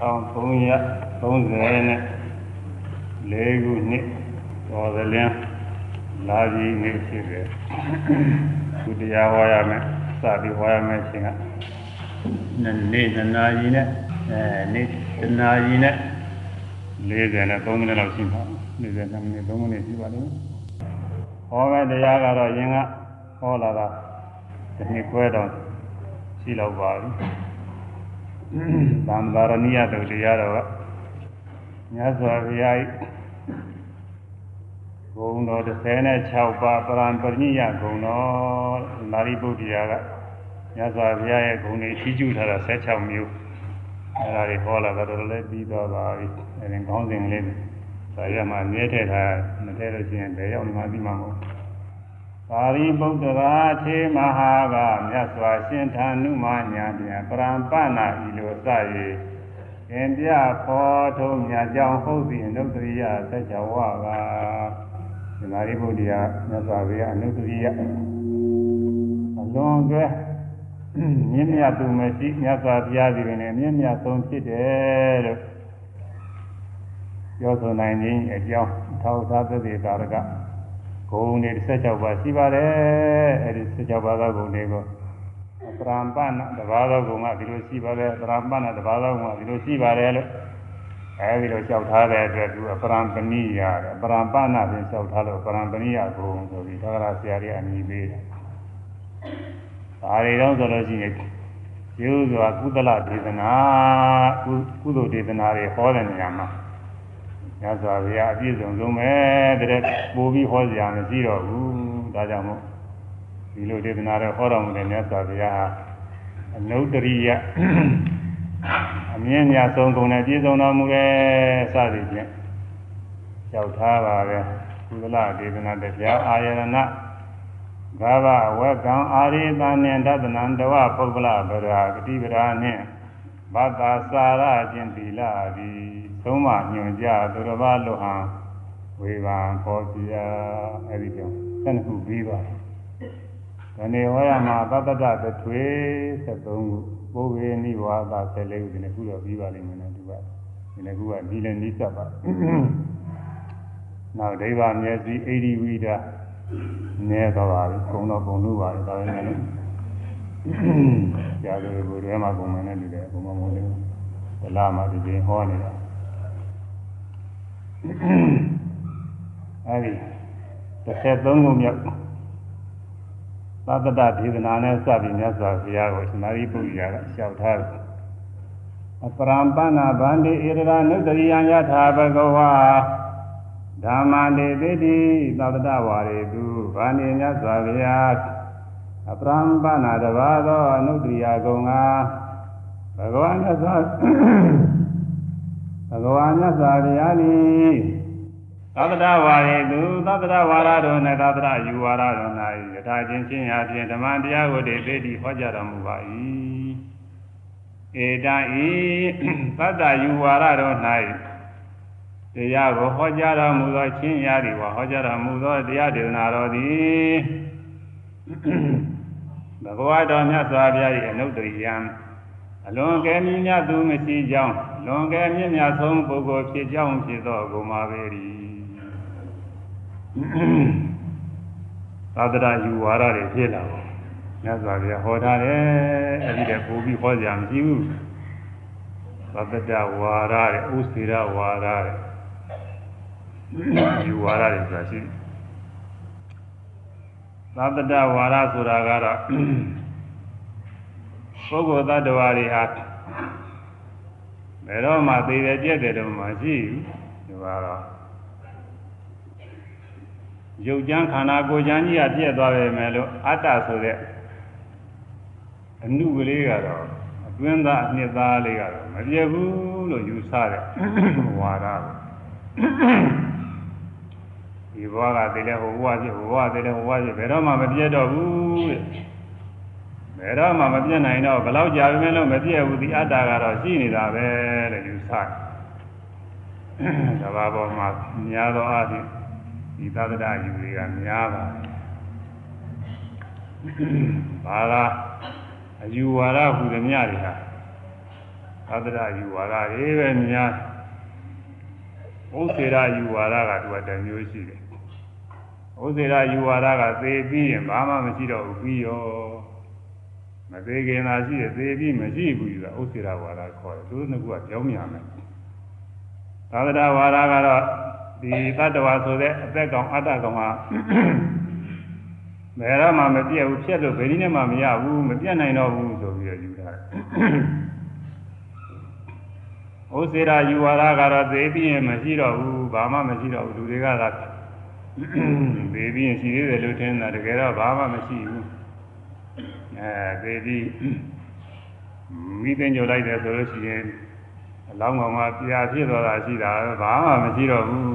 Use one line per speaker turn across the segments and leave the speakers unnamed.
1330နဲ့၄ခုနှစ်တော်သလင်းလာပြီးနေဖြစ်တယ်သူတရားဟောရမယ်စပြီးဟောရမယ်ချင်းကနေ့နေ့နာရီနဲ့အဲနေ့နာရီနဲ့40နဲ့3မိနစ်လောက်ရှိမှာ40မိနစ်3မိနစ်ရှိပါလိမ့်မယ်ဟောမယ့်တရားကတော့ယင်ကဟောလာတာဒီနှစ်ခွဲတော့ရှိလောက်ပါပြီ သံဃာရဏိယတုတရားတော်ကမြတ်စွာဘုရား၏ဂုဏ်တော်36ပါးပရံပရိညဂုဏ်တော်နာရိပုတ္တရာကမြတ်စွာဘုရားရဲ့ဂုဏ်တွေရှိကျူထားတာ16မျိုးအဲဒါတွေဟောလာတော့တော်လည်းပြီးတော့ပါပြီအဲဒီခေါင်းစဉ်လေးဒါရမှမြဲထည့်ထားမထည့်လို့ရှိရင်ဘယ်ရောက်မှပြီးမှာမဟုတ် ပါရိပုတ္တရာထေမဟာကမြတ်စွာရှင်ထာနုမညာပြန်ပရံပနာဤလိုစ၍သင်ပြဖောထုံးမြတ်ကြောင့်ဟုတ်သည်အနုတ္တရိယသက်ချဝကဒီမာရိပုတ္တရာမြတ်စွာဘုရားအနုတ္တရိယအလွန်ကဲမြင့်မြတ်သူမရှိမြတ်စွာဘုရားဒီပင်နဲ့မြင့်မြတ်ဆုံးဖြစ်တယ်လို့ပြောဆိုနိုင်ခြင်းအကြောင်းထောက်ထားသက်သေကာရက ဂုဏ်တွေ16ပါးရှိပါတယ်အဲဒီ16ပါးသောဂုဏ်တွေကိုပရမပဏတဘာသောဂုဏ်ကဒီလိုရှိပါတယ်ပရမပဏတဘာသောဂုဏ်ကဒီလိုရှိပါတယ်လို့အဲဒီလိုလျှောက်ထားတဲ့အတွက်သူပရံပဏိယတဲ့ပရံပဏဖြင့်လျှောက်ထားလို့ပရံပဏိယဂုဏ်ဆိုပြီးသာဂရဆရာကြီးအမည်ပေးတယ်ဒါတွေတော့ဆိုလို့ရှိရင်ကျေဥစွာကုသလဒေသနာကုသိုလ်ဒေသနာတွေဟောတဲ့နေရာမှာ ညစွာဘုရားအပြည့်စုံဆုံးပဲတဲ့ပို့ပြီးဟောစရာမရှိတော့ဘူးဒါကြောင့်မို့ဒီလိုဒေသနာတွေဟောတော်မူတဲ့ညစွာဘုရားဟာအနုတ္တရိယအမြင့်မြတ်ဆုံးကုန်နဲ့ပြည့်စုံတော်မူတဲ့စသည်ဖြင့်ကြောက်ထားပါပဲကုသလဒေသနာတရားအာယရဏဂါဘဝကံအာရိသနှင့်တသနံတဝပုဂ္ဂလဗရာဂတိဗရာနှင့်ဘတ္တာစာရခြင်းသီလသည် သုံးမညွန်ကြသူတော်ဘာလွဟံဝေဘာခေါ်ပြအဲ့ဒီကြောင့်ဆက်ခုပြီးပါဒီနေ့ဟောရမှာသတ္တတတထွေ73ခုပုဗ္ဗေနိဝါဒ14ခုဒီနေ့ခုတော့ပြီးပါလိမ့်မယ်နော်သူကဒီနေ့ခုကဒီလည်းနိစ္စပါနောက်ဒိဗာမျက်စိအိဒီဝိဒနဲတော့ပါပြီကုံတော့ကုံလို့ပါဒါပဲလည်းကြာတယ်ဘုရားမှာကုံမယ်နဲ့တူတယ်ဘုံမမုန်းတယ်ဗလာမှာဒီပြင်ဟောနေတာ အဲဒီ33ခုမြောက်သတ္တတဒေသနာနဲ့စပြီးမြတ်စွာဘုရားကိုသမာဓိပုရိယာကလျှောက်ထားတယ်အပရံပဏဗန္တိဣရဏနုတရိယယထာဘဂဝါဓမ္မတေတိတိသတ္တဝါရေသူဗာနေမြတ်စွာဘုရားအပရံပဏတဘာသောအနုတရိယကုံကဘဂဝါမြတ်စွာဘ ဂဝါမြတ်စွာဘုရားသည်သတ္တဝါရေသူသတ္တဝါရတော်၌သတ္တယူဝါရတော်၌ယထာချင်းချင်းရာဖြင့်ဓမ္မတရားကိုတည်သိတိဟောကြားတော်မူပါ၏ဧတံဤသတ္တယူဝါရတော်၌တရားကိုဟောကြားတော်မူသောချင်းရာသည်ဟောကြားတော်မူသောတရားဒေသနာတော်သည်ဘဂဝါတော်မြတ်စွာဘုရား၏အနုတ္တရိယံအလွန်ကဲမြင့်မြတ်သူမရှိကြောင်း လွန်ကဲမြင့်မြတ်ဆုံးပုဂ္ဂိုလ်ဖြစ်ကြောင်းဖြစ်သောဂုဏ်ပါပေ၏သာသနာယူဝါဒတွေဖြစ်လာပါမြတ်စွာဘုရားဟောထားတယ်အဲ့ဒီတည်းပို့ပြီးဟောကြမရှိဘူးသတ္တဝါဒတဲ့ဥစေရဝါဒတဲ့ယူဝါဒတွေဆိုတာရှိသတ္တဝါဒဆိုတာကတော့ပုဂ္ဂိုလ်သတ္တဝါတွေဟာ ဘယ်တော့မှသိတယ်ပြည့်တယ်တော့မှရှိဘူးဒီကတော့ရုပ်ကြမ်းခန္ဓာကိုယ်ကြမ်းကြီးကပြည့်သွားပြီမယ်လို့အတ္တဆိုတဲ့အနုကလေးကတော့အတွင်းသားအနှစ်သားလေးကတော့မပြည့်ဘူးလို့ယူဆတဲ့ဝါဒကိုဒီဘဝကတည်းကဟိုဘဝဖြစ်ဟိုဘဝတည်းကဟိုဘဝဖြစ်ဘယ်တော့မှမပြည့်တော့ဘူးတဲ့ ဘယ်တော့မှမပြည့်နိုင်တော့ဘယ်လောက်ကြာပြီလို့မပြည့်ဘူးဒီအတ္တကတော့ရှိနေတာပဲတဲ့ယူဆတယ်ဒါဘာပေါ်မှာများသောအားဖြင့်ဒီသဒ္ဒယူတွေကများပါတယ်ဘာသာအယူဝါဒဟူသည်များတွေဟာသဒ္ဒရာယူဝါဒတွေပဲများဥစ္စေရယူဝါဒကသူကတမျိုးရှိတယ်ဥစ္စေရယူဝါဒကသေပြီးရင်ဘာမှမရှိတော့ဘူးပြီးရောမ သေးခင်သာရှိတယ်သေပြီးမရှိဘူးဆိုတာဥစ္စေရဝါဒခေါ်တယ်သူတို့ကကြောင်းမြန်မယ်သာသနာဝါဒကတော့ဒီတတ္တဝါဆိုတဲ့အသက်ကောင်အတ္တကောင်ဟာဘယ်တော့မှမပြည့်ဘူးဖြစ်လို့ဘယ်နည်းနဲ့မှမရဘူးမပြတ်နိုင်တော့ဘူးဆိုပြီးတော့ယူထားတယ်ဥစေရာယူဝါဒကတော့သေပြီးရင်မရှိတော့ဘူးဘာမှမရှိတော့ဘူးလူတွေကသာသေပြီးရင်ရှိသေးတယ်လို့ထင်တာတကယ်တော့ဘာမှမရှိဘူး အဲသေပြီးမိသိညိုလိုက်တယ်ဆိုလို့ရှိရင်အလောင်းကောင်ကပြာဖြစ်သွားတာရှိတာဘာမှမရှိတော့ဘူး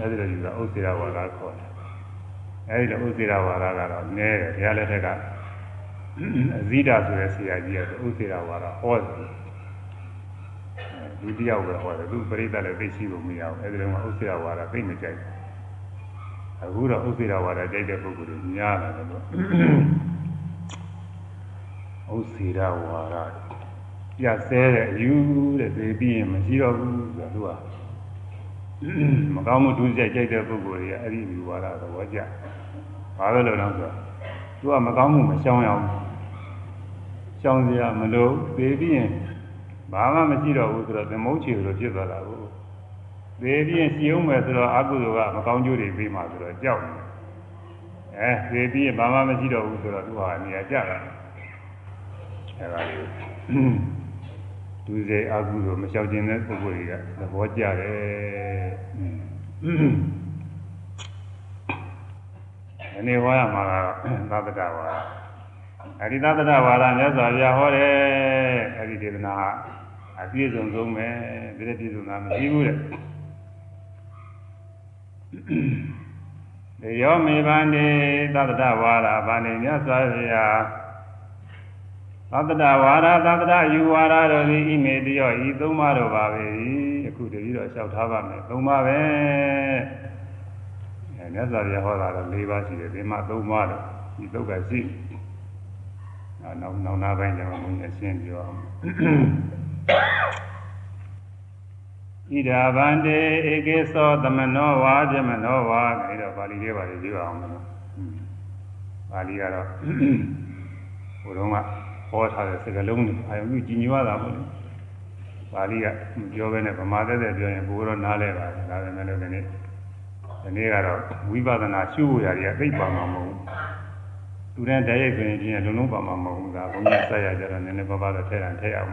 အဲဒီလိုယူတာဥစေရာဝါဒခေါ်တယ်အဲဒီလိုဥစေရာဝါဒကတော့နည်းတယ်ဘုရားလက်ထက်ကအဇိဒဆိုတဲ့ဆရာကြီးကဥစေရာဝါဒဟောတယ်လူတယောက်ပဲဟောတယ်သူပရိသတ်လည်းသိရှိလို့မရဘူးအဲဒီတော့ဥစ္စေရဝါဒသိမကြိုက်ဘူးအခုတော့ဥစ္စေရဝါဒကြိုက်တဲ့ပုဂ္ဂိုလ်တွေများလာတယ်လို့ ဥစ္စေရဝါဒပြဆဲတဲ့အယူတဲ့သိပြီးရင်မရှိတော့ဘူးဆိုတော့သူကမကောင်းမှုဒုစရိုက်ကြိုက်တဲ့ပုဂ္ဂိုလ်တွေကအဲ့ဒီယူဝါဒသဘောကျဘာလို့လဲတော့ဆိုတော့သူကမကောင်းမှုမရှောင်ရအောင်ရှောင်စရာမလိုသိပြီးရင်ဘာမှမရှိတော့ဘူးဆိုတော့သမုတ်ချေလိုဖြစ်သွားတာကိုသေပြီးရင်စီအောင်မယ်ဆိုတော့အကုသိုလ်ကမကောင်းကျိုးတွေပြီးမှဆိုတော့ကြောက်နေအဲသေပြီးရင်ဘာမှမရှိတော့ဘူးဆိုတော့သူဟာနေရာကျတာ အဲဒါလေးဒုစေအကုသိုလ်မလျှောက်ခြင်းတဲ့ပုဂ္ဂိုလ်တွေကသဘောကျတယ်အနေဝါရမှာကသဗ္ဗတဝါအရိသတ္တဝါဒမြတ်စွာဘုရားဟောတယ်အဲဒီဒေသနာအပြည့်စုံဆုံးပဲပြည့်ပြည့်စုံတာမရှိဘူးတဲ့ဒေယောမေဗန္တိသတ္တဝါဒဗန္တိမြတ်စွာဘုရား သတ္တဝါဒသတ္တယူဝါဒတို့သည်ဣမေတယောဤသုံးပါးတို့ပါပဲအခုတတိတော့လျှောက်ထားပါမယ်သုံးပါးပဲအဲမြတ်စွာဘုရားဟောတာတော့၄ပါးရှိတယ်ဒီမှာသုံးပါးတော့ဒီသုတ်ကရှိနောက်နောက်နာပိုင်းကျတော့ဘုန်းကြီးအရှင်းပြောအောင်ဣဒာဗန္တေဧကေသောသမနောဝါပြမနောဝါအဲဒီတော့ပါဠိလေးပါလေးပြောအောင်လို့ပါဠိကတော့ဘုရုံးက ဟောထားတဲ့စကားလုံးတွေအာယုံပြုကြည်ညိုရတာပေါ့လေပါဠိကပြောပဲနဲ့ဗမာသက်သက်ပြောရင်ဘိုးတော့နားလဲပါတယ်ဒါပေမဲ့လည်းဒီနေ့ဒီနေ့ကတော့ဝိပဿနာရှုရရတွေကသိပါမှာမဟုတ်ဘူးသူတန်းတရိုက်ဆိုရင်ဒီကလုံးလုံးပါမှာမဟုတ်ဘူးဒါဘုန်းကြီးဆက်ရကြတော့နည်းနည်းပါးပါးတော့ထည့်ရန်ထည့်ရအောင်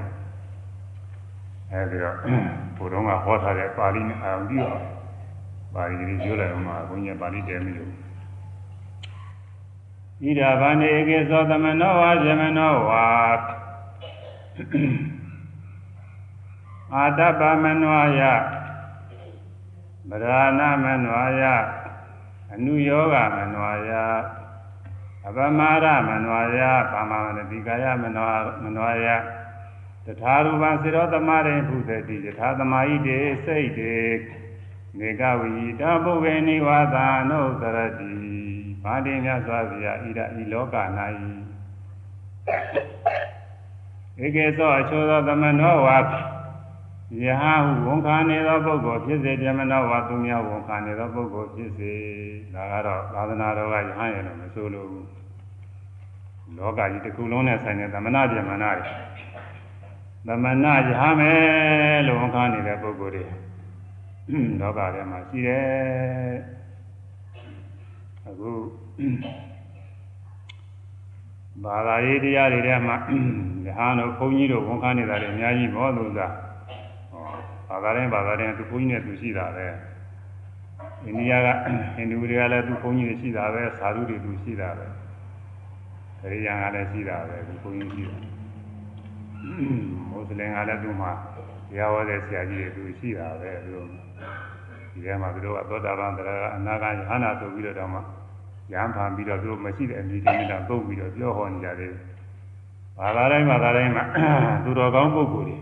အဲဒီတော့ဘုတော်ကဟောထားတဲ့ပါဠိနဲ့အာရုံပြုအောင်ပါဠိကြီးပြောလိုက်အောင်မှာဘုန်းကြီးပါဠိတဲမိလို့ ဣဒာဗန္နေကေသောသမနောဝါဇမနောဝါအာတပမနောယဗရာဏမနောယအနုယောဂမနောယအပမရမနောယပါမမတိကာယမနောမနောယတထာရူပံစေရောသမရိဘုသတိယထာသမာဟိတေစိတ်တေနေကဝိတပုဗ္ဗေနိဝါသနုသရတိ ဘာတိမြတ်စွာဘုရားဣဒဤလောက၌ဧကေသောအချိုသောသမနောဝါယဟဟုဝန်ခံနေသောပုဂ္ဂိုလ်ဖြစ်စေပြမနောဝါသူများဝန်ခံနေသောပုဂ္ဂိုလ်ဖြစ်စေဒါကတော့သာသနာတော်ကယဟန်ရလို့မဆိုလို့လောကကြီးတစ်ခုလုံးနဲ့ဆိုင်တဲ့သမဏပြမနာတွေသမဏရဟမယ်လို့ဝန်ခံနေတဲ့ပုဂ္ဂိုလ်တွေလောကထဲမှာရှိတယ် အခုဘာသာရေးတရားတွေထဲမှာရဟန်းတို့ဘုန်းကြီးတို့ဝန်ခံနေတာတွေအများကြီးဘောလို့သာဘာသာတိုင်းဘာသာတိုင်းသူဘုန်းကြီးနဲ့သူရှိတာပဲအိန္ဒိယကဟိန္ဒူတွေကလည်းသူဘုန်းကြီးတွေရှိတာပဲသာဓုတွေသူရှိတာပဲခရိယန်ကလည်းရှိတာပဲသူဘုန်းကြီးရှိတာမွတ်စလင်ကလည်းသူ့မှာတရားဟောတဲ့ဆရာကြီးတွေသူရှိတာပဲသူဒီထဲမှာသူတို့ကသောတာပန်တရားအနာဂတ်ယဟနာဆိုပြီးတော့တော့ မှရံဖန်ပြီးတော့သူတို့မရှိတဲ့အမိတွေနဲ့တော့ပုတ်ပြီးတော့ပြောဟောနေကြတယ်ဘာသာတိုင်းဘာသာတိုင်းမှာသူတော်ကောင်းပုဂ္ဂိုလ်တွေ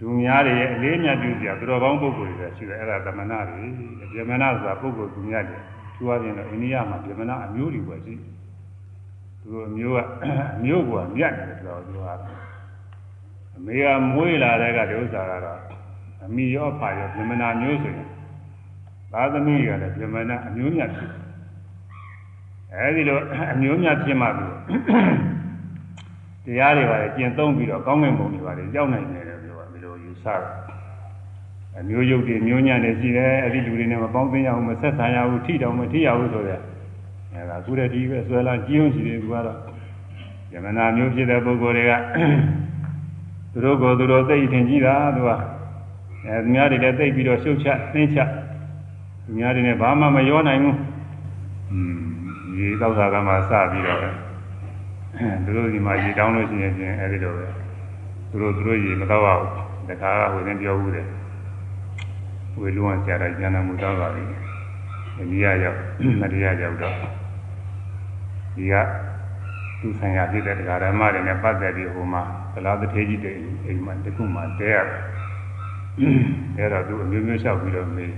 လူများတွေရဲ့အလေးမြတ်ပြုစရာသူတော်ကောင်းပုဂ္ဂိုလ်တွေရှိတယ်အဲ့ဒါသမဏတွေဗြဟ္မဏဆိုတာပုဂ္ဂိုလ်သူများတွေသူအပြင်တော့အိန္ဒိယမှာဗြဟ္မဏအမျိုးတွေပဲရှိသူအမျိုးကအမျိုးကအမြတ်တယ်ဆိုတော့သူကအမေကမွေးလာတဲ့ကဒီဥစ္စာကတော့အမိရောဖာရောပြမနာမျိုးဆိုရင်သာသမီကလည်းပြမနာအမျိုးမြတ်ဖြစ် အဲဒီလိုအမျိုးမြတ်ဖြစ်မှပြီးတရားတွေပါလေကျင့်သုံးပြီးတော့ကောင်းကင်ဘုံတွေပါလေရောက်နိုင်တယ်လို့ပြောတာဒီလိုယူဆတယ်အမျိုးယုတ်တွေမျိုးညံ့နေရှိတယ်အဲ့ဒီလူတွေနဲ့မပေါင်းသိရဘူးမဆက်ဆံရဘူးထိတောင်မထိရဘူးဆိုတဲ့အဲဒါကုရတိပဲဆွဲလာကြီးအောင်ရှိတယ်သူကတော့ယမနာမျိုးဖြစ်တဲ့ပုဂ္ဂိုလ်တွေကသူတို့ကိုသူတို့သိထင်ကြည့်တာသူကအဲသူများတွေလည်းသိပြီးတော့ရှုပ်ချနှင်းချသူများတွေနဲ့ဘာမှမရောနိုင်ဘူးอืม ဒီသောက်တာကမှစပြီးတော့သူတို့ဒီမှာရေတောင်းလို့ရှိရင်ချင်းအဲဒီလိုပဲသူတို့သူတို့ရေမတော့အောင်တခါကဟိုရင်ပြောဘူးတယ်ဝေလုံးဝဆရာတော်ကျမ်းနာမှုတော့ပါပြီဒီရရောက်မတရားရောက်တော့ဒီကသူဆိုင်ရာဖြစ်တဲ့တရားဓမ္မတွေနဲ့ပတ်သက်ပြီးဟိုမှာသလားတထေးကြီးတွေအိမ်မှာတခုမှတဲရတယ်အဲတော့သူအမျိုးမျိုးလျှောက်ပြီးတော့မေး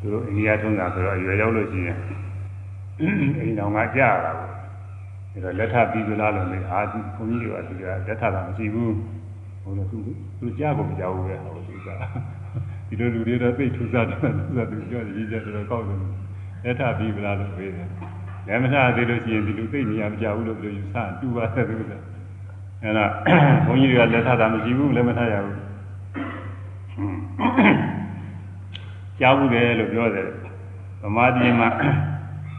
သူတို့အိန္ဒိယထုံးတာဆိုတော့အရွယ်ရောက်လို့ရှိရင် အိမ်တော်ကကြားရတာကိုအဲတော့လက်ထပ်ပြီးသလားလို့မေးအာဒီဘုန်းကြီးတွေကသူကလက်ထပ်တာမရှိဘူးဟိုတော့သူသူကြားကိုမကြောက်ဘူးပဲဟိုသူကဒီလိုလူတွေတော့သိထူးစားတယ်သူကသူပြောရေးကြတော့ကောက်တယ်လက်ထပ်ပြီးသလားလို့မေးတယ်လက်မထသေးလို့ရှိရင်ဒီလူသိနေရမကြဘူးလို့ပြောယူဆတူပါတယ်သူကအဲဒါဘုန်းကြီးတွေကလက်ထပ်တာမရှိဘူးလက်မထရဘူးကြားဘူးတယ်လို့ပြောတယ်ဗမာပြည်မှာ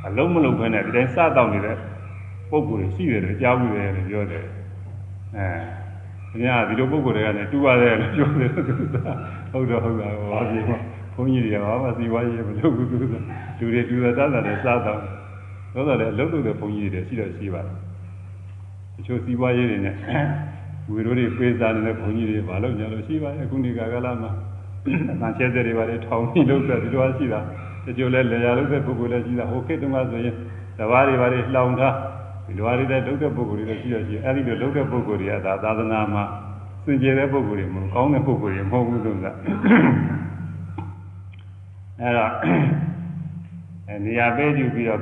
အလုံးမလုံးခွင့်နဲ့ဒီတိုင်းစတော့နေတဲ့ပုံကိုယ်ရှိတယ်လို့ကြားဘူးတယ်လို့ပြောတယ်အဲခင်ဗျာဒီလိုပုံကိုယ်တွေကလည်းတူပါတယ်လို့ပြောတယ်သူကဟုတ်တော့ဟုတ်တာဘာဖြစ်မှာဘုန်းကြီးတွေကဘာမှစီဝါရေးမလုပ်ဘူးသူကလူတွေတူတာတတ်တယ်စားတော့သောတော်လည်းအလုပ်လုပ်တဲ့ဘုန်းကြီးတွေရှိတော့ရှိပါတယ်တချို့စီးပွားရေးတွေနဲ့ဝီရိုတွေပေးစားနေတဲ့ဘုန်းကြီးတွေဘာလို့ညာလို့ရှိပါရဲ့အခုဒီကာကလာမှာအတန်ကျဲတဲ့တွေပါလေထောင်ပြီးလုပ်တဲ့ဒီလိုရှိတာ တချို့လည်းလေယာလုပ်တဲ့ပုဂ္ဂိုလ်လည်းရှိတာဟိုခေတ်တုန်းကဆိုရင်တဘာတွေပါလေလှောင်ထားဒီလိုတွေတဲ့လုပ်တဲ့ပုဂ္ဂိုလ်တွေလည်းရှိရရှိအဲ့ဒီလိုလုပ်တဲ့ပုဂ္ဂိုလ်တွေကဒါသာသနာမှာစင်ကြယ်တဲ့ပုဂ္ဂိုလ်တွေမဟုတ်ကောင်းတဲ့ပုဂ္ဂိုလ်တွေမဟုတ်ဘူးဆိုတာအဲ့တော့အဲနေရာပေးယူပြီးတော့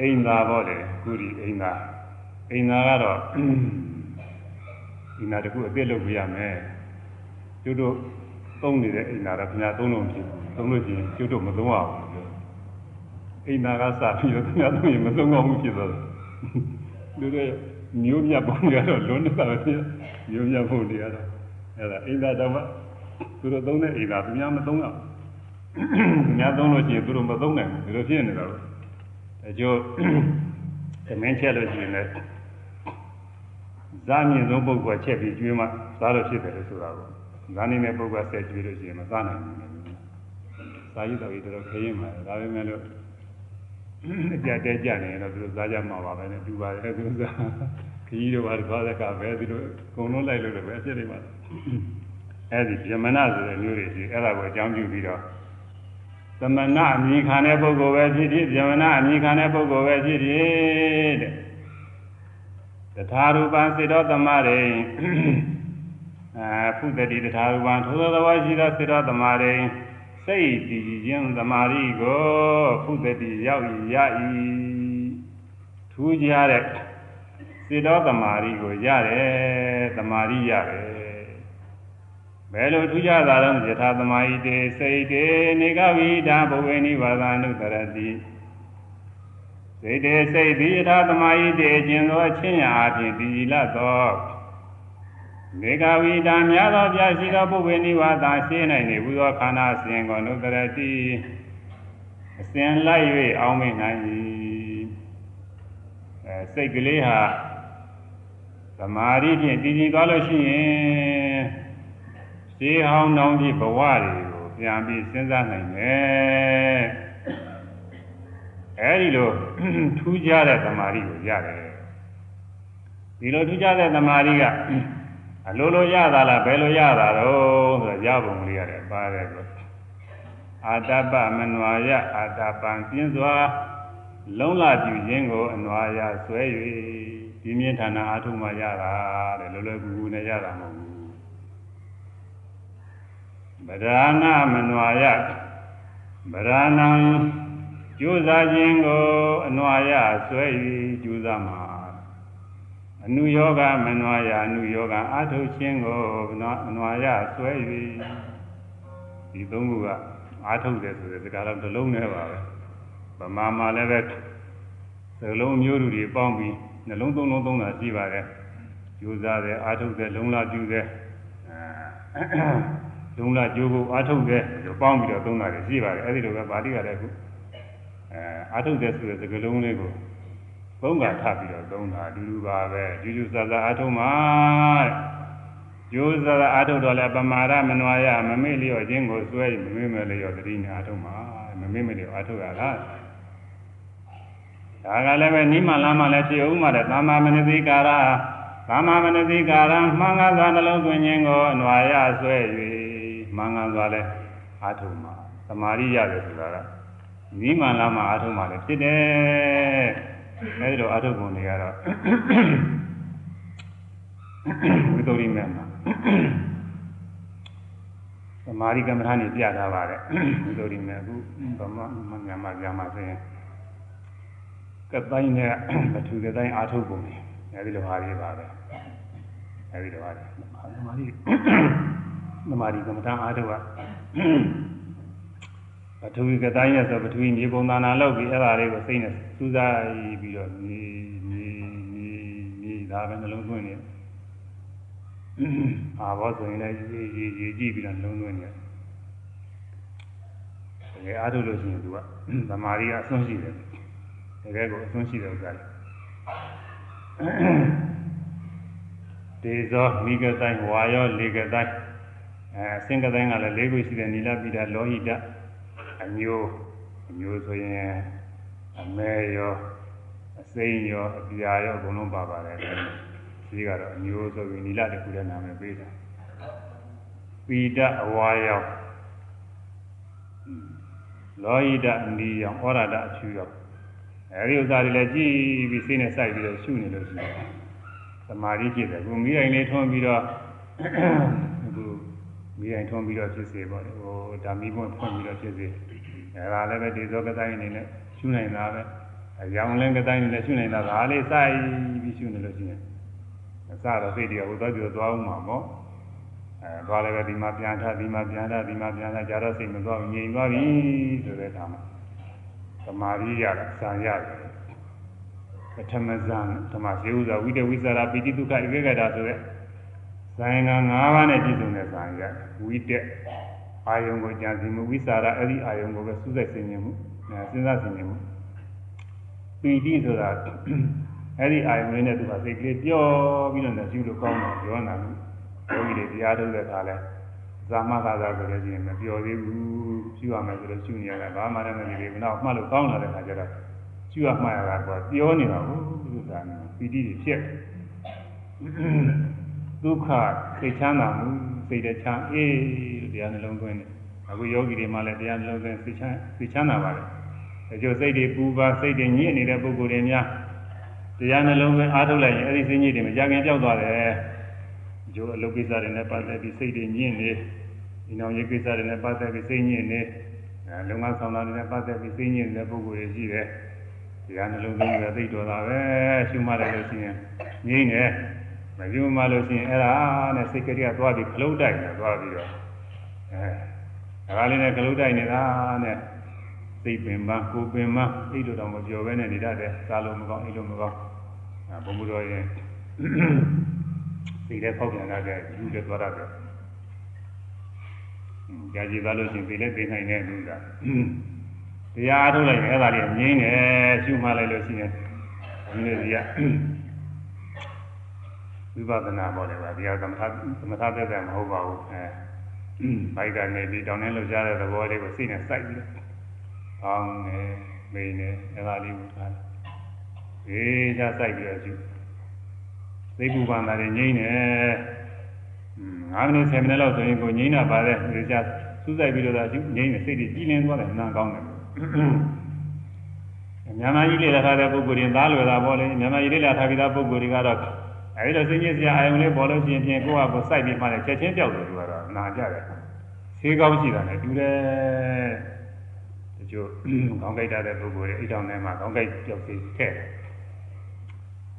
အိမ်သာပေါ့လေကုရီအိမ်သာအိမ်သာကတော့အိမ်သာတခုအပြစ်လုပ်ပြရမယ်ကျွတ်တို့ သုံးနေတဲ့အိမ်သာတော့ခင်ဗျာသုံးလို့ဖြစ်သုံးလို့ရှိရင်ကျွတ်တို့မသုံးရဘူးပြောအိမ်သာကစပြီးတော့ခင်ဗျာသုံးရင်မသုံးအောင်ဖြစ်သွားတယ်လူတွေမျိုးမြတ်ပုံတွေကတော့လွန်နေတာပဲမျိုးမြတ်ပုံတွေကတော့အဲ့ဒါအိမ်သာတော့သူတို့သုံးတဲ့အိမ်သာသူများမသုံးရဘူးသူများသုံးလို့ရှိရင်သူတို့မသုံးနိုင်ဘူးဒီလိုဖြစ်နေတာတော့အကျိုးသမင်းချက်လို့ရှိရင်လည်းဇာမြင့်ဆုံးပုဂ္ဂိုလ်ချက်ပြီးကျွေးမှစားလို့ဖြစ်တယ်လို့ဆိုတာကို ဇာနေတဲ့ပုဂ္ဂိုလ်ဆက်ကျွေးလို့ရှိရင်မစားနိုင်ဘူး။စာရေးတော်ကြီးတော်ခရင်မှာဒါပေမဲ့လို့အကြတဲ့ကြနေရင်တော့သူတို့စားကြမှာပါပဲနဲ့တူပါတယ်သူစားခကြီးတို့ဘာသွားတဲ့ကပဲသူတို့အကုန်လုံးလိုက်လို့လည်းပဲအဖြစ်တွေပါအဲ့ဒီဗြဟ္မဏဆိုတဲ့မျိုးတွေရှိအဲ့ဒါကိုအကြောင်းပြုပြီးတော့သမဏအမြင်ခံတဲ့ပုဂ္ဂိုလ်ပဲဖြစ်ဖြစ်ဗျမဏအမြင်ခံတဲ့ပုဂ္ဂိုလ်ပဲဖြစ်ဖြစ်တဲ့တထာရူပံစေတောသမရိ အာဖုတတိတထာရူပံထိုသောသဘောရှိသောစေတောသမရိစိတ်တည်ခြင်းသမာဓိကိုဖုတတိရောက်ရ၏ထူးခြားတဲ့စေတောသမารိကိုရတယ်သမာဓိရတယ်ဘယ်လိုထူးခြားတာလဲယထာသမာဟိတေစိတ်တေနေကဝိဒါဘဝေနိဝါဒနုတရတိစိတ်တေစိတ်သည်ယထာသမာဟိတေကျင်သောအချင်းရာအဖြစ်ဒီလသော နေကဝိဒါများသောပြရှိသောဘဝေနိဝါဒရှင်းနိုင်နေဘူးသောခန္ဓာစဉ်ကိုနုတရတိအစဉ်လိုက်၍အောင်းမိနိုင်၏အဲစိတ်ကလေးဟာသမာဓိဖြင့်တည်ကြည်သွားလို့ရှိရင်ရှင်းဟောင်းတောင်းပြီးဘဝတွေကိုပြန်ပြီးစဉ်းစားနိုင်တယ်အဲဒီလိုထူးခြားတဲ့သမာဓိကိုရတယ်ဒီလိုထူးခြားတဲ့သမာဓိက အလိုလိုရတာလားဘယ်လိုရတာတော့ဆိုတော့ရပုံလေးရတယ်ပါတယ်ဆိုအာတပမနွာယအာတပံပြင်းစွာလုံးလာပြုခြင်းကိုအနွာယဆွဲ၍ဒီမြင့်ဌာနအားထုတ်မှရတာတဲ့လောလောကူကူနဲ့ရတာမဟုတ်ဘူးဗဒာနာမနွာယဗဒာနံကျိုးစားခြင်းကိုအနွာယဆွဲ၍ကျိုးစားမှာ အနုယောဂမနွာယအနုယောဂအာထုတ်ခြင်းကိုမနွာယဆွဲ၍ဒီသုံးခုကအာထုတ်တယ်ဆိုတဲ့စကားတော့တစ်လုံးနဲ့ပါပဲဗမာမှာလည်းပဲစလုံးမျိုးလူတွေပေါင်းပြီးနှလုံးသုံးလုံးသုံးတာရှိပါတယ်ကြိုးစားတယ်အာထုတ်တယ်လုံလပြုတယ်လုံလကြိုးကိုအာထုတ်တယ်ပေါင်းပြီးတော့သုံးတာရှိပါတယ်အဲ့ဒီလိုပဲပါဠိကလည်းခုအဲအာထုတ်တယ်ဆိုတဲ့စကားလုံးလေးကို သုံးကထပ်ပြီးတော့သုံးတာအတူတူပါပဲကျူးကျူးဆဆအာထုတ်မှာကျိုးဆဆအာထုတ်တော့လည်းပမာဒမနွာရမမေ့လျော့ခြင်းကိုစွဲမမေ့မလျော့တတိနဲ့အာထုတ်မှာမမေ့မလျော့အာထုတ်ရတာဒါကလည်းပဲနိမလာမှလည်းဖြစ်ဦးမှာတဲ့သမ္မာမနတိကာရသမ္မာမနတိကာရမှန်ကန်စွာနှလုံးသွင်းခြင်းကိုအနွာရဆွဲ၍မှန်ကန်စွာလည်းအာထုတ်မှာသမာဓိရတယ်ဆိုတာကနိမလာမှအာထုတ်မှာလည်းဖြစ်တယ် အဲဒီလိုအာထုတ်ပုံတွေကတော့ဝိသုရိမေမှာသမာဓိကမ္မထာနေပြထားပါတယ်ဝိသုရိမေအခုဗမာမြန်မာပြန်မှာဆိုရင်ကတိုင်းနဲ့ပထူကတိုင်းအာထုတ်ပုံတွေအဲဒီလိုဟာတွေပါပဲအဲဒီလိုဟာတွေသမာဓိသမာဓိကမ္မထာအာထုတ်က ပထဝီကတိုင်းရဲ့ဆိုပထဝီမြေပုံသဏ္ဍာန်လောက်ပြီးအဲ့ဒါလေးကိုစိတ်နဲ့စူးစိုက်ပြီးတော့မြေမြေမြေမြေဒါပဲနှလုံးသွင်းနေအာဘောဆိုရင်လည်းရေရေရေကြည့်ပြီးတော့နှလုံးသွင်းနေတယ်တကယ်အားထုတ်လို့ရှိရင်သူကသမာဓိကအစွန်းရှိတယ်တကယ်ကိုအစွန်းရှိတယ်ဥစ္စာလေဒေဇောမိကတိုင်းဝါယောလေကတိုင်းအဲအစင်ကတိုင်းကလည်း၄ခုရှိတယ်နီလပိတာလောဟိတ အမျိုးအမျိုးဆိုရင်အမဲရောအစိမ်းရောအပြာရောအကုန်လုံးပါပါတယ်ဒီကတော့အမျိုးဆိုပြီးနီလတခုလည်းနာမည်ပေးတာပိတအဝါရောလောဟိတအနီရောဩရဒအချူရောအဲဒီဥစ္စာတွေလည်းကြည့်ပြီးစိတ်နဲ့စိုက်ပြီးတော့ရှုနေလို့ရှိတယ်သမာဓိဖြစ်တယ်ခုမိတိုင်းလေးထွန်းပြီးတော့အခုမိတိုင်းထွန်းပြီးတော့ဖြစ်စေပေါ့လေဟိုဓာမီပွင့်ဖွင့်ပြီးတော့ဖြစ်စေ အဲဒါလည်းပဲဒီဇောကတိုင်းအနေနဲ့ရှုနိုင်တာပဲအယောင်လင်းကတိုင်းနဲ့ရှုနိုင်တာဒါလေးစိုက်ပြီးရှုနေလို့ရှိရင်အစတော့စိတ်တွေကဟိုသွားပြီးတော့သွားအောင်မှာပေါ့အဲသွားလည်းပဲဒီမှာပြန်ထဒီမှာပြန်ထဒီမှာပြန်ထကြတော့စိတ်မသွားဘူးငြိမ်သွားပြီဆိုတဲ့အခါမှာသမာဓိရတာစံရတယ်ပထမဇန်ဓမ္မဇေဥဇဝိတဝိသရာပိတိဒုက္ခဧကဂတာဆိုတဲ့ဇာယင်က၅ပါးနဲ့ပြည့်စုံတဲ့ဇာယင်ဝိတက် အာယုံကိုကြံစီမှုဝိသရာအဲ့ဒီအာယုံကိုပဲစူးစိုက်ဆင်ခြင်မှုစဉ်းစားဆင်ခြင်မှုပီတိဆိုတာအဲ့ဒီအာယုံလေးနဲ့သူကစိတ်ကလေးပျော်ပြီးတော့လည်းယူလို့ကောင်းတယ်ပြောနာလို့ယောဂီတွေတရားထုတ်တဲ့အခါလဲဇာမသာသာဆိုလို့ရှိရင်မပျော်သေးဘူးရှုရမယ်ဆိုလို့ရှုနေရတယ်ဘာမှလည်းမနေသေးဘူးနောက်မှတ်လို့ကောင်းလာတဲ့အခါကျတော့ရှုရမှတ်ရတာကပြောနေတာဟုတ်သူကပီတိတွေဖြစ်ဒုက္ခစိတ်ချမ်းသာမှုစိတ်တချမ်းအေးလို့ တရားနှလုံးသွင်းတယ်အခုယောဂီတွေမှလည်းတရားနှလုံးသွင်းစိတ်ချမ်းစိတ်ချမ်းသာပါတယ်ဒါကြောင့်စိတ်တွေပူပါစိတ်တွေညစ်နေတဲ့ပုဂ္ဂိုလ်တွေများတရားနှလုံးသွင်းအားထုတ်လိုက်ရင်အဲ့ဒီစိတ်ညစ်တွေမကြခင်ကြောက်သွားတယ်ကျိုးအလုပ်ကိစ္စတွေနဲ့ပတ်သက်ပြီးစိတ်တွေညစ်နေဒီနောင်ရေးကိစ္စတွေနဲ့ပတ်သက်ပြီးစိတ်ညစ်နေအဲလုံငန်းဆောင်တာတွေနဲ့ပတ်သက်ပြီးစိတ်ညစ်နေတဲ့ပုဂ္ဂိုလ်တွေရှိတယ်တရားနှလုံးသွင်းရသိတော်တာပဲရှုမှတ်တယ်လို့ရှိရင်ငြိမ့်တယ်မပြုမှလို့ရှိရင်အဲ့ဒါနဲ့စိတ်ကလေးကသွားပြီးခလုတ်တိုက်နေသွားပြီးတော့ အဲဒါကလေးနဲ့ခလုတ်တိုက်နေတာနဲ့စိတ်ပင်ပန်းကိုယ်ပင်ပန်းအိတ်တို့တော့မပြောဘဲနဲ့နေတတ်တယ်စားလို့မကောင်းအိတ်လို့မကောင်းအဲဘုံဘုတော်ရင်စိတ်လည်းပေါက်ပြန်လာတဲ့ယူလည်းသွားရတယ်ကြာကြည့်သွားလို့ရှိရင်စိတ်လည်းသိနိုင်တဲ့လူကတရားအားထုတ်လိုက်ရင်အဲ့ဒါလေးငြင်းတယ်ရှုမှလိုက်လို့ရှိရင်ဒီနေ့ဒီကဝိပဿနာပေါ်တယ်ဗျာတရားသမထသမထသက်သက်မဟုတ်ပါဘူးအဲ ဘိုက်ကနေပြီးတောင်းနေလို့ကြားတဲ့သဘောလေးကိုစိတ်နဲ့စိုက်ပြီးတော့အောင်းနေမိနေအဲ့ဒါလေးကိုထားတယ်အေးကြစိုက်ပြီးတော့ရှုသိပူပန်တာတွေငြိမ့်နေ9မိနစ်10မိနစ်လောက်ဆိုရင်ကိုငြိမ့်တာပါတယ်ဒီကြစူးစိုက်ပြီးတော့ရှုငြိမ့်နေစိတ်တွေကြီးလင်းသွားတယ်နားကောင်းတယ်မြန်မာကြီးလေထားတဲ့ပုဂ္ဂိုလ်တွေသားလွယ်တာပေါ့လေမြန်မာကြီးလေထားပြီးသားပုဂ္ဂိုလ်တွေကတော့အဲဒီတော့စင်ကြီးစရာအာယုံလေးပေါ်လို့ရှိရင်ဖြင့်ကိုယ့်ဟာကိုယ်စိုက်ပြီးမှလည်းချက်ချင်းပြောက်တယ်သူကတော့ နာကြတယ်ဆေးကောင်းရှိတာနဲ့တူတယ်တချို့ခေါင်းကိုက်တဲ့ပုဂ္ဂိုလ်တွေအိတ်တောင်ထဲမှာခေါင်းကိုက်ပြောက်သေးခဲ့တယ်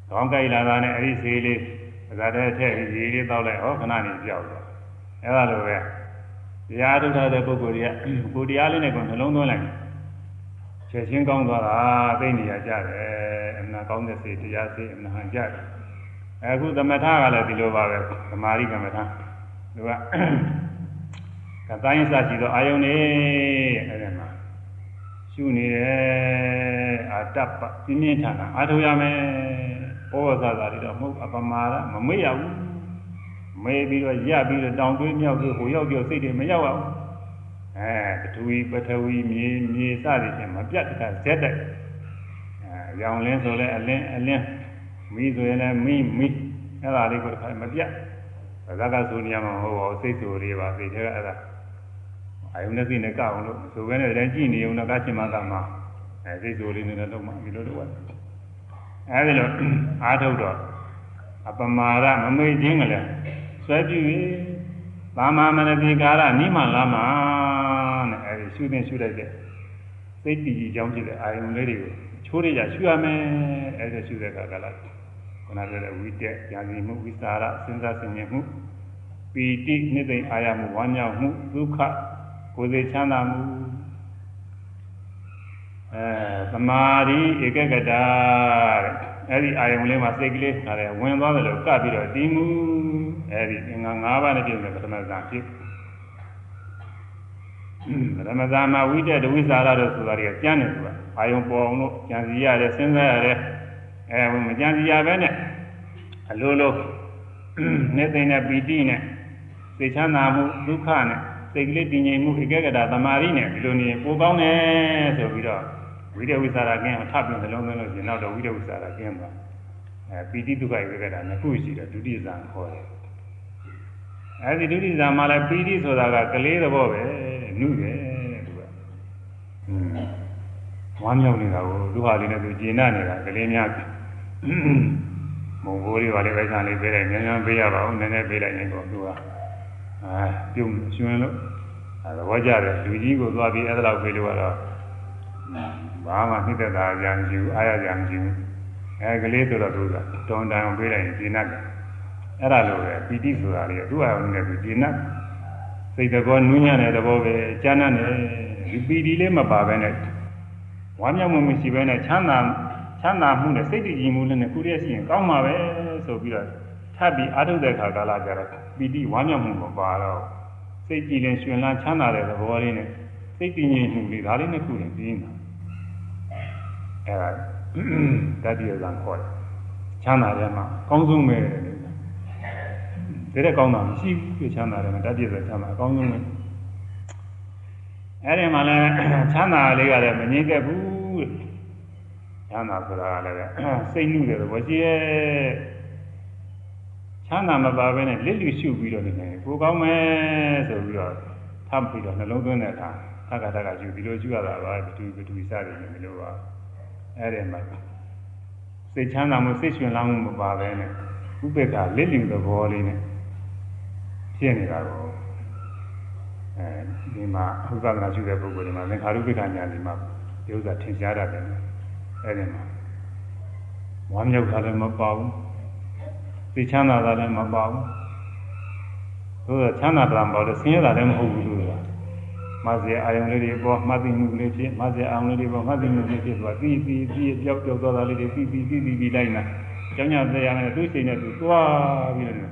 ကောင်းကြိုက်လာတာနဲ့အဲ့ဒီဆေးလေးဒါတဲ့ထည့်ပြီးရေလေးတောက်လိုက်ဟောခဏနေပြောက်သွားအဲ့ဒါလိုပဲတရားထုတ်တဲ့ပုဂ္ဂိုလ်တွေကကိုတရားလေးနဲ့ကိုနှလုံးသွင်းလိုက်ချက်ချင်းကောင်းသွားတာသိနေရကြတယ်အမှန်ကောင်းတဲ့စေတရားစေအမှန်ဟန်ကြတယ်အခုသမထကလည်းဒီလိုပါပဲသမာဓိကမ္မထ သူကကတိုင်းစရှိသောအာယုန်နေအဲ့ဒီမှာရှုနေတယ်အာတပ္ပပြင်းပြင်းထန်ထန်အာထုတ်ရမယ်ဩဝဇာသာတွေတော့မဟုတ်အပမာဒမမေ့ရဘူးမေးပြီးတော့ရပြီးတော့တောင်သွေးမြောက်သွေးဟိုရောက်ကြောစိတ်တွေမရောက်အောင်အဲပထဝီပထဝီမြေမြေစသည်ဖြင့်မပြတ်တခါဇက်တိုက်အဲရောင်လင်းဆိုလဲအလင်းအလင်းမိဆိုရင်လည်းမိမိအဲ့ဒါလေးကိုတခါမပြတ် ဘာသာကဆိုနေရမှာမဟုတ်ပါဘူးစိတ်ဆိုလေးပါစိတ်ထဲကအဲ့ဒါအာယုန်နဲ့စိတ်နဲ့ကောက်အောင်လို့ဆိုပဲနဲ့လည်းကြည့်နေုံတော့ကချင်းမကမှာအဲစိတ်ဆိုလေးနဲ့လည်းလုံးမဒီလိုတော့အဲဒီလိုအားထုတ်တော့အပမာဒမမေ့ခြင်းကလည်းဆွဲပြု၍သာမမနတိကာရနိမလာမတဲ့အဲဒီရှုသင်ရှုလိုက်တဲ့စိတ်တည်ကြည်ကြောင်းဖြစ်တဲ့အာယုံလေးတွေကိုချိုးရကြရှုရမယ်အဲဒီရှုတဲ့အခါကလည်း ခုနပြောတဲ့ဝိတက်ဉာဏ်ကြီးမှုဝိသရာစဉ်းစားဆင်ခြင်မှုပီတိနှစ်သိမ့်အာရမှုဝမ်းမြောက်မှုဒုက္ခကိုယ်စိတ်ချမ်းသာမှုအဲသမာဓိဧကဂတတဲ့အဲ့ဒီအာယုံလေးမှာစိတ်ကလေးခါတယ်ဝင်သွားတယ်လို့ကပ်ပြီးတော့တည်မှုအဲ့ဒီအင်္ဂါ၅ပါးနဲ့ပြည့်စုံတဲ့ပထမဇာဖြစ်ပထမဇာမှာဝိတက်ဒဝိသရာတို့ဆိုတာတွေကကျမ်းတယ်ဆိုတာအာယုံပေါ်အောင်လို့ကြံစီရတယ်စဉ်းစားရတယ် အဲမကြံစီရပဲနဲ့အလိုလိုနေသိတဲ့ပီတိနဲ့စိတ်ချမ်းသာမှုဒုက္ခနဲ့စိတ်ကလေးတည်ငြိမ်မှုဧကဂတသမာဓိနဲ့ဒီလိုနေပိုကောင်းတယ်ဆိုပြီးတော့ဝိတဝိသရာကင်းအောင်ထပ်ပြီးနှလုံးသွင်းလို့ရှင်နောက်တော့ဝိတဝိသရာကင်းပါအဲပီတိဒုက္ခဧကဂတနှစ်ခုရှိတယ်ဒုတိယဇာခေါ်တယ်အဲဒီဒုတိယဇာမှာလည်းပီတိဆိုတာကကလေးသဘောပဲနုတယ်တဲ့သူကอืมဝမ်းမြောက်နေတာကိုသူဟာလေးနဲ့သူကျင်နာနေတာကလေးများ မုံဘိုးလေးပါလေပဲဆန်လေးပေးလိုက်ညံ့ညံ့ပေးရပါဦးနည်းနည်းပေးလိုက်ရင်တော့သူကအဲပြုံးရှင်လို့အဲသဘောကျတယ်လူကြီးကိုသွားပြီးအဲ့ဒါလောက်ပေးလို့ကတော့ဘာမှနှိမ့်သက်တာကြံကြည့်အားရကြံကြည့်အဲကလေးဆိုတော့သူကတောင်းတန်ပေးလိုက်ရင်ကျင်နာတယ်အဲ့ဒါလိုပဲပီတိဆိုတာလေသူ့အာရုံနဲ့သူကျင်နာစိတ်တဘောနူးညံ့တဲ့သဘောပဲကျမ်းနဲ့ဒီပီတိလေးမပါဘဲနဲ့ဝမ်းမြောက်မှုမရှိဘဲနဲ့ချမ်းသာ ချမ်းသာမှုနဲ့စိတ်တည်ကြည်မှုနဲ့ခုတည်းရှိရင်ကောင်းမှာပဲဆိုပြီးတော့ထပ်ပြီးအာထုတဲ့ခါကာလကြတော့ပီတိဝမ်းမြောက်မှုမပါတော့စိတ်ကြည်လင်ရှင်လန်းချမ်းသာတဲ့သဘောလေးနဲ့စိတ်တည်ငြိမ်မှုလေးဒါလေးနဲ့ခုရင်ပြီးနေတာအဲဒါတတိယဇံခေါ်တယ်ချမ်းသာတယ်မှာအကောင်းဆုံးပဲတဲ့ကောင်းတာမရှိဘူးချမ်းသာတယ်မှာတတိယဇံချမ်းသာအကောင်းဆုံးပဲအဲဒီမှာလည်းချမ်းသာလေးကလည်းမငြင်းခဲ့ဘူး ချမ်းသာဆိုတာကလည်းစိတ်နှုတဲ့သဘောရှိရဲ့ချမ်းသာမပါဘဲနဲ့လစ်လျရှုပြီးတော့နေတယ်ကိုကောင်းမယ်ဆိုပြီးတော့ထပ်ပြီးတော့နှလုံးသွင်းတဲ့အခါသက္ကတကယူဒီလိုယူရတာပါဘတူဘတူစတယ်နေလို့ပါအဲ့ဒီမှာစိတ်ချမ်းသာမှုစိတ်ရှင်လောင်းမှုမပါဘဲနဲ့ဥပေက္ခလစ်လျသဘောလေးနဲ့ဖြစ်နေတာကိုအဲဒီမှာဥပဒနာရှိတဲ့ပုဂ္ဂိုလ်တွေမှာသင်္ခါရုပ္ပကညာဒီမှာဒီဥစ္စာထင်ရှားတတ်တယ် အဲဒီမှာဝမ်းမြောက်တာလည်းမပါဘူးသိချမ်းသာတာလည်းမပါဘူးသို့သောချမ်းသာတာမပါလို့ဆင်းရဲတာလည်းမဟုတ်ဘူးလို့ဆိုတာမဇ္ဈိအာယုံလေးတွေပေါ်မှတ်သိမှုလေးဖြစ်မဇ္ဈိအာယုံလေးတွေပေါ်မှတ်သိမှုလေးဖြစ်သွားပြီးပြီးပြီးပြောက်ပြောက်သွားတာလေးတွေပြီးပြီးပြီးပြီးလိုက်နာကျောင်းညသက်ရမယ်သူ့ချိန်နဲ့သူသွားပြီးတော့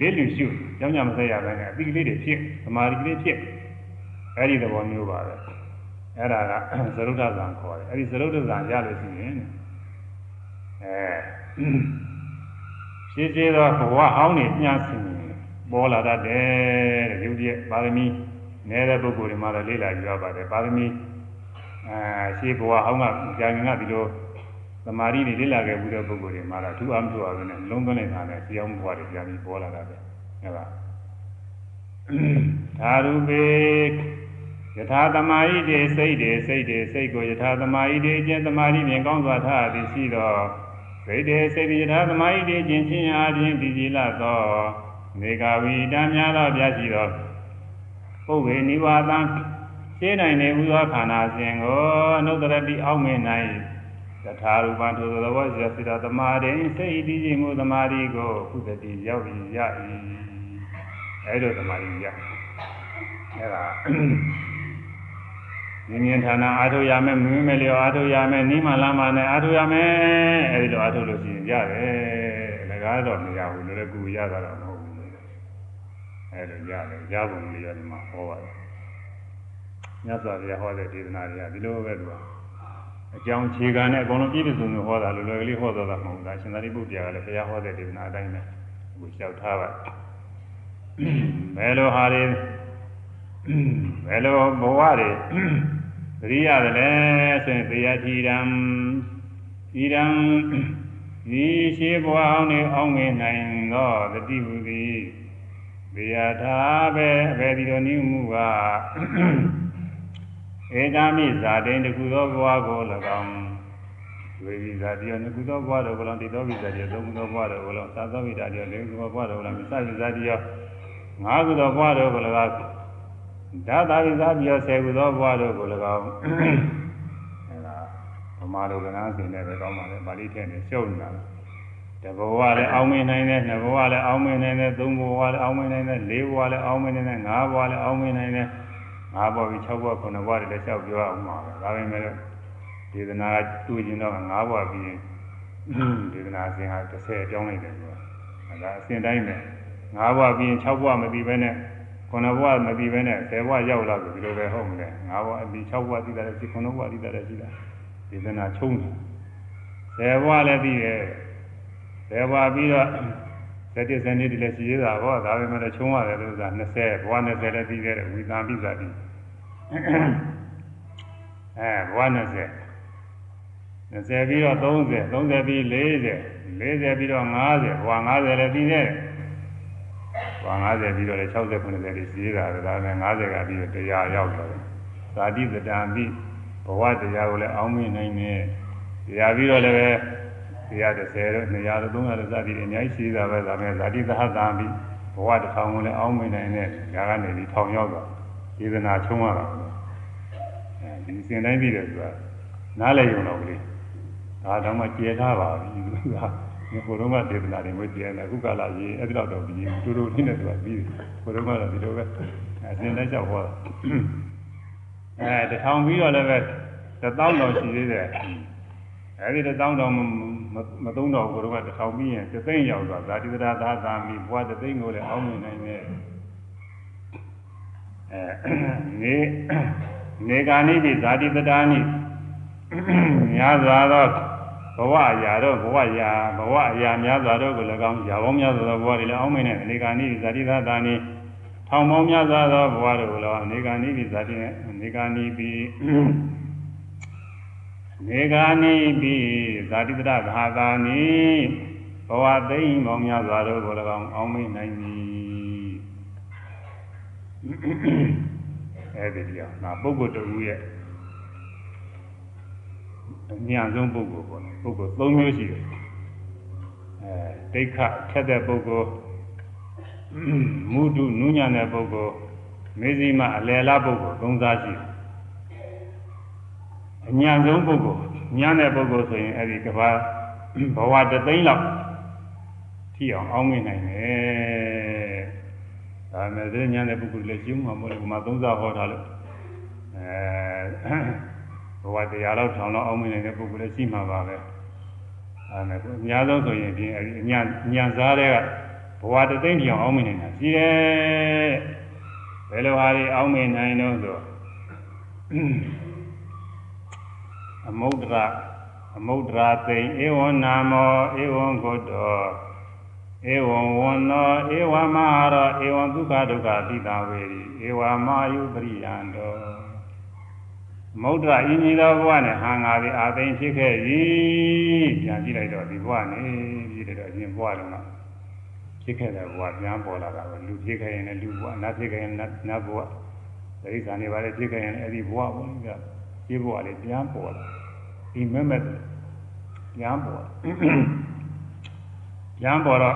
လေးလူရှုကျောင်းညမသက်ရမယ်အတိကလေးတွေဖြစ်သမာဓိကလေးဖြစ်အဲ့ဒီသဘောမျိုးပါပဲ အဲ့ဒါကသရုဒ္ဓဇံခေါ်တယ်အဲ့ဒီသရုဒ္ဓဇံရလို့ရှိရင်အဲရှင်းရှင်းသောဘဝဟောင်းနေညှဆင်ပေါ်လာတတ်တယ်တဲ့ယုတ်ရဲ့ပါရမီနေတဲ့ပုဂ္ဂိုလ်တွေမှာလည်းလေးလာကြရပါတယ်ပါရမီအဲရှင်းဘဝဟောင်းကကြာငင်ကဒီလိုသမာဓိတွေလေးလာခဲ့ပြီးတဲ့ပုဂ္ဂိုလ်တွေမှာလည်းသူ့အမှုတော်နဲ့လုံးသွင်းနေတာနဲ့ကြောင်းဘဝတွေပြန်ပြီးပေါ်လာတတ်တယ်ဟုတ်ပါသာရူပေ ယထာသမာဟိတေစိတ်တေစိတ်တေစိတ်ကိုယထာသမာဟိတေကျင့်သမာဓိဖြင့်ကောင်းစွာထားသည်ရှိသောစိတ်တေစိတ်တိယထာသမာဟိတေကျင့်ခြင်းအားဖြင့်ဒီကြည်လသောနေကဝိတံများသောပြရှိသောပုဗ္ဗေနိဝါသံရှင်းနိုင်နေဥသောခန္ဓာစဉ်ကိုအနုတ္တရတိအောက်မေ၌တထာရူပံထိုသဘောရှိစေတသမာဓိစိတ်တည်ခြင်းမှုသမာဓိကိုကုသတိရောက်ပြီးရ၏အဲလိုသမာဓိရအဲဒါ မြင်မြင်ဌာနအာထုရမယ်မင်းမလျောအာထုရမယ်နိမလာမနဲ့အာထုရမယ်အဲဒီလိုအာထုလို့ရှိရင်ရတယ်လကားတော့မရဘူးလည်းကူရတာတော့မဟုတ်ဘူးအဲလိုရတယ်ရပုံလေးရတယ်မှာဟောပါတယ်မြတ်စွာဘုရားဟောတဲ့ဒေသနာတွေကဒီလိုပဲသူကအကြောင်းခြေခံနဲ့အကုန်လုံးပြည့်ပြည့်စုံစုံဟောတာလိုလွယ်ကလေးဟောတော့တာမဟုတ်ဘူးဒါရှင်သာရိပုတ္တရာကလည်းဘုရားဟောတဲ့ဒေသနာအတိုင်းပဲအခုလျှောက်ထားပါဘယ်လိုဟာတွေဘယ်လိုဘဝတွေ သတိရတယ်လဲဆိုရင်တရားထီရံဤရန်ဒီရှိဘဝအောင်နေအောင်ငယ်နိုင်သောတတိဟုသည်တရားထားပဲအဘယ်ဒီလိုနည်းမှုကဧကမိဇာတိန်တခုသောဘဝကို၎င်းဝေဒီဇာတိယနှစ်ခုသောဘဝတို့ကို၎င်းတိသောဝိဇာတိယသုံးခုသောဘဝတို့ကို၎င်းသာသောဝိဇာတိယလေးခုသောဘဝတို့ကို၎င်းမစ္စဝိဇာတိယငါးခုသောဘဝတို့ကို၎င်း ဓာတာဝိဇာတိယဆယ်ခုသောဘဝတို့ကို၎င်းအဲဒါဗမာလိုကနားစင်နဲ့ပဲကောင်းပါလေပါဠိထက်နဲ့ရှုပ်နေတာတဘဝလည်းအောင်းမင်းနိုင်တယ်နှစ်ဘဝလည်းအောင်းမင်းနိုင်တယ်သုံးဘဝလည်းအောင်းမင်းနိုင်တယ်လေးဘဝလည်းအောင်းမင်းနိုင်တယ်ငါးဘဝလည်းအောင်းမင်းနိုင်တယ်ငါးဘဝပြီး၆ဘဝ9ဘဝတွေလည်းလျှောက်ပြောအောင်ပါပဲဒါပေမဲ့ဒေသနာကတူကျင်တော့ငါးဘဝပြီးရင်ဒေသနာအစဉ်ဟာ30ပြောင်းလိုက်တယ်ဆိုတာဒါအစဉ်တိုင်းပဲငါးဘဝပြီးရင်6ဘဝမပြီးဘဲနဲ့ 9ဘဝမပြီးဘဲနဲ့10ဘဝရောက်လာပြီဒီလိုပဲဟုတ်မလဲငါးဘဝအပြီး6ဘဝသိတာလည်းရှိ9ဘဝသိတာလည်းရှိတာဒေသနာချုံးတယ်10ဘဝလည်းပြီးရဲ့10ဘဝပြီးတော့ဇတိဇနိတိလည်းရှိသေးတာဟောဒါပေမဲ့ချုံးရတယ်လို့ဆိုတာ20ဘဝ20လည်းပြီးခဲ့တယ်ဝိသံပိသတိအဲဘဝ20 20ပြီးတော့30 30ပြီး40 40ပြီးတော့50ဘဝ50လည်းပြီးခဲ့တယ် ဘဝ50ပြီးတော့လည်း60 90တွေရှိသေးတာဒါပေမဲ့50ကပြီးတော့တရားရောက်တော့တယ်ဇာတိတတံပြီးဘဝတရားကိုလည်းအောင်းမင်းနိုင်တယ်တရားပြီးတော့လည်းပဲတရား30တော့200တော့300တော့စသည်အများကြီးရှိတာပဲဒါပေမဲ့ဇာတိသဟတံပြီးဘဝတစ်ထောင်ကိုလည်းအောင်းမင်းနိုင်တဲ့ဒါကနေဒီထောင်ရောက်တော့ဒေသနာချုံးရတာအဲဒီစင်တိုင်းပြီးတယ်ဆိုတာနားလည်ရုံတော့ကလေးဒါတော့မှကျေထားပါပြီသူက ဒီကိုယ်တော့ကဒေသနာတွေမကျေနေအခုကလာရေးအဲ့ဒီတော့တော့ပြီးတူတူလေးနဲ့သူကပြီးတယ်ကိုယ်တော့ကတော့ဒီလိုပဲအစင်တိုင်းကြောက်ဟောတာအဲတထောင်ပြီးတော့လည်းပဲတသောင်းတော်ရှိသေးတယ်အဲဒီတသောင်းတော်မသုံးတော့ကိုယ်တော့ကတထောင်ပြီးရင်တသိန်းရောက်သွားဇာတိတရာသာသာမိဘွားတသိန်းကိုလည်းအောင်းနေနိုင်တယ်အဲနေနေကာနိတိဇာတိတတာနိများစွာသောဘ ဝအရာတော့ဘဝအရာဘဝအရာများစွာတော့ကို၎င်းရာပေါင်းများစွာသောဘဝတွေလည်းအောင်းမင်းနဲ့အနေကာနိတိဇာတိသတာနိထောင်ပေါင်းများစွာသောဘဝတို့ကို၎င်းအနေကာနိတိဇာတိနဲ့အနေကာနိပြီးနေကာနိပြီးဇာတိတရဘာသာနိဘဝသိမ့်ပေါင်းများစွာတို့ကို၎င်းအောင်းမင်းနိုင်သည်အဲဒီတရားငါပုဂ္ဂိုလ်တူရဲ့ အများဆုံးပုဂ္ဂိုလ်ပေါ့ပုဂ္ဂိုလ်၃မျိုးရှိတယ်အဲဒိဋ္ဌထက်တဲ့ပုဂ္ဂိုလ်မုဒုနုညံ့တဲ့ပုဂ္ဂိုလ်မေဇိမအလယ်လားပုဂ္ဂိုလ်၃စားရှိတယ်အညာဆုံးပုဂ္ဂိုလ်ညံ့တဲ့ပုဂ္ဂိုလ်ဆိုရင်အဲဒီကဘာဘဝတသိန်းလောက်ထိအောင်အောင်းမိနိုင်တယ်ဒါမဲ့ဒီညံ့တဲ့ပုဂ္ဂိုလ်လည်းကျုံမှာမဟုတ်ဘူးမှာသုံးစားဟောထားလို့အဲ ဘဝတရားလောက်ထောင်လောက်အောင်မနေတဲ့ပုဂ္ဂိုလ်လည်းရှိမှာပါပဲအဲဒါကအများဆုံးဆိုရင်ဒီအညာညာစားတဲ့ကဘဝတသိမ့်ပြောင်အောင်မနေတာရှိတယ်ဘယ်လိုဟာတွေအောင်မနိုင်တော့ဆိုအမုဒ္ဒရာအမုဒ္ဒရာသိင်ဧဝံနာမောဧဝံဂုတောဧဝံဝနောဧဝမဟာရောဧဝံဒုက္ခဒုက္ခသီတာဝေရီဧဝမာယုပရိယံတော မௌဒ္ဒရာအင်းကြီးသောဘဝနဲ့ဟာငါသည်အာသိင်ဖြစ်ခဲ့ပြီပြန်ကြည့်လိုက်တော့ဒီဘဝနဲ့ကြည့်လိုက်တော့အရင်ဘဝလုံးကဖြစ်ခဲ့တဲ့ဘဝပြန်ပေါ်လာတာပဲလူဖြစ်ခဲ့ရင်လည်းလူဘဝနတ်ဖြစ်ခဲ့ရင်နတ်ဘဝဒိဋ္ဌာန်တွေပါလေဖြစ်ခဲ့ရင်အဲ့ဒီဘဝဘုန်းကြီးကဒီဘဝလေးပြန်ပေါ်လာဒီမဲ့မဲ့ပြန်ပေါ်ပြန်ပေါ်တော့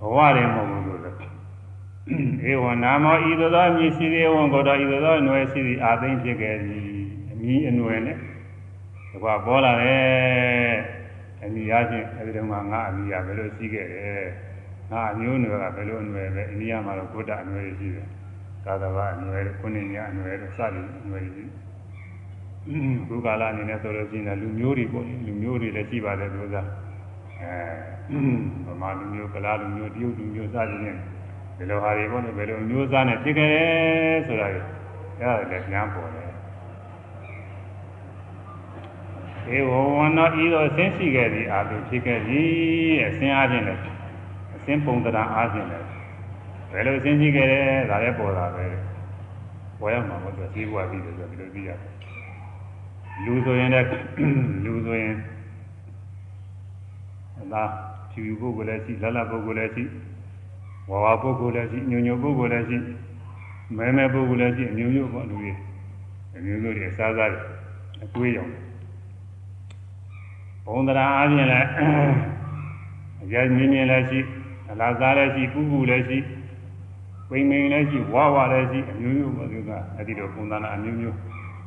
ဘဝတွေမဟုတ်ဘူးလို့ ဧဝနာမောဤသို့သောမြည်စီဧဝံကိုတော်ဤသို့သောအနွယ်ရှိသည်အာသိမ့်ဖြစ်ခဲ့သည်အမည်အနွယ်နဲ့တကွာပေါ်လာတယ်အမိရချင်းအဲဒီတုန်းကငါအမိရဘယ်လိုရှိခဲ့တယ်ငါအမျိုးနွယ်ကဘယ်လိုအနွယ်ပဲအိန္ဒိယမှာတော့ကိုတအနွယ်ရှိတယ်သာသဘာအနွယ်ကိုနေညာအနွယ်စသည်အနွယ်ရှိဘုကာလအနေနဲ့ဆိုလို့ရှိရင်လူမျိုးတွေပေါ့လူမျိုးတွေလည်းရှိပါတယ်သူကအဲဗမာလူမျိုးကလားလူမျိုးတရုတ်လူမျိုးစသည်နဲ့ ဘယ်လိုဟာတွေပေါ့လေဘယ်လိုမျိုးစားနဲ့ဖြစ်ခဲ့တယ်ဆိုတာလေအဲ့ဒါလည်းပြန်ပေါ်တယ်ေဝဝန္နောဤသို့အစင်းရှိခဲ့သည်အာသူဖြစ်ခဲ့သည်အစင်းအားဖြင့်လည်းအစင်းပုံတရာအားဖြင့်လည်းဘယ်လိုအစင်းရှိခဲ့တယ်ဒါလည်းပေါ်တာပဲပေါ်ရမှာမဟုတ်သူသိဘွားပြီးတယ်ဆိုဒီလိုသိရတယ်လူဆိုရင်လည်းလူဆိုရင်ဒါဖြူပုဂ္ဂိုလ်လည်းရှိလလပုဂ္ဂိုလ်လည်းရှိ ဝါဝပုဂ္ဂိုလ်လည်းရှိညုံညုံပုဂ္ဂိုလ်လည်းရှိမဲမဲပုဂ္ဂိုလ်လည်းရှိအမျိုးမျိုးပေါ့လူတွေအမျိုးမျိုးတွေအစားစားအတွေးရောင်ဘုံတရာအားဖြင့်လည်းအကြမြင်မြင်လည်းရှိအလားစားလည်းရှိပူပူလည်းရှိပိန်ပိန်လည်းရှိဝါဝါလည်းရှိအမျိုးမျိုးပေါ့သူကအဲ့ဒီလိုပုံသဏ္ဍာန်အမျိုးမျိုး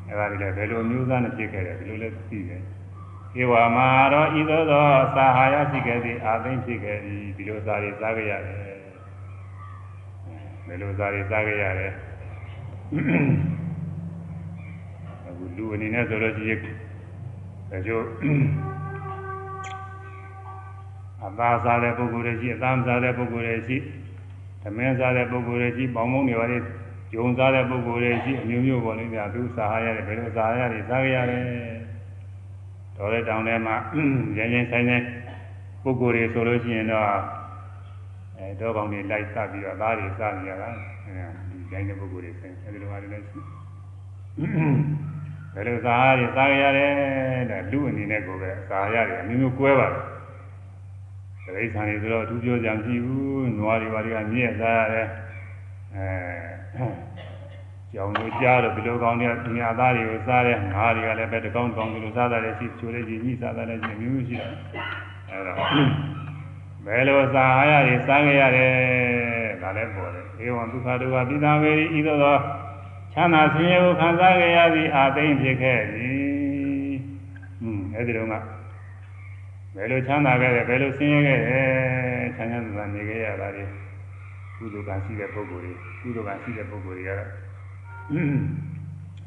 အဲ့ဒါတွေလည်းဘယ်လိုအမျိုးသားနဲ့ဖြစ်ခဲ့တယ်ဒီလိုလည်းသိတယ်ဧဝမာရောဤသို့သောသာဟာယရှိခဲ့သည်အာသိမ့်ဖြစ်ခဲ့သည်ဒီလိုစားတွေစားကြရတယ် ဘယ်လိုစားတွေစားကြရတယ်အခုလူအနေနဲ့ဆိုလို့ရှိရင်ဒါကျို့အသားစားတဲ့ပုဂ္ဂိုလ်တွေရှိအသားမစားတဲ့ပုဂ္ဂိုလ်တွေရှိသမင်းစားတဲ့ပုဂ္ဂိုလ်တွေရှိပေါင်းမုံတွေပါလေဂျုံစားတဲ့ပုဂ္ဂိုလ်တွေရှိအမျိုးမျိုးပေါ်နေကြသူစားရရတယ်ဘယ်လိုစားရတယ်စားရရတယ်တော်တဲ့တောင်ထဲမှာရင်းရင်းဆိုင်ဆိုင်ပုဂ္ဂိုလ်တွေဆိုလို့ရှိရင်တော့ အဲတော့ကောင်းတွေလိုက်စပ်ပြီးတော့သားတွေစားနေရတာအဲဒီတိုင်းတဲ့ပုဂ္ဂိုလ်တွေဆိုင်အဲဒီလိုဟာတွေလည်းရှိဘယ်လိုစားရစားရရတယ်တဲ့လူအနေနဲ့ကိုပဲစားရတယ်အမျိုးမျိုးကွဲပါတယ်တိရစ္ဆာန်တွေဆိုတော့သူပြောကြံကြည့်ဘူးနွားတွေဘာတွေကမြည့်စားရတယ်အဲကြောင်တို့ကြားတော့ဒီလိုကောင်းတဲ့ညသားတွေကိုစားတယ်ငါးတွေကလည်းပဲတကောင်းကောင်းဒီလိုစားတာလည်းရှိချိုးလေးကြီးညှိစားတာလည်းရှိမျိုးမျိုးရှိတယ်အဲတော့ ဘယ်လိုစားရရစားကြရတယ်ဒါလည်းပေါ်တယ်ဧဝံဒုက္ခဒုက္ခပိသဝေဤသို့သောချမ်းသာဆင်းရဲကိုခံစားကြရသည်အာသိမ့်ဖြစ်ခဲ့သည်ဟွန်းအဲဒီတော့ကဘယ်လိုချမ်းသာခဲ့တယ်ဘယ်လိုဆင်းရဲခဲ့တယ်ချမ်းသာသာနေခဲ့ရတာလေကုသိုလ်ကရှိတဲ့ပုဂ္ဂိုလ်တွေကုသိုလ်ကရှိတဲ့ပုဂ္ဂိုလ်တွေကတော့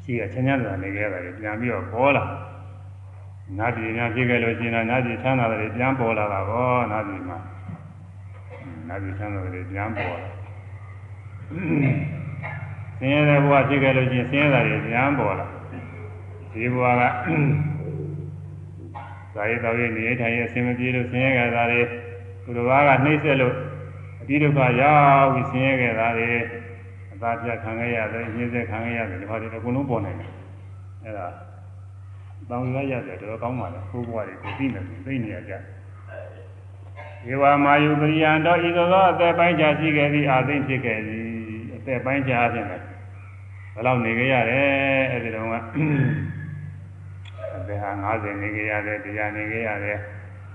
ရှိကချမ်းသာသာနေခဲ့ရတယ်ပြန်ပြီးတော့ပေါ်လာ နတ်ပြည်များဖြစ်ခဲ့လို့ရှိရင်နတ်ပြည်ချမ်းသာတယ်ပြန်ပေါ်လာတာပေါ့နတ်ပြည်မှာနတ်ပြည်ချမ်းသာတယ်ပြန်ပေါ်လာဆင်းရဲတဲ့ဘဝဖြစ်ခဲ့လို့ရှိရင်ဆင်းရဲတာတွေပြန်ပေါ်လာဒီဘဝကဇာတိတော်ရဲ့နေထိုင်ရဲ့အစင်မပြေလို့ဆင်းရဲကြတာတွေသူတော်ဘာကနှိမ့်ဆက်လို့အတိဒုက္ခရောက်ပြီးဆင်းရဲကြတာတွေအသာပြခံခဲ့ရတယ်ညှင်းဆက်ခံခဲ့ရတယ်ဒီဘာတွေအကုန်လုံးပေါ်နေတယ်အဲ့ဒါ တောင်းရရတယ်တော်တော်ကောင်းပါလေကိုယ်ဘဝတွေကိုသိနေပြီသိနေရကြဧဝမာယုပရိယံတော်ဤသို့သောအသက်ပိုင်းခြားရှိခဲ့သည်အာသိဖြစ်ခဲ့သည်အသက်ပိုင်းခြားခြင်းပဲဘယ်လောက်နေကြရတယ်အဲ့ဒီတော့ကအသက်ဟာ90နေကြရတယ်တရားနေကြရတယ်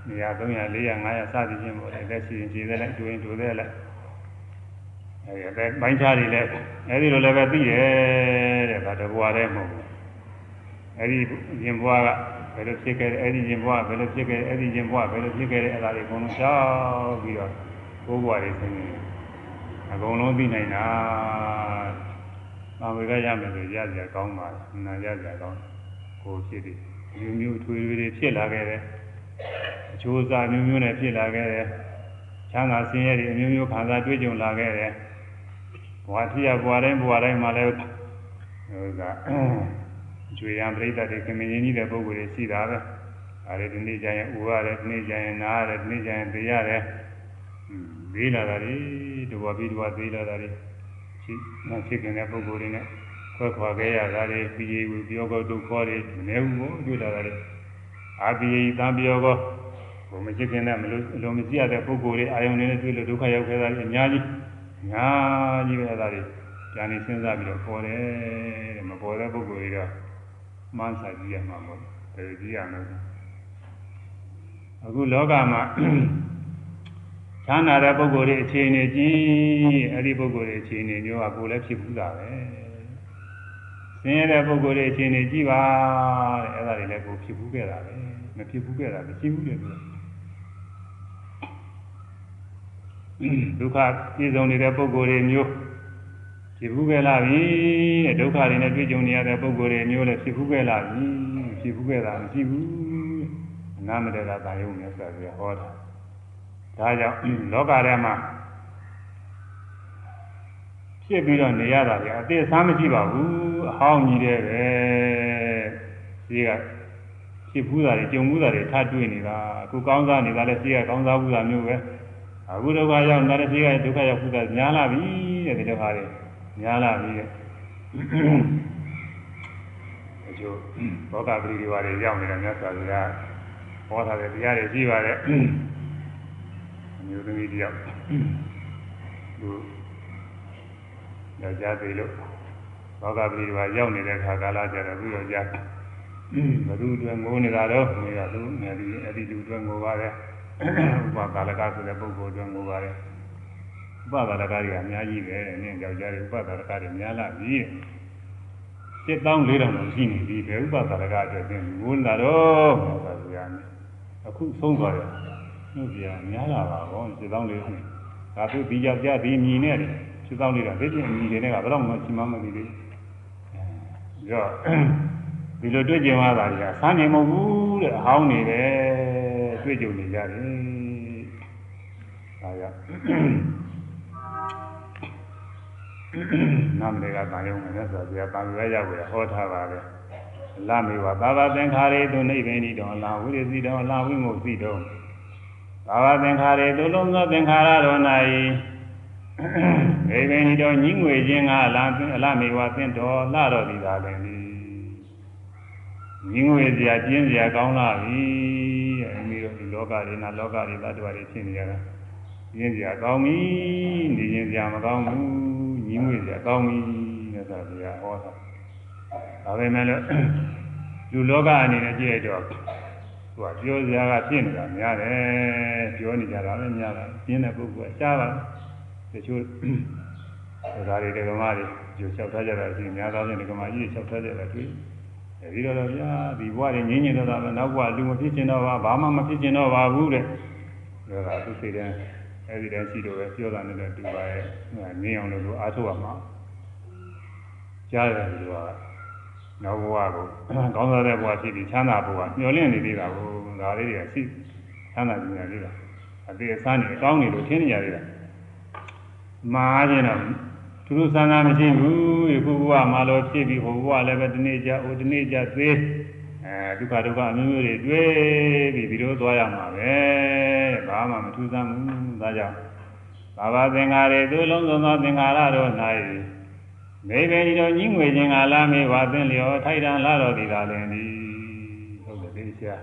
နေရာ300 400 500စသည်ဖြင့်ပေါ့လေလက်ရှိရင်ခြေသက်လိုက်တွင်တွင်သက်လိုက်အဲဒီအသက်ပိုင်းခြားတွေလည်းအဲဒီလိုလည်းပဲသိတယ်တဲ့ဒါတဘွားတည်းမဟုတ်ဘူး အဲဒီရင်ဘွားကဘယ်လိုဖြစ်ခဲ့တယ်အဲဒီရင်ဘွားဘယ်လိုဖြစ်ခဲ့တယ်အဲဒီရင်ဘွားဘယ်လိုဖြစ်ခဲ့တယ်အဲ့ဒါတွေအကုန်လုံးရှောက်ပြီးတော့ကိုးဘွားတွေဆင်းနေအကုန်လုံးသိနိုင်တာ။ဘာဝေကရမယ်ဆိုရကြကောင်းပါလား။နာရကြကောင်းကိုဖြစ်တယ်မျိုးမျိုးထွေထွေတွေဖြစ်လာခဲ့တယ်အချိုးစားမျိုးမျိုးနဲ့ဖြစ်လာခဲ့တယ်ချမ်းသာဆင်းရဲတွေအမျိုးမျိုးခံစားတွေ့ကြုံလာခဲ့တယ်ဘဝဖြစ်ရဘဝတိုင်းဘဝတိုင်းမှာလည်းဟိုက ကျွေရန်ပြိတ္တတွေခင်မင်းကြီးတဲ့ပုဂ္ဂိုလ်တွေရှိတာပဲအဲဒီဒီနေ့ကျရင်ဥရတယ်ဒီနေ့ကျရင်နားရတယ်ဒီနေ့ကျရင်သိရတယ်သေးလာတာတွေတဘပြီးတဘသေးလာတာတွေရှိဖြစ်ခင်တဲ့ပုဂ္ဂိုလ်တွေနဲ့ခွဲခွာခဲ့ရတာတွေပြီးရဝပြောကောဒုက္ခတွေမနေဘူးကိုတွေ့တာတွေအာပြီးရသံပြောကောဘုံမရှိခင်နဲ့မလို့အလုံးမရှိရတဲ့ပုဂ္ဂိုလ်တွေအာယုန်တွေနဲ့တွေ့လို့ဒုက္ခရောက်ခဲ့တာတွေအများကြီးအများကြီးပဲအဲ့ဒါတွေဉာဏ်နဲ့စဉ်းစားပြီးတော့ပေါ်တယ်တဲ့မပေါ်တဲ့ပုဂ္ဂိုလ်တွေတော့ မှန်းစာကြည့်ရမှာပေါ့တယ်ကြည့်ရမယ်အခုလောကမှာချမ်းသာတဲ့ပုဂ္ဂိုလ်တွေအခြေအနေကြီးအဲ့ဒီပုဂ္ဂိုလ်တွေအခြေအနေမျိုးကကိုယ်လည်းဖြစ်ဘူးတာပဲဆင်းရဲတဲ့ပုဂ္ဂိုလ်တွေအခြေအနေကြည့်ပါတဲ့အဲ့ဒါတွေလည်းကိုဖြစ်ဘူးခဲ့တာပဲမဖြစ်ဘူးခဲ့တာမရှိဘူးတဲ့သူဒုက္ခပြည့်စုံနေတဲ့ပုဂ္ဂိုလ်တွေမျိုး ဖြစ်ဘူးခဲ့လာပြီတဲ့ဒုက္ခတွေနဲ့တွေ့ကြုံနေရတဲ့ပုဂ္ဂိုလ်တွေမျိုးလည်းဖြစ်ဘူးခဲ့လာပြီဖြစ်ဘူးခဲ့တာမရှိဘူးအနာမတ္တသာယုံနဲ့ဆိုပြီးဟောတာဒါကြောင့်လောကထဲမှာဖြစ်ပြီးတော့နေရတာလေအသေးစားမရှိပါဘူးအဟောင်းကြီးတဲ့ပဲဒီကဖြစ်ဘူးတာတွေကြုံဘူးတာတွေထပ်တွေ့နေတာအခုကောင်းစားနေတာလည်းရှိကကောင်းစားဘူးတာမျိုးပဲအခုဒုက္ခရောက်နေတဲ့ရှိကဒုက္ခရောက်ဘူးတာများလာပြီတဲ့ဒီဒုက္ခတွေ များလာပြီတဲ့အကျိုးဘောဂပရိဒီဝါတွေရောက်နေတာမြတ်စွာဘုရားဟောထားတဲ့တရားတွေရှိပါတယ်အမျိုးသမီးတယောက်သူယောက်ျားသေးလို့ဘောဂပရိဒီဝါရောက်နေတဲ့ခါကာလကျတော့သူယောက်ျားဘသူအတွက်ငိုးနေတာတော့နေရသူငယ်ဒီအဲ့ဒီလူအတွက်ငိုပါတယ်ဥပကာလကဆိုတဲ့ပုဂ္ဂိုလ်အတွက်ငိုပါတယ် ဥပကာလကတွေအများကြီးပဲနင်းယောက်ျားတွေဥပကာလကတွေများလာပြီစစ်တောင်း၄တောင်လို့ရှိနေပြီဘယ်ဥပကာလကအတွက်သင်ငိုးနေတာတော့ဆိုဆိုရမယ်အခုဆုံးသွားတယ်ဟုတ်ပြများလာပါဘောစစ်တောင်း၄ဆိုဒါသူဒီယောက်ျားဒီမြည်နဲ့စစ်တောင်း၄တော့ဒီပြင်မြည်တွေကဘယ်တော့မှရှိမှမသိသေးဘူးကြောဒီလိုတွေ့ကြုံရတာကြီးဆန်းနေမဟုတ်ဘူးတဲ့အဟောင်းနေတယ်တွေ့ကြုံနေကြတယ်ဒါကြောင့် နာမည်ကတန်ရုံနဲ့ဆိုပြတန်ရွယ်ရောက်ရဟောထားပါပဲလမေဝသာဝသင်္ခါရေသူနိဗ္ဗာန်ဤတော်လာဝိရစီတော်လာဝိမုတ်စီတော်သာဝသင်္ခါရေသူလုံးသောသင်္ခါရတော်၌နိဗ္ဗာန်ဤတော်ညင်းငွေခြင်းကအလားအလားမေဝသင်တော်လာတော်သည်သာလည်းငင်းငွေစရာကျင်းစရာကောင်းလာပြီတဲ့အမိတို့ဒီလောကတွေနာလောကတွေသတ္တဝါတွေဖြစ်နေကြတာကျင်းစရာကောင်းပြီနေရင်စရာမကောင်းဘူး ငင်းငွေစရာကောင်းပြီတဲ့ဆိုဗျာဟောတာဒါပေမဲ့လို့လူလောကအနေနဲ့ကြည့်ရတော့သူကပြောစရာကဖြစ်နေတာများတယ်ပြောနေကြတာလည်းများတာကျင်းတဲ့ပုဂ္ဂိုလ်ကရှားပါတချို့ဒါတွေဒကမာတွေကြိုလျှောက်ထားကြတာရှိများသောဖြင့်ဒကမာကြီးလျှောက်ထားကြတာတွေ့အဲဒီတော့ဗျာဒီဘဝတွေငြင်းငြင်းတော့တာပဲနောက်ဘဝလူမဖြစ်ကျင်တော့ပါဘာမှမဖြစ်ကျင်တော့ပါဘူးတဲ့ဒါကသူစိတ်ထဲ အဲဒီတည်းရှိတော့ပဲပြောတာနဲ့တူပါရဲ့ငင်းအောင်လို့အားထုတ်ရမှာကြားရတယ်သူကနောက်ဘဝကိုကောင်းစားတဲ့ဘဝဖြစ်ပြီးချမ်းသာဘဝမျှော်လင့်နေသေးတာကိုဒါလေးတွေကရှိချမ်းသာကြနေသေးတာအသေးအစမ်းနေကောင်းနေလို့ထင်းနေရသေးတာမှားခြင်းတော့သူတို့စံသာမရှိဘူးယခုဘဝမှာလို့ဖြစ်ပြီးဟိုဘဝလည်းပဲဒီနေ့ကြဟိုဒီနေ့ကြသေး အဲဒုက္ခဒုက္ခအမျိုးမျိုးတွေတွေ့ပြီးဒီလိုသွားရမှာပဲဘာမှမထူးဆန်းဘူးဒါကြောင့်ဘာဝသင်္ခါရေသူလုံးစုံသောသင်္ခါရတို့၌မိဘဒီတော်ကြီးငွေခြင်းကလာမေဝသင်လျောထိုက်တန်လာတော်သည်သာလင်သည်ဟုတ်တယ်ဒီဆရာ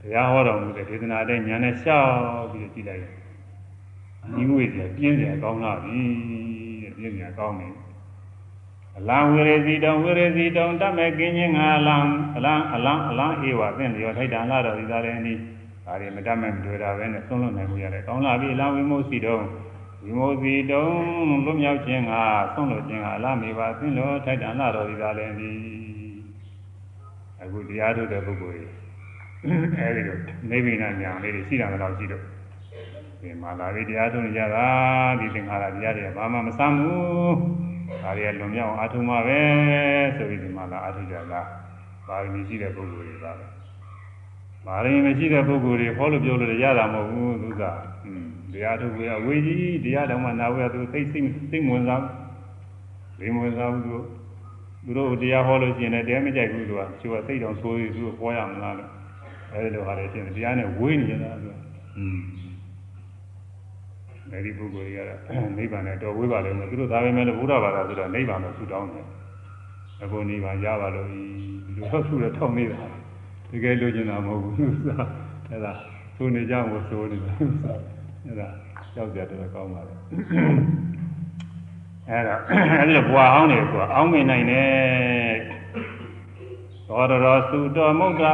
တရားဟောတော်မူတဲ့ဒေသနာတဲ့ညာနဲ့ရှောက်ပြီးကြည့်လိုက်ကြီးငွေကြီးပြင်းတယ်ကောင်းလာပြီပြည့်ညာကောင်းနေ အလံဝိရစီတောင်ဝိရစီတောင်တတ်မဲ့ကင်းခြင်းငါအလံအလံအလံအလံအေဝသင်လျောထိုက်တန်လာတော်ဒီသားလည်းနီးဒါတွေမတတ်မဲ့မတွေ့တာပဲနဲ့ဆုံးလွတ်နိုင်မှုရတယ်ကောင်းလာပြီအလံဝိမုစီတောင်ဝိမုစီတောင်လွတ်မြောက်ခြင်းကဆုံးလွတ်ခြင်းကအလံမေပါသင်လို့ထိုက်တန်လာတော်ဒီသားလည်းနီးအခုတရားထုတ်တဲ့ပုဂ္ဂိုလ်ကြီးအဲဒီတော့နိဗ္ဗာန်ညာလေးတွေရှိတာတော့ရှိတော့ဒီမှာလာပြီးတရားထုတ်နေကြတာဒီသင်္ခါရတရားတွေဘာမှမဆမ်းဘူး ဒါတွေကလွန်မြောက်အာထုံမှာပဲဆိုပြီးဒီမှာလာအာထုကြတာပါရမီရှိတဲ့ပုဂ္ဂိုလ်တွေပါပဲပါရမီမရှိတဲ့ပုဂ္ဂိုလ်တွေဟောလို့ပြောလို့ရတာမဟုတ်ဘူးသူကတရားထုတ်ကြအဝေးကြီးတရားတော်မှာနာဝရသူသိသိသိဝင်စားဘူးဝင်စားဘူးသူသူတို့တရားဟောလို့ရှိရင်လည်းတရားမကြိုက်ဘူးသူကသူကသိတော်ဆိုပြီးသူကဟောရမလားလို့အဲဒီလိုဟာလည်းရှိတယ်တရားနဲ့ဝေးနေတာသူကอืม အဲဒီပုဂ္ဂိုလ်တွေကတော့နိဗ္ဗာန်နဲ့တော်ဝေးပါလိမ့်မယ်သူတို့ဒါပဲမဲ့လို့ဘုရားဘာသာဆိုတော့နိဗ္ဗာန်ကိုဆုတောင်းတယ်အခုနိဗ္ဗာန်ရပါလို့ဒီလိုတော့ဆုရထောက်နေတာတကယ်လိုချင်တာမဟုတ်ဘူးအဲဒါသူနေကြမို့ဆိုနေတာအဲဒါကြောက်ကြတယ်ကောင်းပါလေအဲဒါအဲဒီလိုဘွာအောင်တယ်ကွာအောင်းမြင်နိုင်တယ် သောရရောသုတော်မုဒ္ဒရာ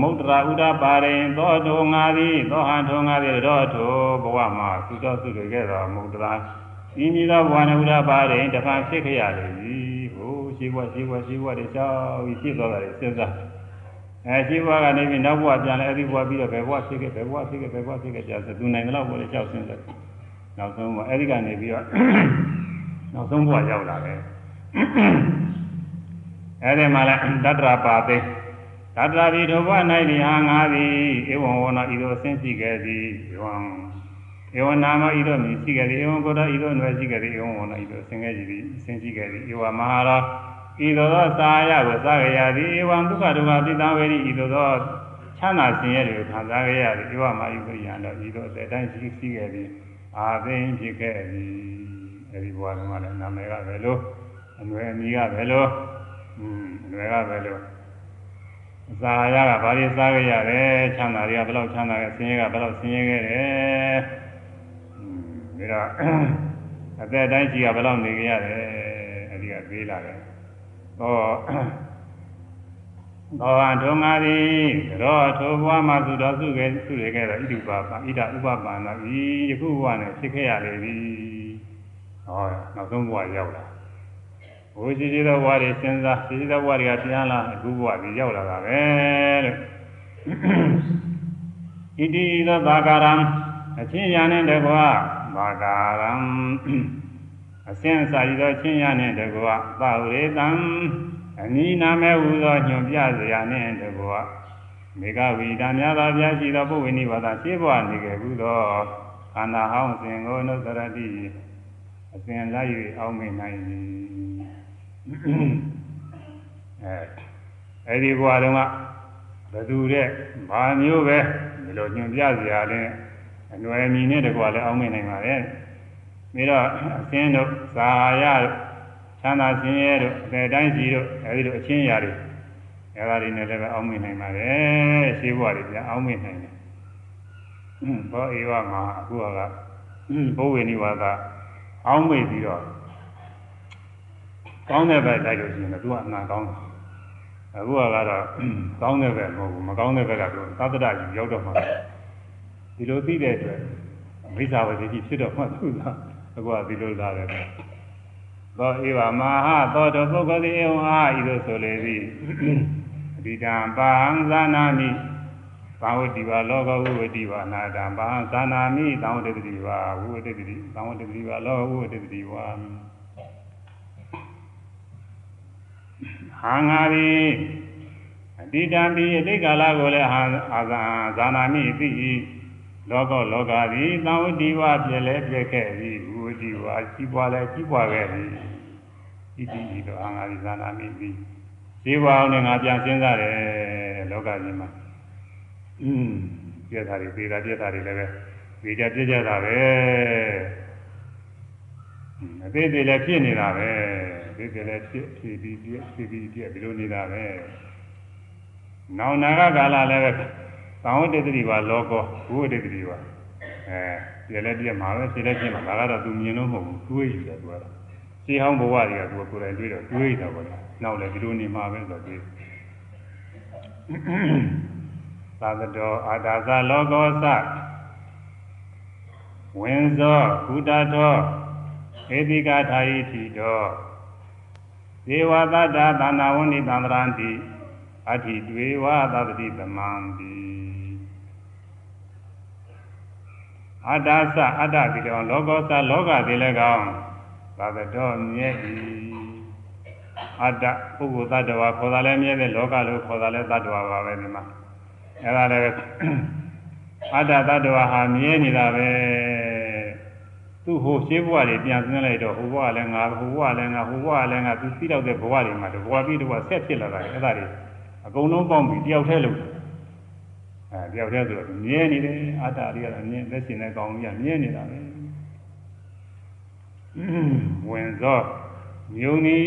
မုဒ္ဒရာဥဒပါရင်သောတောငါသည်သောဟံထောငါသည်ရောထောဘဝမှာသုတော်သုတွေခဲ့တော်မုဒ္ဒရာဤမည်သောဘဝနုဒပါရင်တဖန်ဖြစ်ခဲ့ရလေပြီဟိုရှိဘဝရှိဘဝရှိဘဝတွေကြောက်ပြီးဖြစ်သွားတာတွေစဉ်းစားအဲရှိဘဝကနေပြီးနောက်ဘဝပြန်လဲအဲ့ဒီဘဝပြီးတော့ဘယ်ဘဝဖြစ်ခဲ့ဘယ်ဘဝဖြစ်ခဲ့ဘယ်ဘဝဖြစ်ခဲ့ကြာဆိုသူနိုင်တော့ဘဝတွေကြောက်စဉ်းစားနောက်ဆုံးဘဝအဲ့ဒီကနေပြီးတော့နောက်ဆုံးဘဝရောက်လာတယ် အဲ့ဒီမှာလဲတတ္တရာပါသိတတ္တရာဒီဒုဘ၌ဒီဟာငါသည်ဧဝံဝနာဤသို့အဆင်းရှိခဲ့သည်ဧဝံဧဝနာမဤသို့မြည်ရှိခဲ့သည်ဧဝံကိုယ်တော်ဤသို့နွယ်ရှိခဲ့သည်ဧဝံဝနာဤသို့အဆင်းခဲ့သည်အဆင်းရှိခဲ့သည်ဧဝမဟာရာဤသို့သောသာယကိုသာရရသည်ဧဝံဒုက္ခဒုက္ခပိတံဝေရိဤသို့သောချမ်းသာဆင်းရဲတွေကိုခံစားခဲ့ရသည်ဧဝမဤသို့ရံတော့ဤသို့အတိုင်းရှိရှိခဲ့သည်အာသိင်ဖြစ်ခဲ့သည်အဲဒီဘဝတုန်းကလည်းနာမည်ကပဲလို့အနွယ်အမည်ကပဲလို့ อืมအနွယ်ကပဲလို့အစာရကဘာတွေစားခဲ့ရတယ်ချမ်းသာတွေကဘယ်လောက်ချမ်းသာခဲ့ဆင်းရဲကဘယ်လောက်ဆင်းရဲခဲ့တယ်อืมဒါတော့အသက်တိုင်းကြီးကဘယ်လောက်နေခဲ့ရတယ်အဲဒီကသေးလာတယ်ဟောသောဟံထုံငါသည်တော့ထိုဘဝမှာသူတော်စုခဲ့သူတွေခဲ့တော့ဣတုပါပါဣဒဥပပါဏဤယခုဘဝနဲ့ဖြစ်ခဲ့ရလေပြီဟောနောက်ဆုံးဘဝရောက်လာ ဘုရားရှိသောဘဝတွေစဉ်းစားရှိသောဘဝတွေကပြန်လာအခုဘဝကြီးရောက်လာတာပဲလို့ဣတိသောဘာကာရံအချင်းညာနဲ့တကွာဘာကာရံအစဉ်အစာရသောချင်းညာနဲ့တကွာသာဝရေတံအနိနာမဲဟူသောညွန်ပြစရာနှင့်တကွာမေဃဝိဒါများသောပြရှိသောပုဝ္ဝိနိဘာသာရှင်းဘဝနေခဲ့ဘူးသောခန္ဓာဟောင်းစဉ်ကိုနုသရတိအစဉ်လိုက်၍အောင်းမိနိုင်သည် အဲအဲ့ဒီဘဝတုန်းကဘသူတဲ့ဘာမျိုးပဲဒီလိုညွန်ပြစရာလဲအနွယ်မီနဲ့တကွာလည်းအောင်းမိနိုင်ပါလေပြီးတော့အစဉ်တို့ဇာယတို့ချမ်းသာခြင်းရဲ့တို့အတဲ့တိုင်းစီတို့အဲဒီလိုအချင်းရာတွေအဲဒါတွေနဲ့လည်းပဲအောင်းမိနိုင်ပါတယ်ရှင်းဘဝတွေပြန်အောင်းမိနိုင်တယ်ဘောဧဝမှာအခုကဘိုးဝေနိဝါဒအောင်းမိပြီးတော့ ကောင်းတဲ့ဘက်လိုက်လို့ရှိရင်တော့သူကအနာကောင်းတယ်အခုကတော့ကောင်းတဲ့ဘက်မဟုတ်ဘူးမကောင်းတဲ့ဘက်ကသူသတ္တရကြီးရောက်တော့မှဒီလိုသိတဲ့အတွက်မိစ္ဆာဝတိကြီးဖြစ်တော့မှသူကအခုကဒီလိုလာတယ်သောဧဝမဟာသောတပုဂ္ဂိုလ်ဧဝဟာဤသို့ဆိုလေသည်အတိတံပါဟံဇာနာမိဘာဝတိပါလောကဝုဝတိပါနာတံဘာဟံဇာနာမိသံဝတ္တိပါဝုဝတ္တိသံဝတ္တိပါလောကဝုဝတ္တိပါ ဟာငါသည်အတိတံပိအတိတ်ကာလကိုလည်းဟာအာဇာဇာနာမိသိ၏လောကလောကသည်သံဝတ္တိဝပြည့်လဲပြည့်ခဲ့သည်ဝတ္တိဝကြီးပွားလဲကြီးပွားခဲ့သည်ဣတိဤတော့ဟာငါသည်ဇာနာမိသိဇေဝအောင်နဲ့ငါပြန်စဉ်းစားတယ်လောကကြီးမှာอืมပြည့်တာတွေပေတာပြည့်တာတွေလည်းပဲပေကြပြည့်ကြတာပဲ အသေးသေးလည်းဖြစ်နေတာပဲဒီကလေးဖြစ်ဖြစ်ပြီးပြည့်ဖြစ်ပြီးပြည့်ဒီလိုနေတာပဲနောင်နာကကာလလည်းပဲသံဝတ္တတိပါလောကောဘုဝတ္တတိပါအဲပြည့်လည်းပြည့်မှာပဲဖြစ်လည်းဖြစ်မှာဒါကတော့သူမြင်လို့မဟုတ်ဘူးတွေးယူတယ်သူကတော့ရှင်းဟောင်းဘဝတွေကသူကကိုယ်တိုင်တွေးတော့တွေးတာပေါ့နောက်လည်းဒီလိုနေမှာပဲဆိုတော့တွေးသာသတော်အာဒါဇလောကောသဝင်းဇောကုတတော် ဧတိကာထာယိတိတော်ဒေဝသတ္တသန္နာဝဏိသန္တရံတိအဋ္ဌိတွေဝသတ္တိသမံတိအတ္တသအတ္တတိတော်လောကောသလောကတိလည်းကောင်းသာသတော်မြဲ၏အတ္တပုဂ္ဂိုလ်သတ္တဝါခေါ်တာလည်းမြဲတယ်လောကလို့ခေါ်တာလည်းသတ္တဝါပါပဲဒီမှာအဲဒါလည်းအတ္တသတ္တဝါဟာမြဲနေတာပဲ သူ့ဟိုရှင်းဘဝတွေပြန်ဆင်းလိုက်တော့ဟိုဘဝလည်းငါဟိုဘဝလည်းငါဟိုဘဝလည်းငါသူသိတော့တဲ့ဘဝတွေမှာတဘဝပြီးတဘဝဆက်ဖြစ်လာတာအဲ့ဒါတွေအကုန်လုံးပေါင်းပြီးတယောက်တည်းလို့အဲတယောက်တည်းဆိုတော့မြဲနေတယ်အတ္တတွေကတော့မြဲလက်ရှင်နဲ့ကောင်းကြီးကမြဲနေတာပဲဝင်သောမြုံနီ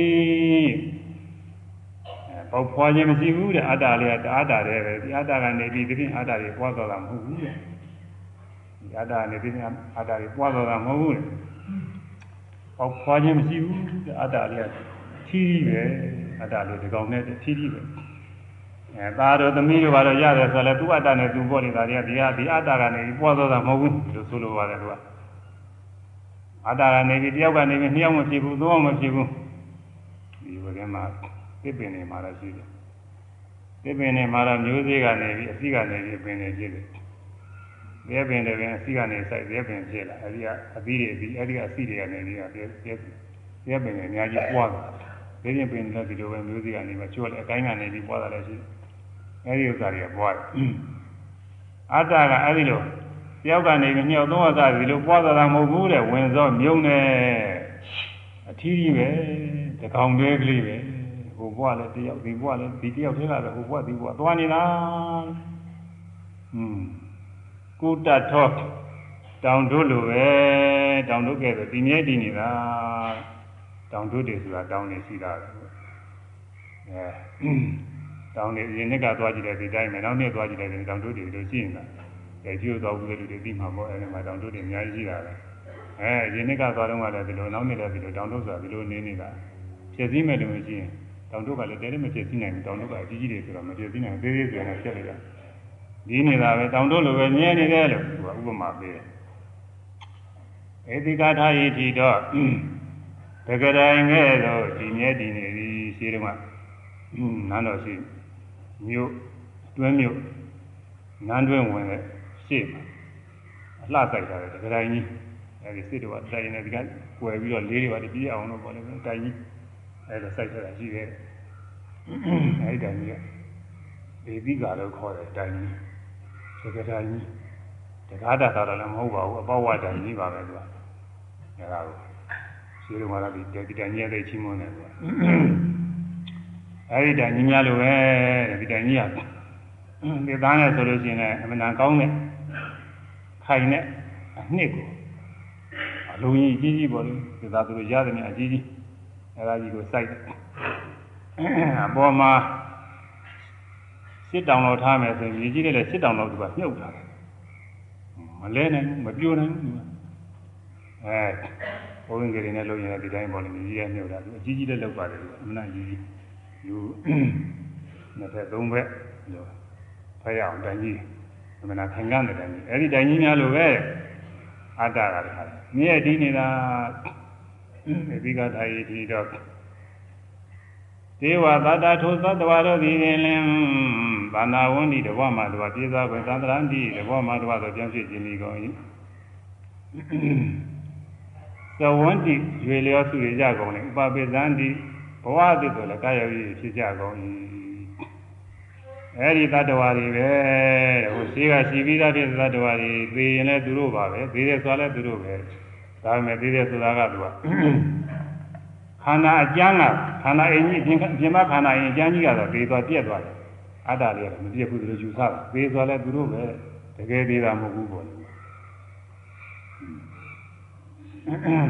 ပေါက်ဖွာခြင်းမရှိဘူးတဲ့အတ္တလေးကတအတ္တတည်းပဲဒီအတ္တကနေပြီးဒီပြင်အတ္တတွေပွားသွားတာမဟုတ်ဘူးတဲ့ ဒီအတ္တနေပြီးအတ္တတွေပွားသွားတာမဟုတ်ဘူးတဲ့ပေါက်ဖွာခြင်းမရှိဘူးတဲ့အတ္တလေးကထီးထီးပဲအတ္တလေးဒီကောင်နဲ့ထီးထီးပဲအဲသားတို့သမီးတို့ဘာလို့ရတယ်ဆိုလဲသူ့အတ္တနဲ့သူပေါ်နေတာတွေကဒီဟာဒီအတ္တကနေပွားသွားတာမဟုတ်ဘူးလို့ဆိုလိုပါတယ်သူကအတ္တကနေပြီးတယောက်ကနေပြီးနှစ်ယောက်မဖြစ်ဘူးသုံးယောက်မဖြစ်ဘူးဒီဘက်ကမှာသစ်ပင်တွေမှာတော့ရှိတယ်သစ်ပင်တွေမှာတော့မျိုးစေ့ကနေပြီးအစီကနေပြီးပင်တွေဖြစ်တယ်။ ရဲပင်တွေပင်အစီကနေစိုက်ရဲပင်ဖြစ်လာအဲဒီကအသီးတွေဒီအဲဒီကအစီတွေကနေပြီးတော့ရဲရဲပင်တွေအများကြီးပွားတာ။ဒီပြင်ပင်လည်းဒီလိုပဲမျိုးစေ့ကနေမှကျွတ်လေအကိုင်းကနေပြီးပွားတာလည်းရှိတယ်။အဲဒီဥစ္စာတွေကပွားတယ်။အတ္တကအဲဒီလိုတယောက်ကနေပြီးညှောက်သုံးရတာဒီလိုပွားတာမဟုတ်ဘူးတဲ့ဝင်စောမြုံနေအထီးကြီးပဲတကောင်တွဲကလေးပဲဟိုဘွားလည်းတယောက်ဒီဘွားလည်းဒီတယောက်ထဲကပဲဟိုဘွားဒီဘွားသွားနေတာอืม ကုတတ်ထောတောင်တို့လိုပဲတောင်တို့ကဲဆိုဒီမြဲတည်နေတာတောင်တို့တွေဆိုတာတောင်နေရှိတာပဲအဲတောင်နေရင်နှစ်ကသွားကြည့်တယ်ဒီတိုင်းပဲနောက်နှစ်သွားကြည့်တယ်ဒီတောင်တို့တွေလိုရှိနေတာအဲကျိုးသွားဘူးလေလူတွေပြီးမှာပေါ့အဲဒီမှာတောင်တို့တွေအများကြီးရှိတာပဲအဲရင်နှစ်ကသွားတော့ကလည်းဒီလိုနောက်နှစ်လည်းဒီလိုတောင်တို့ဆိုတာဒီလိုနေနေတာဖြစ်စည်းမဲ့လို့ရှိရင်တောင်တို့ကလည်းတဲတဲမဖြစ်စည်းနိုင်ဘူးတောင်တို့ကအကြီးကြီးတွေဆိုတော့မဖြစ်စည်းနိုင်သေးသေးဆိုရင်ဖြစ်လိုက်တာ ဒီနေတာပဲတောင်တို့လိုပဲမြဲနေတယ်လို့သူကဥပမာပေးတယ်ဧတိကထာယိတိတော့တကယ်တိုင်းငဲ့တော့ဒီမြဲတည်နေပြီရှိတော့မှနန်းတော်ရှိမြို့တွင်းမြို့နန်းတွင်းဝင်တဲ့ရှေ့မှာအလှဆိုင်တာတကယ်တိုင်းကြီးအဲဒီစစ်တော်ကတိုင်နေဒီကကွယ်ပြီးတော့လေးတွေပါပြည့်အောင်လို့ပေါ့လေတိုင်ကြီးအဲဒါစိုက်ထတာရှိတယ်အဲဒီတိုင်ကြီးကဒေသီကာလို့ခေါ်တယ်တိုင်ကြီးတ ကယ်တိုင်ကြီးတကားတာတာလည်းမဟုတ်ပါဘူးအပေါဝတိုင်ကြီးပါပဲသူကအဲဒါကိုရှိတော့မှလည်းဒီတိုင်ကြီးရဲ့သိချင်းမွန်းတယ်သူကအဲဒီတိုင်ကြီးများလိုပဲဒီတိုင်ကြီးကဒီသားနဲ့ဆိုလို့ရှိရင်လည်းအမှန်တန်ကောင်းတဲ့ခိုင်တဲ့အနှစ်ကိုအလုံးကြီးကြီးကြီးပေါ့လေဒီသားသူတို့ရတယ်မြအကြီးကြီးအဲဒါကြီးကိုစိုက်တယ်အပေါ်မှာ စစ်တောင်လောက်ထားမယ်ဆိုရင်မြေကြီးနဲ့လည်းစစ်တောင်လောက်သူကမြုပ်ထားတယ်မလဲနိုင်ဘူးမပြိုနိုင်ဘူးအဲဘုန်းကြီးတွေနဲ့လုပ်ရင်လည်းဒီတိုင်းပေါ့လေမြေကြီးရဲ့မြုပ်တာသူအကြီးကြီးလည်းလုပ်ပါတယ်သူအမှန်တန်ကြီးကြီးလူနှစ်ဖက်သုံးဖက်လို့ဖက်ရအောင်တိုင်ကြီးအမှန်တန်ခိုင်ကတဲ့တိုင်ကြီးအဲ့ဒီတိုင်ကြီးများလို့ပဲအတ္တကတခါမြဲတည်နေတာအဓိကထာယီတိတော့ဒေဝသတ္တထိုသတ္တဝါတို့သည်လင် ဘာနာဝန္တိတဘောမှာတဘောပြေသောပဲသန္တရန္တိတဘောမှာတဘောဆိုပြောင်းဖြစ်ခြင်းဤကုန်၏သဝန္တိရွေလျောစုရကြကုန်လေဥပပိသန္တိဘဝအသစ်ဆိုလည်းကာယဝိဖြစ်ကြကုန်၏အဲ့ဒီတ attva တွေပဲဟိုရှိကရှိပြီးသားဖြစ်သတ္တဝါတွေသိရင်လည်းသူတို့ပါပဲသိတယ်ဆိုလည်းသူတို့ပဲဒါပေမဲ့သိတယ်ဆိုတာကသူကခန္ဓာအကျမ်းကခန္ဓာအင်းကြီးပြင်ပြင်မခန္ဓာအင်းအကျမ်းကြီးကတော့သေသွားပြက်သွားတယ် အတ္တလေးကမပြက်ဘူးသူတို့ယူဆတာသေသွားလည်းသူတို့ပဲတကယ်သေးတာမဟုတ်ဘူးပေါ့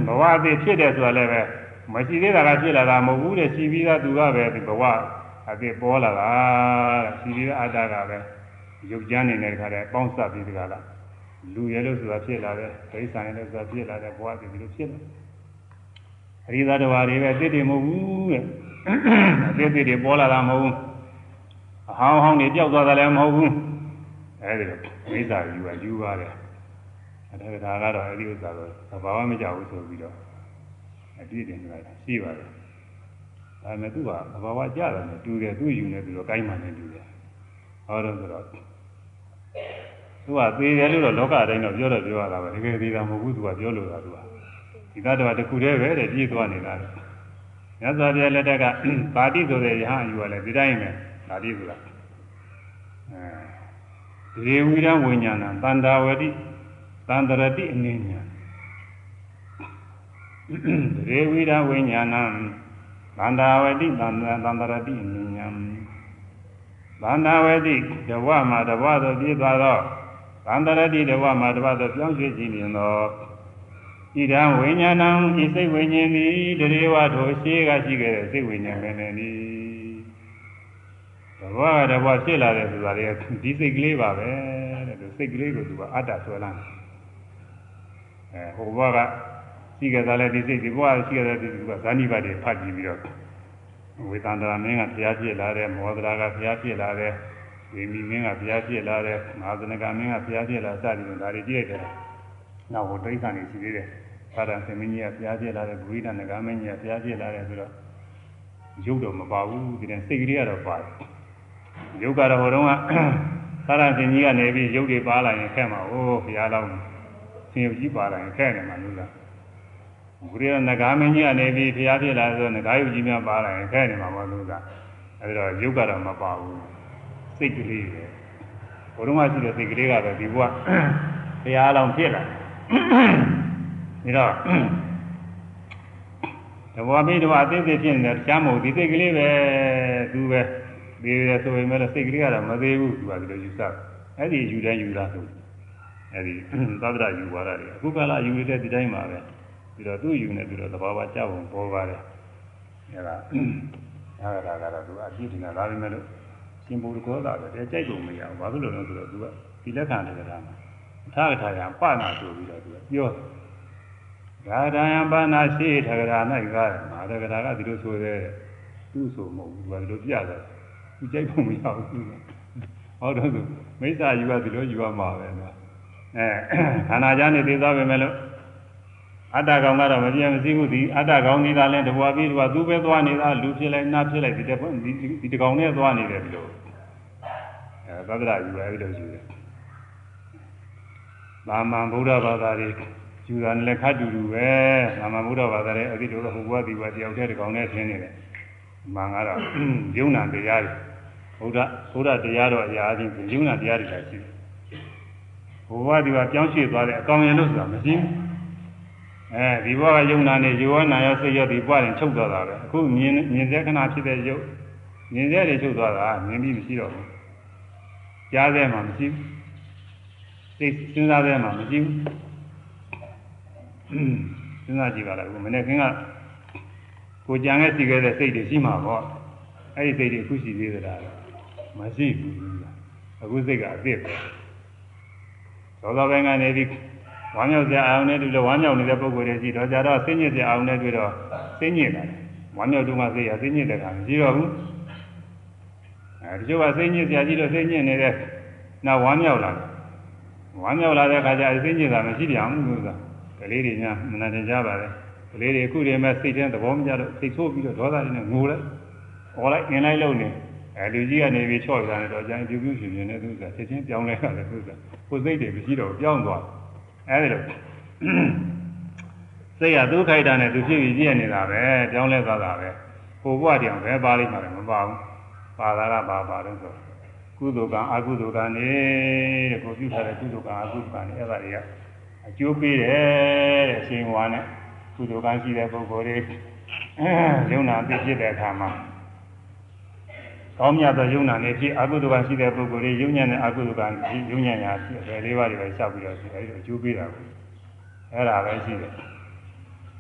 ဘဝအသေးဖြစ်တယ်ဆိုတာလည်းပဲမရှိသေးတာကဖြစ်လာတာမဟုတ်ဘူးတဲ့ရှိပြီးသားသူကပဲဒီဘဝအသေးပေါ်လာတာတဲ့ရှိပြီးသားအတ္တကပဲရုပ်ကြမ်းနေတဲ့ခါတည်းပေါင်းစပ်ပြီးဒီကလားလူရဲလို့ဆိုတာဖြစ်လာတယ်ဒိဋ္ဌာန်လည်းဆိုတာဖြစ်လာတယ်ဘဝတည်ဒီလိုဖြစ်လာအရိသတ္တဝါတွေပဲအစ်တွေမဟုတ်ဘူးတဲ့အစ်တွေတွေပေါ်လာတာမဟုတ်ဘူး အဟောင်းဟောင်းတွေပျောက်သွားတာလည်းမဟုတ်ဘူးအဲဒီလိုမိစ္ဆာယူပါယူပါတယ်အဲဒါကတော့အဲဒီဥစ္စာတော့သဘာဝမကြဘူးဆိုပြီးတော့အပြည့်တင်လိုက်ရှိပါတယ်ဒါပေမဲ့သူကသဘာဝကြတယ်နဲ့တူတယ်သူယူနေပြီးတော့ကိုင်းမှန်နေတူတယ်ဟောတော့ဆိုတော့သူကသေတယ်လို့တော့လောကအတိုင်းတော့ပြောတော့ပြောရတာပဲတကယ်သေးတာမဟုတ်ဘူးသူကပြောလို့တာသူကဒီသတ္တဝါတစ်ခုတည်းပဲတဲ့ပြည့်သွားနေတာလေမြတ်စွာဘုရားလက်ထက်ကပါတိဆိုတဲ့ယဟန်ယူရလဲဒီတိုင်းပဲ ပါတိဆိုတာအဲဒီဝိရဝိညာဏသန္တာဝတိသန္တရတိအနေညာဒီဝိရဝိညာဏသန္တာဝတိသန္တန္တရတိအနေညာသန္တာဝတိတဝမှာတဝသို့ပြည့်သွားတော့သန္တရတိတဝမှာတဝသို့ပြောင်းရွှေ့ကြည့်နေတော့ဣဒံဝိညာဏံဤစိတ်ဝိညာဉ်သည်တရေဝထိုရှိကရှိခဲ့တဲ့စိတ်ဝိညာဉ်ပဲနေနီတ ဘောကတဘောဖြစ်လာတယ်ဆိုတာလေဒီစိတ်ကလေးပါပဲတဲ့သူစိတ်ကလေးကိုသူကအတ္တဆွဲလာတယ်အဲဟိုဘောကရှိခဲ့တာလည်းဒီစိတ်ဒီဘောကရှိခဲ့တဲ့ဒီသူကဇာနိပါတိဖတ်ကြည့်ပြီးတော့ဝေသန္တရာမင်းကဘုရားဖြစ်လာတယ်မောဒရာကဘုရားဖြစ်လာတယ်ဝိမီမင်းကဘုရားဖြစ်လာတယ်မဟာသနကမင်းကဘုရားဖြစ်လာစသည်ဖြင့်ဒါတွေကြည့်ရတယ်နောက်ဟိုတိဋ္ဌာန်နေရှိသေးတယ်သာရသမင်းကြီးကဘုရားပြလာတဲ့ဘုရားနဂါမင်းကြီးကဘုရားပြလာတဲ့ဆိုတော့ရုပ်တော့မပါဘူးဒီတဲ့စိတ်ကလေးကတော့ပါတယ် ရုပ်ကတော့ဟိုတုန်းကသာရသမင်းကြီးကနေပြီးရုပ်တွေပါလာရင်ခက်မှာဟိုဘုရားလောင်းဆင်းရုပ်ကြီးပါလာရင်ခက်နေမှာလို့လားဘုရားနဂါမင်းကြီးကနေပြီးဘုရားပြလာဆိုနဂါယုတ်ကြီးများပါလာရင်ခက်နေမှာမဟုတ်လို့လားအဲဒီတော့ရုပ်ကတော့မပါဘူးစိတ်ကလေးပဲဘုရုံးကရှိတဲ့စိတ်ကလေးကတော့ဒီဘုရားဘုရားလောင်းဖြစ်လာတယ်ဒါတော့တဘောမိတဘောအသေးသေးဖြစ်နေတယ်ကြားမဟုတ်ဒီစိတ်ကလေးပဲသူပဲ ဒီရဆိုရင်လည်းစိတ်ကလေးကတော့မသေးဘူးသူကဒီလိုယူဆအဲ့ဒီယူတိုင်းယူတာဆိုအဲ့ဒီသဗ္ဗရယူသွားတာတွေအခုကလာယူနေတဲ့ဒီတိုင်းပါပဲပြီးတော့သူ့ယူနေပြီးတော့သဘာဝကြောက်ပုံပေါ်ပါတယ်အဲ့ဒါအဲ့ဒါကတော့သူအပြည့်တင်တာဒါပေမဲ့လို့ရှင်ဘုရားကောတာပဲကြိုက်ကုန်မရဘူးဘာဖြစ်လို့လဲဆိုတော့သူကဒီလက်ခံတယ်ကဒါမှာထာဂထာယပနာဆိုပြီးတော့သူကပြောဂါဒယံပနာရှိထဂရာ၌ကမာတဂရာကဒီလိုဆိုတဲ့သူ့ဆိုမဟုတ်ဘူးဒီလိုပြတယ် သူကြိုက်ဖို့မရဘူးသူဟောတော့သူမိစ္ဆာယူကဒီလိုယူရမှာပဲနော်အဲခန္ဓာကြနေသေးသားပဲမဲ့လို့အတ္တကောင်ကတော့မပြည့်မစည်းဘူးဒီအတ္တကောင်နေတာလဲတဘွားပြီးတဘွားသူပဲသွားနေတာလူဖြစ်လိုက်နားဖြစ်လိုက်ဒီတဒီဒီတကောင်နဲ့သွားနေတယ်ဒီလိုအဲသဒ္ဒရာယူရပြီးတော့ယူတယ်သာမန်ဗုဒ္ဓဘာသာတွေယူတာလည်းခတ်တူတူပဲသာမန်ဗုဒ္ဓဘာသာတွေအတိတို့ဟိုဘဝဒီဘဝတယောက်တည်းတကောင်နဲ့ဆင်းနေတယ် မှန်ကတော့ယုံနာတရားတွေဗုဒ္ဓဗုဒ္ဓတရားတော်အရာချင်းယုံနာတရားတွေလည်းရှိတယ်ဘဝဒီဘဝပြောင်းရွှေ့သွားတဲ့အကောင်ရလို့ဆိုတာမရှိဘူးအဲဒီဘဝကယုံနာနဲ့ယောနာရောစိတ်ရောဒီပွားရင်ချုပ်သွားတာပဲအခုမြင်မြင်တဲ့ခဏဖြစ်တဲ့ယုတ်မြင်တဲ့တွေချုပ်သွားတာမြင်ပြီးမရှိတော့ဘူးကြားတဲ့မှာမရှိဘူးစိတ်စဉ်းစားတဲ့မှာမရှိဘူးစဉ်းစားကြည့်ပါလားအခုမနေ့က ကိုကြံခဲ့စီခဲ့တဲ့စိတ်တွေရှိမှာပေါ့အဲ့ဒီစိတ်တွေအခုရှိသေးသလားမရှိဘူးအခုစိတ်ကအသစ်ပဲသောသောပိုင်းကနေပြီးဝမ်းမြောက်စရာအာရုံနဲ့တွေ့လို့ဝမ်းမြောက်နေတဲ့ပုံကိုယ်တွေရှိတော့ကြတော့စိတ်ညစ်စရာအာရုံနဲ့တွေ့တော့စိတ်ညစ်လာတယ်ဝမ်းမြောက်တုန်းကစိတ်ရစိတ်ညစ်တဲ့ခါမရှိတော့ဘူးအဲဒီကျိုးကစိတ်ညစ်စရာကြီးလို့စိတ်ညစ်နေတဲ့နောက်ဝမ်းမြောက်လာတယ်ဝမ်းမြောက်လာတဲ့ခါကျစိတ်ညစ်တာမရှိပြန်ဘူးလို့ဆိုတာကလေးတွေများမနာတင်ကြပါလေက လေးတွေအခုတည်းမဲ့စိတ်ထဲသဘောမကျတော့စိတ်ဆိုးပြီးတော့ဒေါသတွေနဲ့ငိုလိုက်ဟောလိုက်အင်းလိုက်လုံနေအဲလူကြီးကနေပြီးချော့ပြန်တော့ကျန်ပြူပြူရှင်ရှင်နဲ့သူကချက်ချင်းပြောင်းလဲရတယ်သူကကိုယ်စိတ်တွေမရှိတော့ပြောင်းသွားအဲဒီလိုစိတ်ရသူခိုက်တာနဲ့သူဖြစ်ပြီးပြည့်နေတာပဲပြောင်းလဲသွားတာပဲကိုဘွားတရားပဲပါလိမ့်မှာလည်းမပါဘူးပါတာကပါပါတော့ဆိုကုသိုလ်ကံအကုသိုလ်ကံနေတဲ့ကိုပြုထားတဲ့ကုသိုလ်ကံအကုသိုလ်ကံနေအဲ့ဒါတွေကအကျိုးပေးတယ်တဲ့အရှင်ဝါနဲ့ ကုသိုလ်ကံရှိတဲ့ပုဂ္ဂိုလ်တွေယုံနာပြည့်ဖြစ်တဲ့အခါမှာကောင်းမြတ်သောယုံနာနဲ့ဖြစ်အကုသိုလ်ကံရှိတဲ့ပုဂ္ဂိုလ်တွေယုံညံ့တဲ့အကုသိုလ်ကံယုံညံ့ရာဖြစ်တယ်လေးပါးတွေပဲရှောက်ပြီးတော့ရှိတယ်အဲဒီအကျိုးပေးတာကိုအဲ့ဒါပဲရှိတယ်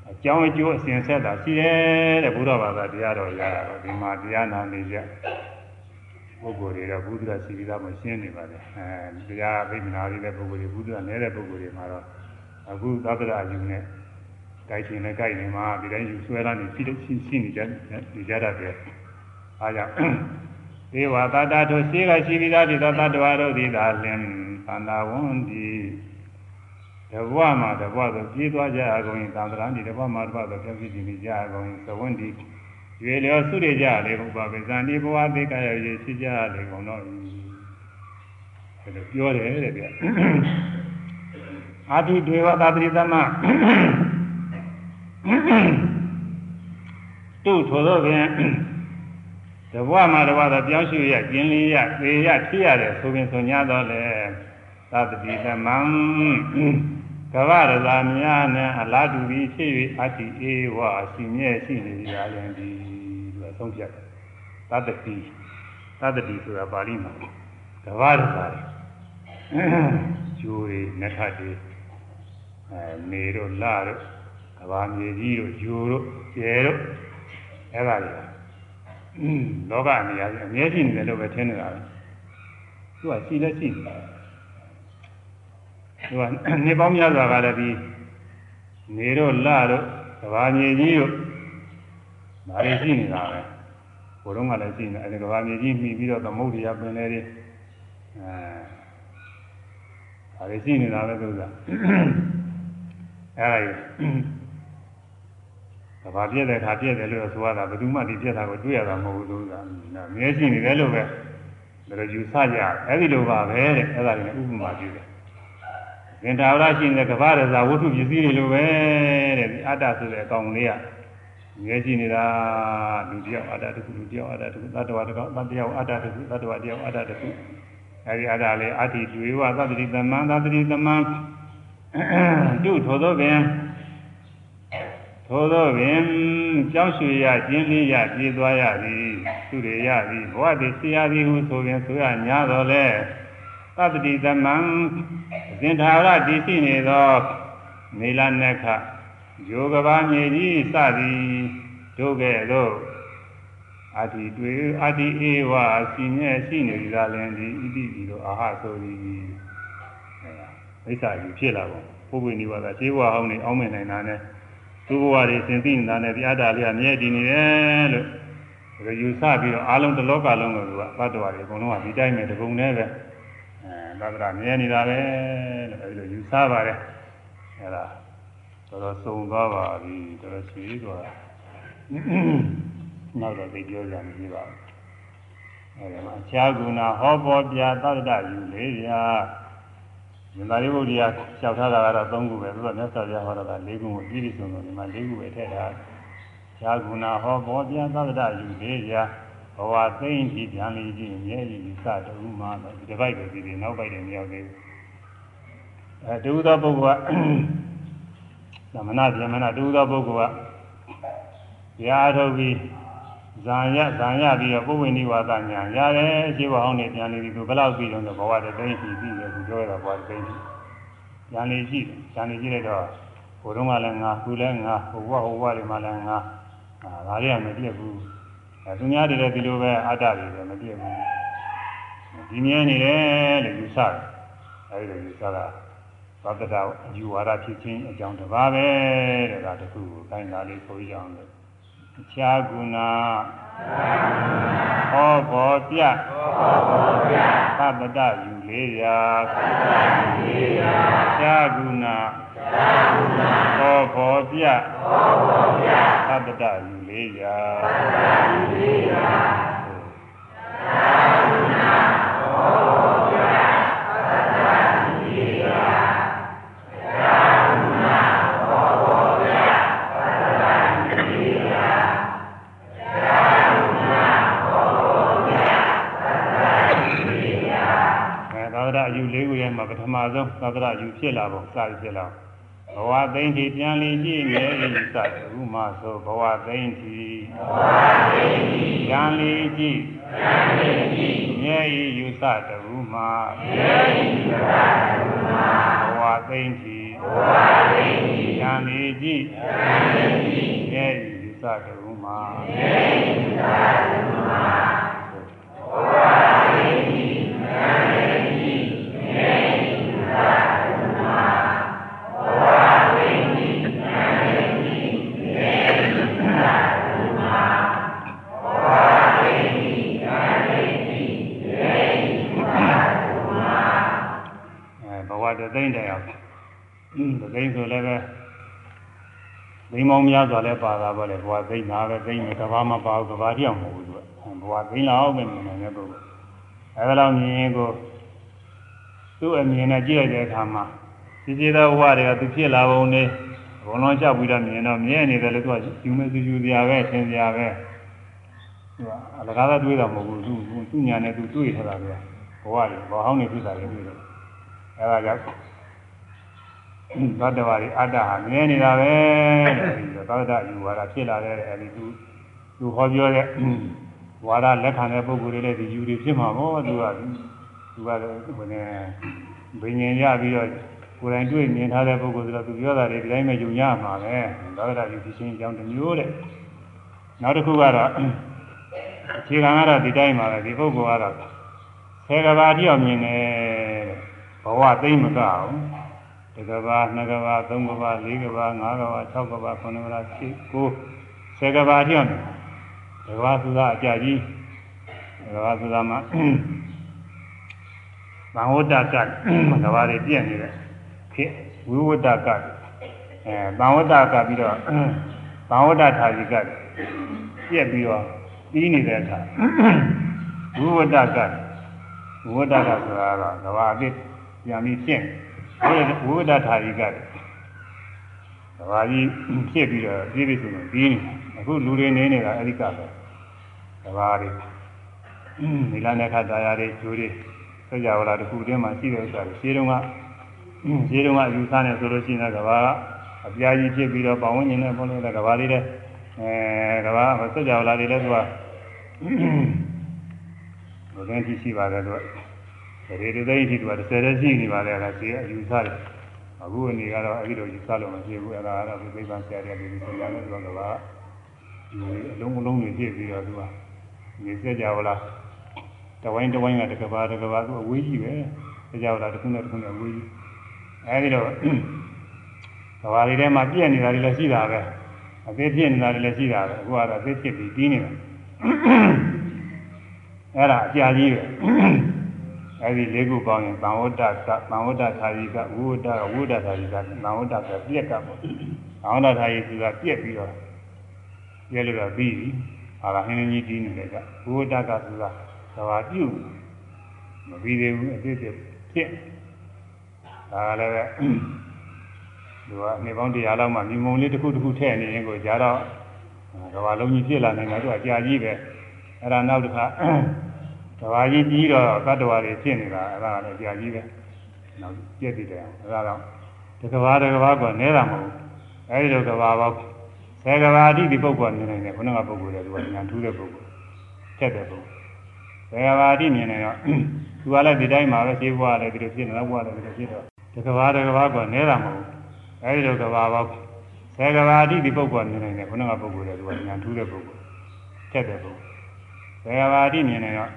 အကြောင်းအကျိုးအစဉ်ဆက်တာရှိတယ်တဲ့ဘုရားဘာသာတရားတော်ရတာတော့ဒီမှာတရားနာနေကြပုဂ္ဂိုလ်တွေတော့ဘုရားရှိပြီးသားမရှင်းနေပါနဲ့အဲတရားဗိမနာရတဲ့ပုဂ္ဂိုလ်တွေဘုရားနေတဲ့ပုဂ္ဂိုလ်တွေမှာတော့အခုသဗ္ဗရာယူနဲ့ တိုက်ရှင်နဲ့ကြိုက်နေမှာဒီတိုင်းယူဆွဲလာနေရှိရှိရှိနေကြနေကြတတ်တယ်အားကြောင့်ဒေဝတာတာတို့ရှိကရှိပြီးသားဒီသောတတ္တဝါတို့သည်သာလင်သန္တာဝန္တိတဘဝမှာတဘဝဆိုပြေးသွားကြအကုန်ရင်သံဃာတိတဘဝမှာတဘဝဆိုပြောင်းဖြစ်နေကြအကုန်ရင်သဝန္တိရွေလျောစုရကြလေဘုရားပဲဇန်ဒီဘဝသိကရရရှိကြလေကုန်တော့ဒါလိုပြောတယ်တဲ့ဗျအာထုတွေဝသာတိသမ တို့ထိုသောဖြင့်တဘဝမှာတဘဝတော့ပြောင်းရွှေ့ရကျင်လင်းရသေရဖြစ်ရတယ်ဆိုရင်ဆို냐တော့လေသတ္တိသမံကဗရဇာများနဲ့အလားတူပြီးဖြစ်၍အတ္တိဧဝအစီမြဲရှိနေကြရင်ဒီလို့ဆုံးဖြတ်တယ်သတ္တိသတ္တိဆိုတာပါဠိမှာကဗရဇာကျိုးတွေနထတွေအဲနေတို့လတို့က ဘာမြေကြီးတို့ဂျိုတို့ကျဲတို့အဲ့ဒါတွေလောကနေရာအမြဲရှိနေတယ်လို့ပဲထင်နေတာပဲသူကရှိလက်ရှိတယ်သူကနေပေါင်းများစွာကလည်းဒီနေတော့လတော့ကဘာမြေကြီးတို့ဒါတွေရှိနေတာပဲဘုရုံးကလည်းရှိနေအဲဒီကဘာမြေကြီးမှီပြီးတော့သမုဒ္ဒရာပင်လေတွေအဲဒါတွေရှိနေတာပဲသူကအဲဒါ ဘာပြည့်တဲ့ခါပြည့်တယ်လို့ဆိုရတာဘယ်သူမှဒီပြည့်တာကိုတွေ့ရတာမဟုတ်ဘူးသူကမြဲရှိနေတယ်လို့ပဲဒါလိုယူဆကြအဲ့ဒီလိုပါပဲတဲ့အဲ့ဒါလည်းဥပမာပြုတယ်သင်္ထာဝရရှိနေတဲ့ကမ္ဘာရဇာဝတ္ထုပစ္စည်းတွေလိုပဲတဲ့ဒီအတ္တဆိုတဲ့အကောင်လေးကမြဲရှိနေတာလူတယောက်အတ္တတစ်ခုလူတယောက်အတ္တတစ်ခုသတ္တဝါတစ်ကောင်သတ္တယောက်အတ္တတစ်ခုသတ္တဝါတယောက်အတ္တတစ်ခုအဲဒီအတ္တလေးအတ္တိတွေဝသတ္တိသမံသတ္တိသမံတုထိုသောပင် ထိုသောပင်ကြောင်းရွှေရကျင်းလေးရပြေးသွားရသည်သူတွေရသည်ဘဝတည်ဆရာသည်ဟုဆိုရင်ဆိုရညာတော်လဲသတ္တိသမံဇင်ထာရတည်ရှိနေသောမေလနက္ခယောကဘာမြေကြီးစသည်တို့ကဲ့သို့အာတိတွေ့အာတိဧဝအစီမြဲရှိနေကြလည်းဒီဣတိဒီလိုအာဟဆိုသည်မိစ္ဆာကြီးဖြစ်လာပုံပုဂ္ဂိုလ်နိဗ္ဗာန်ကခြေဝါဟောင်းနေအောင်းမြင်နိုင်တာနဲ့ သူ့ဘဝတွေသင်သိနေတာနဲ့ဒီအတ္တလေးကမြဲတည်နေတယ်လို့ဒါယူဆပြီးတော့အားလုံးတစ်လောကလုံးကသူကသတ္တဝါတွေအကုန်လုံးကဒီတိုင်းပဲတပုံနဲ့ပဲအဲသတ္တရာမြဲနေတာပဲလို့အဲဒီလိုယူဆပါတယ်အဲဒါတော်တော်စုံသွားပါပြီတော်တော်ရှိသွားနောက်တော့သိပြောကြမရှိပါဘူးအဲဒီမှာအခြားကုဏဟောပေါ်ပြသတ္တယူလေးဗျာ မြင်သာရိပုတ္တရာလျှောက်ထားတာကတော့၃ခုပဲသူကမြတ်စွာဘုရားဟောတာက၄ခုကိုပြည့်ပြည့်စုံစုံဒီမှာ၄ခုပဲထည့်ထားခြားကုဏဟောပေါ်ပြသတ္တယူလေးဗျာဘဝသိမ့်ပြီးပြန်လေးကြည့်မြဲကြီးစတူမှတော့ဒီတစ်ပိုက်ပဲဒီဒီနောက်ပိုက်တယ်မရောက်သေးဘူးအဲတူသောပုဂ္ဂိုလ်ကသမဏဗျမဏတူသောပုဂ္ဂိုလ်ကရားထုတ်ပြီး ဇာယဇာယပြီးတော့ပုဝိနိဝါဒညာရတယ်အရှိဘဟောင်းနေပြန်နေပြီသူဘယ်လောက်ပြီးတော့ဘဝတသိမ့်ပြီးပြီးတယ်သူပြောရတာဘဝတသိမ့်ပြီးပြန်နေကြည့်ပြန်နေကြည့်လိုက်တော့ဘုရုံးကလည်းငါသူလည်းငါဟိုဘဟိုဘတွေမှလည်းငါဒါတွေကမပြည့်ဘူးအဲသူများတွေလည်းဒီလိုပဲအတ္တတွေလည်းမပြည့်ဘူးဒီမြဲနေတယ်လို့ယူဆတယ်အဲဒီလိုယူဆတာသတ္တတာယူဝါဒဖြစ်ခြင်းအကြောင်းတစ်ပါးပဲတဲ့ဒါတခုကိုခိုင်းတာလေးဆိုကြအောင်လို့ အခြားကုဏဟောဘောပြသတ္တတယူလေးရာအခြားကုဏဟောဘောပြသတ္တတယူလေးရာမှာပထ မဆုံးသတ္တရယူဖြစ်လာပုံစသည်ဖြစ်လာဘဝသိမ့်တီပြန်လည်ကြည့်မြဲဤစအခုမှဆိုဘဝသိမ့်တီဘဝသိမ့်တီပြန်လည်ကြည့်ပြန်လည်ကြည့်မြဲဤယူစတူမှမြဲဤယူစတူမှဘဝသိမ့်တီဘဝသိမ့်တီပြန်လည်ကြည့်ပြန်လည်ကြည့်မြဲဤယူစတူမှမြဲဤယူစတူမှဘဝသိမ့်တီပြန်လည် သိမ့်တယ်အောင်อืมသိမ့်ဆိုလည်းပဲသိမ့်မောင်းများစွာလည်းပါတာပဲလေဘဝသိမ့်တာပဲသိမ့်မယ်ကဘာမှပါဘူးကဘာပြောင်းမဟုတ်ဘူးသူကဘဝသိမ့်လောက်ပဲမြင်နေတဲ့ပုဂ္ဂိုလ်အဲဒါလောက်မြင်ရင်ကိုသူ့အမြင်နဲ့ကြည့်လိုက်တဲ့အခါမှာဒီကြည်သောဘဝတွေကသူဖြစ်လာပုံနဲ့ဘုံလုံးလျှောက်ပြီးတော့မြင်တော့မြဲနေတယ်လို့သူကယူမဲ့သူယူတရားပဲသင်တရားပဲသူကအလကားတွေးတာမဟုတ်ဘူးသူသူညာနဲ့သူတွေးထားတာပဲဘဝတွေဘောဟောင်းနေဖြစ်တာလည်းတွေ့တယ်အဲဒါကြောင့် သတ္တဝါတွေအတ္တဟာမြဲနေတာပဲအဲဒီသတ္တယူဝါဒဖြစ်လာတဲ့အဲဒီသူသူဟောပြောတဲ့ဝါဒလက်ခံတဲ့ပုဂ္ဂိုလ်တွေလည်းဒီယူတွေဖြစ်မှာပေါ့သူကသူကဘယ်နဲ့ဘိညာဉ်ရပြီးတော့ကိုယ်တိုင်တွေ့မြင်ထားတဲ့ပုဂ္ဂိုလ်ဆိုတော့သူပြောတာတွေဒီတိုင်းပဲယူရမှာပဲသတ္တယူဖြစ်ခြင်းအကြောင်းတစ်မျိုးတဲ့နောက်တစ်ခုကတော့အခြေခံကတော့ဒီတိုင်းပါပဲဒီပုဂ္ဂိုလ်ကတော့ဆယ်ကဘာတိအောင်မြင်တယ်ဘဝသိမ့်မကအောင် တကဘာနှစ်ကဘာသုံးကဘာလေးကဘာငါးကဘာ၆ကဘာခုနှစ်ကဘာ၈၉ဆယ်ကဘာတိအောင်တကဘာဆိုတာအကြကြီးတကဘာဆိုတာမှာဘဝတ္တကကဘာတွေပြည့်နေတယ်ခေဝိဝတ္တကအဲသံဝတ္တကပြီးတော့သံဝတ္တထာကြီးကပြက်ပြီးတော့ပြီးနေတဲ့အခါဝိဝတ္တကဝိဝတ္တကဆိုတာတော့ကဘာအစ်ပြန်ပြီးပြင့် ဝိဝတ္တထာကြီးကကဘာကြီးဖြစ်ပြီးတော့ပြည့်ပြည့်စုံစုံပြီးနေအခုလူတွေနေနေတာအဲ့ဒီကပဲကဘာတွေဒီလနဲ့ခတ်တရားတွေကျိုးတွေဆက်ကြဝဠာတစ်ခုတည်းမှာရှိတဲ့ဥစ္စာတွေရှင်းတော့ကရှင်းတော့ကယူဆနေဆိုလို့ရှိရင်ကဘာအပြားကြီးဖြစ်ပြီးတော့ပဝန်းကျင်နဲ့ပေါ်နေတဲ့ကဘာလေးတဲ့အဲကဘာဆက်ကြဝဠာတွေလည်းသူကဘုရင်ကြီးရှိပါတယ်သူက ရေတသိန်းကြီးသူက30တည်းရှိနေပါတယ်လားရှိအယူဆတယ်အခုအနေကတော့အဲ့ဒီလိုယူဆလို့မရှိဘူးအဲ့ဒါကတော့ဒီသိပ္ပံဆရာတွေဒီဆရာနဲ့သူကဘာဒီအလုံးအလုံးတွေဖြစ်ပြီးတော့သူကနေဆက်ကြဝဠာတဝိုင်းတဝိုင်းကတကဘာတကဘာသူအဝေးကြီးပဲဆက်ကြဝဠာတစ်ခုနဲ့တစ်ခုနဲ့အဝေးကြီးအဲဒီတော့ကဘာတွေထဲမှာပြည့်နေတာတွေလည်းရှိတာပဲအသေးဖြစ်နေတာတွေလည်းရှိတာပဲအခုကတော့အသေးဖြစ်ပြီးပြီးနေတာအဲ့ဒါအကြာကြီးပဲ အဲဒီလေးခုပေါင်းရင်သံဝတ္တကသံဝတ္တသာယိကဝိဝတ္တဝိဝတ္တသာယိကသံဝတ္တကပြက်ကပေါ့သံဝတ္တသာယိကပြက်ပြီးတော့ပြက်လို့တော့ပြီးပြီဟာကဟင်းကြီးတီးနေတယ်ကဝိဝတ္တကဆိုတာသဘာပြုမပြီးသေးဘူးအသေးသေးဖြစ်ဒါလည်းပဲသူကနေပေါင်းတရားလောက်မှမြင်မုံလေးတစ်ခုတစ်ခုထည့်နေရင်ကိုကြာတော့ကဘာလုံးကြီးဖြစ်လာနိုင်တယ်သူကကြာကြီးပဲအဲ့ဒါနောက်တစ်ခါ ကဘာကြီးပြီးတော့တတ္တဝါတွေဖြစ်နေတာအဲ့ဒါလည်းကြာကြီးပဲနောက်ပြည့်တည်တယ်အဲ့ဒါတော့ဒီကဘာတကဘာကနဲတာမဟုတ်ဘူးအဲ့ဒီလိုကဘာပေါက်ဆယ်ကဘာအတိဒီပုဂ္ဂိုလ်မြင်နေတယ်ခုနကပုဂ္ဂိုလ်တွေသူကညာထူးတဲ့ပုဂ္ဂိုလ်ထက်တဲ့ပုဂ္ဂိုလ်ဆယ်ကဘာအတိမြင်နေတော့သူကလည်းဒီတိုင်းမှာပဲရှင်းဘွားလည်းဒီလိုဖြစ်နေတော့ဘွားလည်းဒီလိုဖြစ်တော့ဒီကဘာတကဘာကနဲတာမဟုတ်ဘူးအဲဒီလိုကဘာပေါက်ဆယ်ကဘာအတိဒီပုဂ္ဂိုလ်မြင်နေတယ်ခုနကပုဂ္ဂိုလ်တွေသူကညာထူးတဲ့ပုဂ္ဂိုလ်ထက်တဲ့ပုဂ္ဂိုလ် ဆယ်ကဘာအတိမြင်နေတော့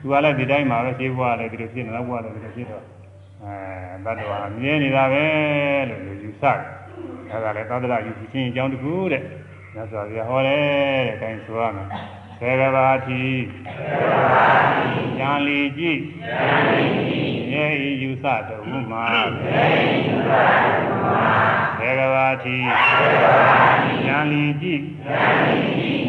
သူကလည်းဒီတိုင်းမှာပဲရှင်းဘွားလည်းဒီလိုဖြစ်နေတော့ဘွားလည်းဒီလိုဖြစ်တော့အဲတတ္တဝါမြင်နေတာပဲလို့လူယူဆတယ်အဲဒါလည်းသတ္တရယူခြင်းအကြောင်းတခုတဲ့မြတ်စွာဘုရားဟောတယ်တဲ့အဲဒါဆိုရမယ်ဆေကဘာတိဉာဏ်လီကြည့် ရဲဤယူဆတုံမှာဆေကဘာတိဉာဏ်လီကြည့်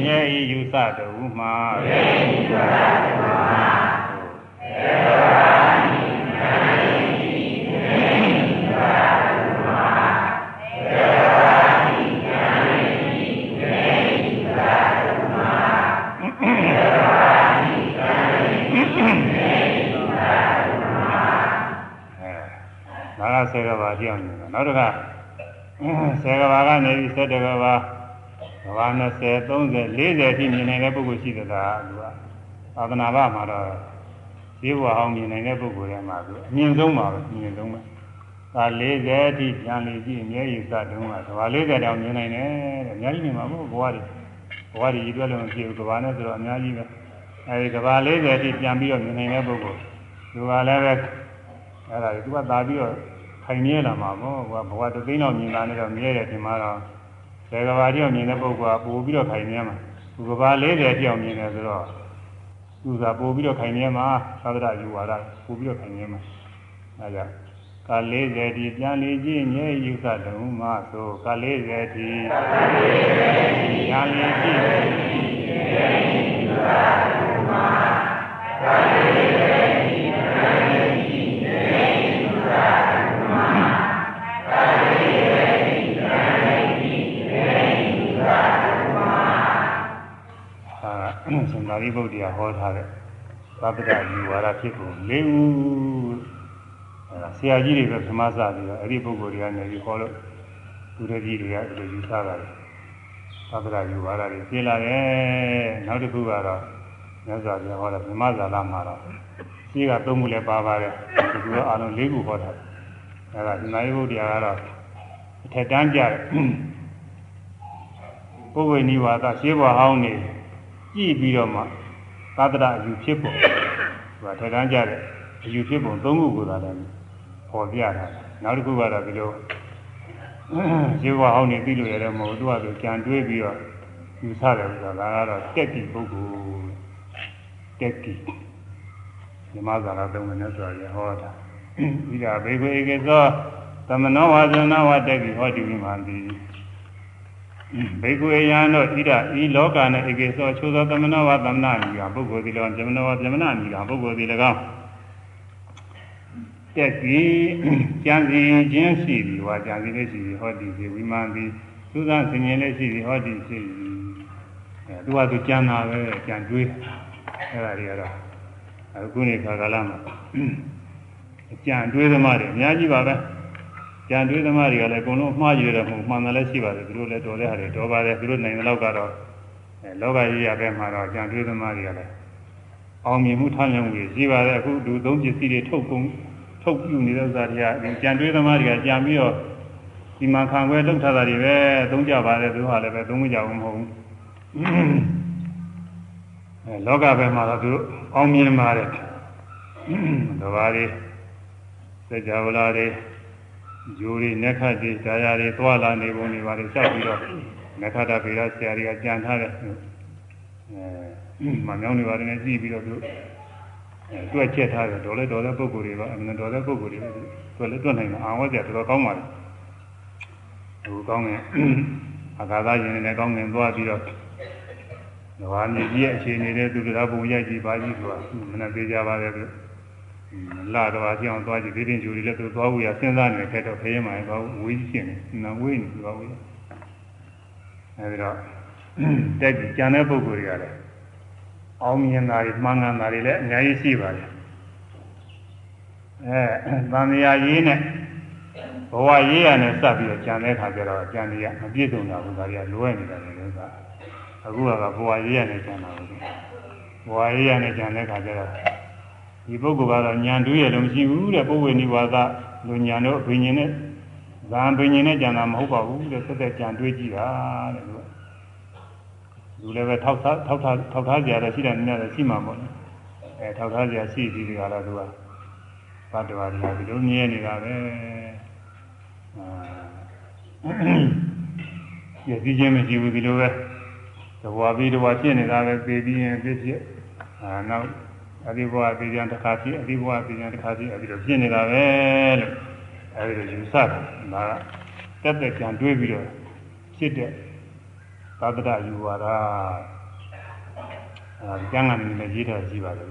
ရဲဤယူဆတုံမှာဒါက ဆယ်ကဘာပြောင်းနေတာနောက်တစ်ခါဆယ်ကဘာကနေပြီး၁၁ကဘာကဘာ20 30 40အထိမြင်နိုင်တဲ့ပုဂ္ဂိုလ်ရှိသလားသူကသာသနာ့ဘာမှာတော့ဈေးဘဝဟောင်းမြင်နိုင်တဲ့ပုဂ္ဂိုလ်တွေမှာသူအမြင့်ဆုံးပါပဲအမြင့်ဆုံးပဲဒါ40အထိဉာဏ်လေးကြည့်အမြဲယူစတုံးကကဘာ40တောင်မြင်နိုင်တယ်တဲ့အများကြီးမြင်မှာမဟုတ်ဘဝတွေဘဝတွေရည်တွက်လို့မဖြစ်ဘူးကဘာနဲ့ဆိုတော့အများကြီးပဲအဲဒီကဘာ40အထိပြန်ပြီးတော့မြင်နိုင်တဲ့ပုဂ္ဂိုလ်သူကလည်းပဲအဲ့ဒါသူကသာပြီးတော့ ခိုင်မြဲလာမှာပေါ့ကွာဘဝတသိန်းတော့မြင်လာနေတော့မြဲတယ်ဒီမှာတော့ဆယ်ကဘာတိအောင်မြင်တဲ့ပုဂ္ဂိုလ်ကပို့ပြီးတော့ခိုင်မြဲမှာသူကဘာ40တိအောင်မြင်တယ်ဆိုတော့သူကပို့ပြီးတော့ခိုင်မြဲမှာသာသနာယူဝါဒပို့ပြီးတော့ခိုင်မြဲမှာအဲဒါက40ဒီပြန်လေကြည့်မြဲယူဆတုံးမှဆိုက40ဒီပြန်လေကြည့်မြဲယူဆတုံးမှက40ရှ င်သာရိပုတ္တရာဟောထားတဲ့သဗ္ဗတယူဝါဒဖြစ်ပုံ၄ခုအဲဆရာကြီးတွေပဲဓမ္မစပြီးတော့အဲ့ဒီပုဂ္ဂိုလ်တွေကနေပြီးဟောလို့သူတကြီးတွေကအဲ့လိုယူဆတာလေသဗ္ဗတယူဝါဒတွေပြလာတယ်နောက်တစ်ခုကတော့မြတ်စွာဘုရားဟောတဲ့ဓမ္မဇာလမှာတော့ရှိကသုံးခုလည်းပါပါတယ်ဒီကူတော့အလုံး၄ခုဟောထားတယ်အဲဒါရှင်သာရိပုတ္တရာကတော့အထက်တန်းကြတယ်ပုဂ္ဂိုလ်နိဝါဒရှင်းဘွားဟောင်းနေ ကြည့်ပြီးတော့မှသာတရအယူဖြစ်ပုံဟိုထက်တန်းကြတဲ့အယူဖြစ်ပုံ၃ခုကိုသာလည်းပေါ်ပြတာနောက်တစ်ခုကတော့ဒီလိုရေဘွားဟောင်းနေပြီးလို့ရတယ်မဟုတ်သူကသူကြံတွေးပြီးတော့ယူဆတယ်ဆိုတာဒါကတော့တက်တီပုဂ္ဂိုလ်တက်တီဓမ္မဇာလာသုံးမယ်နဲ့ဆိုရဟောတာဣဒဘေကွေဧကေသောသမနောဝါဇနဝတက်ပြီးဟောတိဝိမာန်တိ ဘေကုေယံတို့ဣဒဤလောကနဲ့ဧကေသောချိုးသောသမနောဝါသမနာမိကပုဂ္ဂိုလ်ဒီလောဇမနောဝါဇမနာမိကပုဂ္ဂိုလ်ဒီ၎င်းတက်ပြီးကြံစီခြင်းရှိသည်ဟောကြံစီလေးရှိသည်ဟောတိဒီဝိမာန်တိသုသဆင်ញင်လေးရှိသည်ဟောတိရှိသည်အဲသူကသူကြံတာပဲကြံတွေးအဲ့ဒါတွေကတော့အခုနေခါကာလမှာကြံတွေးသမားတွေအများကြီးပါပဲ ကြံတွေးသမားတွေကလည်းအကုန်လုံးမှားရတယ်မဟုတ်မှန်တယ်လည်းရှိပါတယ်သူတို့လည်းတော်တဲ့ဟာတွေတော်ပါတယ်သူတို့နိုင်တဲ့လောက်ကတော့အဲလောကကြီးရတဲ့မှာတော့ကြံတွေးသမားတွေကလည်းအောင်မြင်မှုထမ်းမြင်မှုရှိပါတယ်အခုလူသုံးပစ္စည်းတွေထုတ်ကုန်ထုတ်ပြုနေတဲ့ဥစ္စာတွေကကြံတွေးသမားတွေကကြံပြီးတော့ဒီမှာခံခွဲလှုပ်ထားတာတွေပဲသုံးကြပါတယ်သူဟာလည်းပဲသုံးမကြဘူးမဟုတ်ဘူးအဲလောကဘက်မှာတော့သူအောင်မြင်ပါတယ်တဘာတွေစကြဝဠာတွေ ဂျိုးတွေနက္ခတ်တွေဒါယာတွေသွာလာနေပုံတွေပါလေစောက်ပြီးတော့နက္ခတ္တဗေဒဆရာတွေကကြံထားတဲ့အဲမမြောင်းတွေပါတယ်နဲ့ကြည့်ပြီးတော့သူတွက်ချက်ထားတယ်တော်လဲတော်တဲ့ပုံကိုယ်တွေပါအမှန်တော်တဲ့ပုံကိုယ်တွေပဲသူလည်းတွက်နိုင်တာအာဝတ်ကြတော်တော်ကောင်းပါလေအခုကောင်းငင်အခါသားရင်လည်းကောင်းငင်သွားပြီးတော့ဓဝါမြေကြီးရဲ့အခြေအနေတွေသူတရားပုံရိုက်ကြည့်ပါကြည့်ဆိုတာမနှပေးကြပါလေသူ လာတော့အကြောင်းသွားကြည့်ဒီတင်ကျူတွေလည်းသူသွားဖို့ရစဉ်းစားနေခဲ့တော့ဖေးမှန်သွားဝေးရှင်နေနော်ဝေးနေသွားဝေးအဲဒီတော့တက်ကြံတဲ့ပုံကိုယ်တွေကလည်းအောင်မြင်တာတွေမှန်ကန်တာတွေလည်းအများကြီးရှိပါတယ်အဲသံဃာရေးနဲ့ဘဝရေးရနဲ့စပ်ပြီးတော့ကြံတဲ့ခါကျတော့ကြံရမပြည့်စုံတာဘူးဒါတွေကလွဲနေတာလည်းလို့သာအခုကဘဝရေးရနဲ့ကြံတာဘူးဘဝရေးရနဲ့ကြံတဲ့ခါကျတော့ ဒီပုဂ္ဂိုလ်ကတော့ညာတူးရလို့မရှိဘူးတဲ့ပုဝ္ဝေနိဝါဒလူညာတို့ဘိညာဉ်နဲ့ဇာန်ဘိညာဉ်နဲ့ကြံတာမဟုတ်ပါဘူးတဲ့သက်သက်ကြံတွေးကြည့်တာတဲ့သူကလူလည်းပဲထောက်ထားထောက်ထားထောက်ထားကြရရှိတယ်နည်းနည်းရှိမှာပေါ့အဲထောက်ထားကြရှိပြီးဒီကလာသူကဘတ်တော်ရီဒီလိုမြဲနေတာပဲအာရည်ချင်းမရှိဘူးဒီလိုပဲတဘွားပြီးတဘွားဖြစ်နေတာပဲပေပြီးရင်ဖြစ်ဖြစ်အာနောက် အဒီဘဝပြည်ပြန်တစ်ခါဖြစ်အဒီဘဝပြည်ပြန်တစ်ခါဖြစ်အဲဒီလိုဖြစ်နေတာပဲလို့အဲဒီလိုယူဆတယ်ဒါကတက်တက်ကြံတွေးပြီးတော့ဖြစ်တဲ့သာတရယူဝါဒအဲဒီကျမ်းဂန်တွေလည်းရေးထားရှိပါတယ်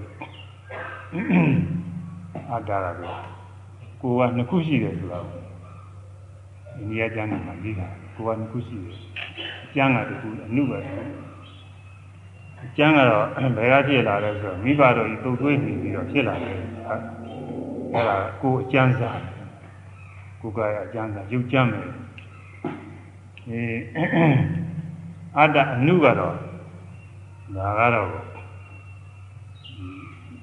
အတ္တရာပဲကိုကနှစ်ခုရှိတယ်ဆိုတာအိန္ဒိယကျမ်းဂန်မှာရေးတာကိုကနှစ်ခုရှိတယ်ကျမ်းဂန်တစ်ခုအနုပဲ ကျမ်းကတော့ဘယ်ကဖြစ်လာလဲဆိုတော့မိဘတော်ကြီးတုတ်သွေးနေပြီးတော့ဖြစ်လာတယ်အဲ့ဒါကိုအကျမ်းစာကိုကရအကျမ်းစာရုပ်ကျမ်းမယ်အဲအတ္တအနုကတော့ဒါကတော့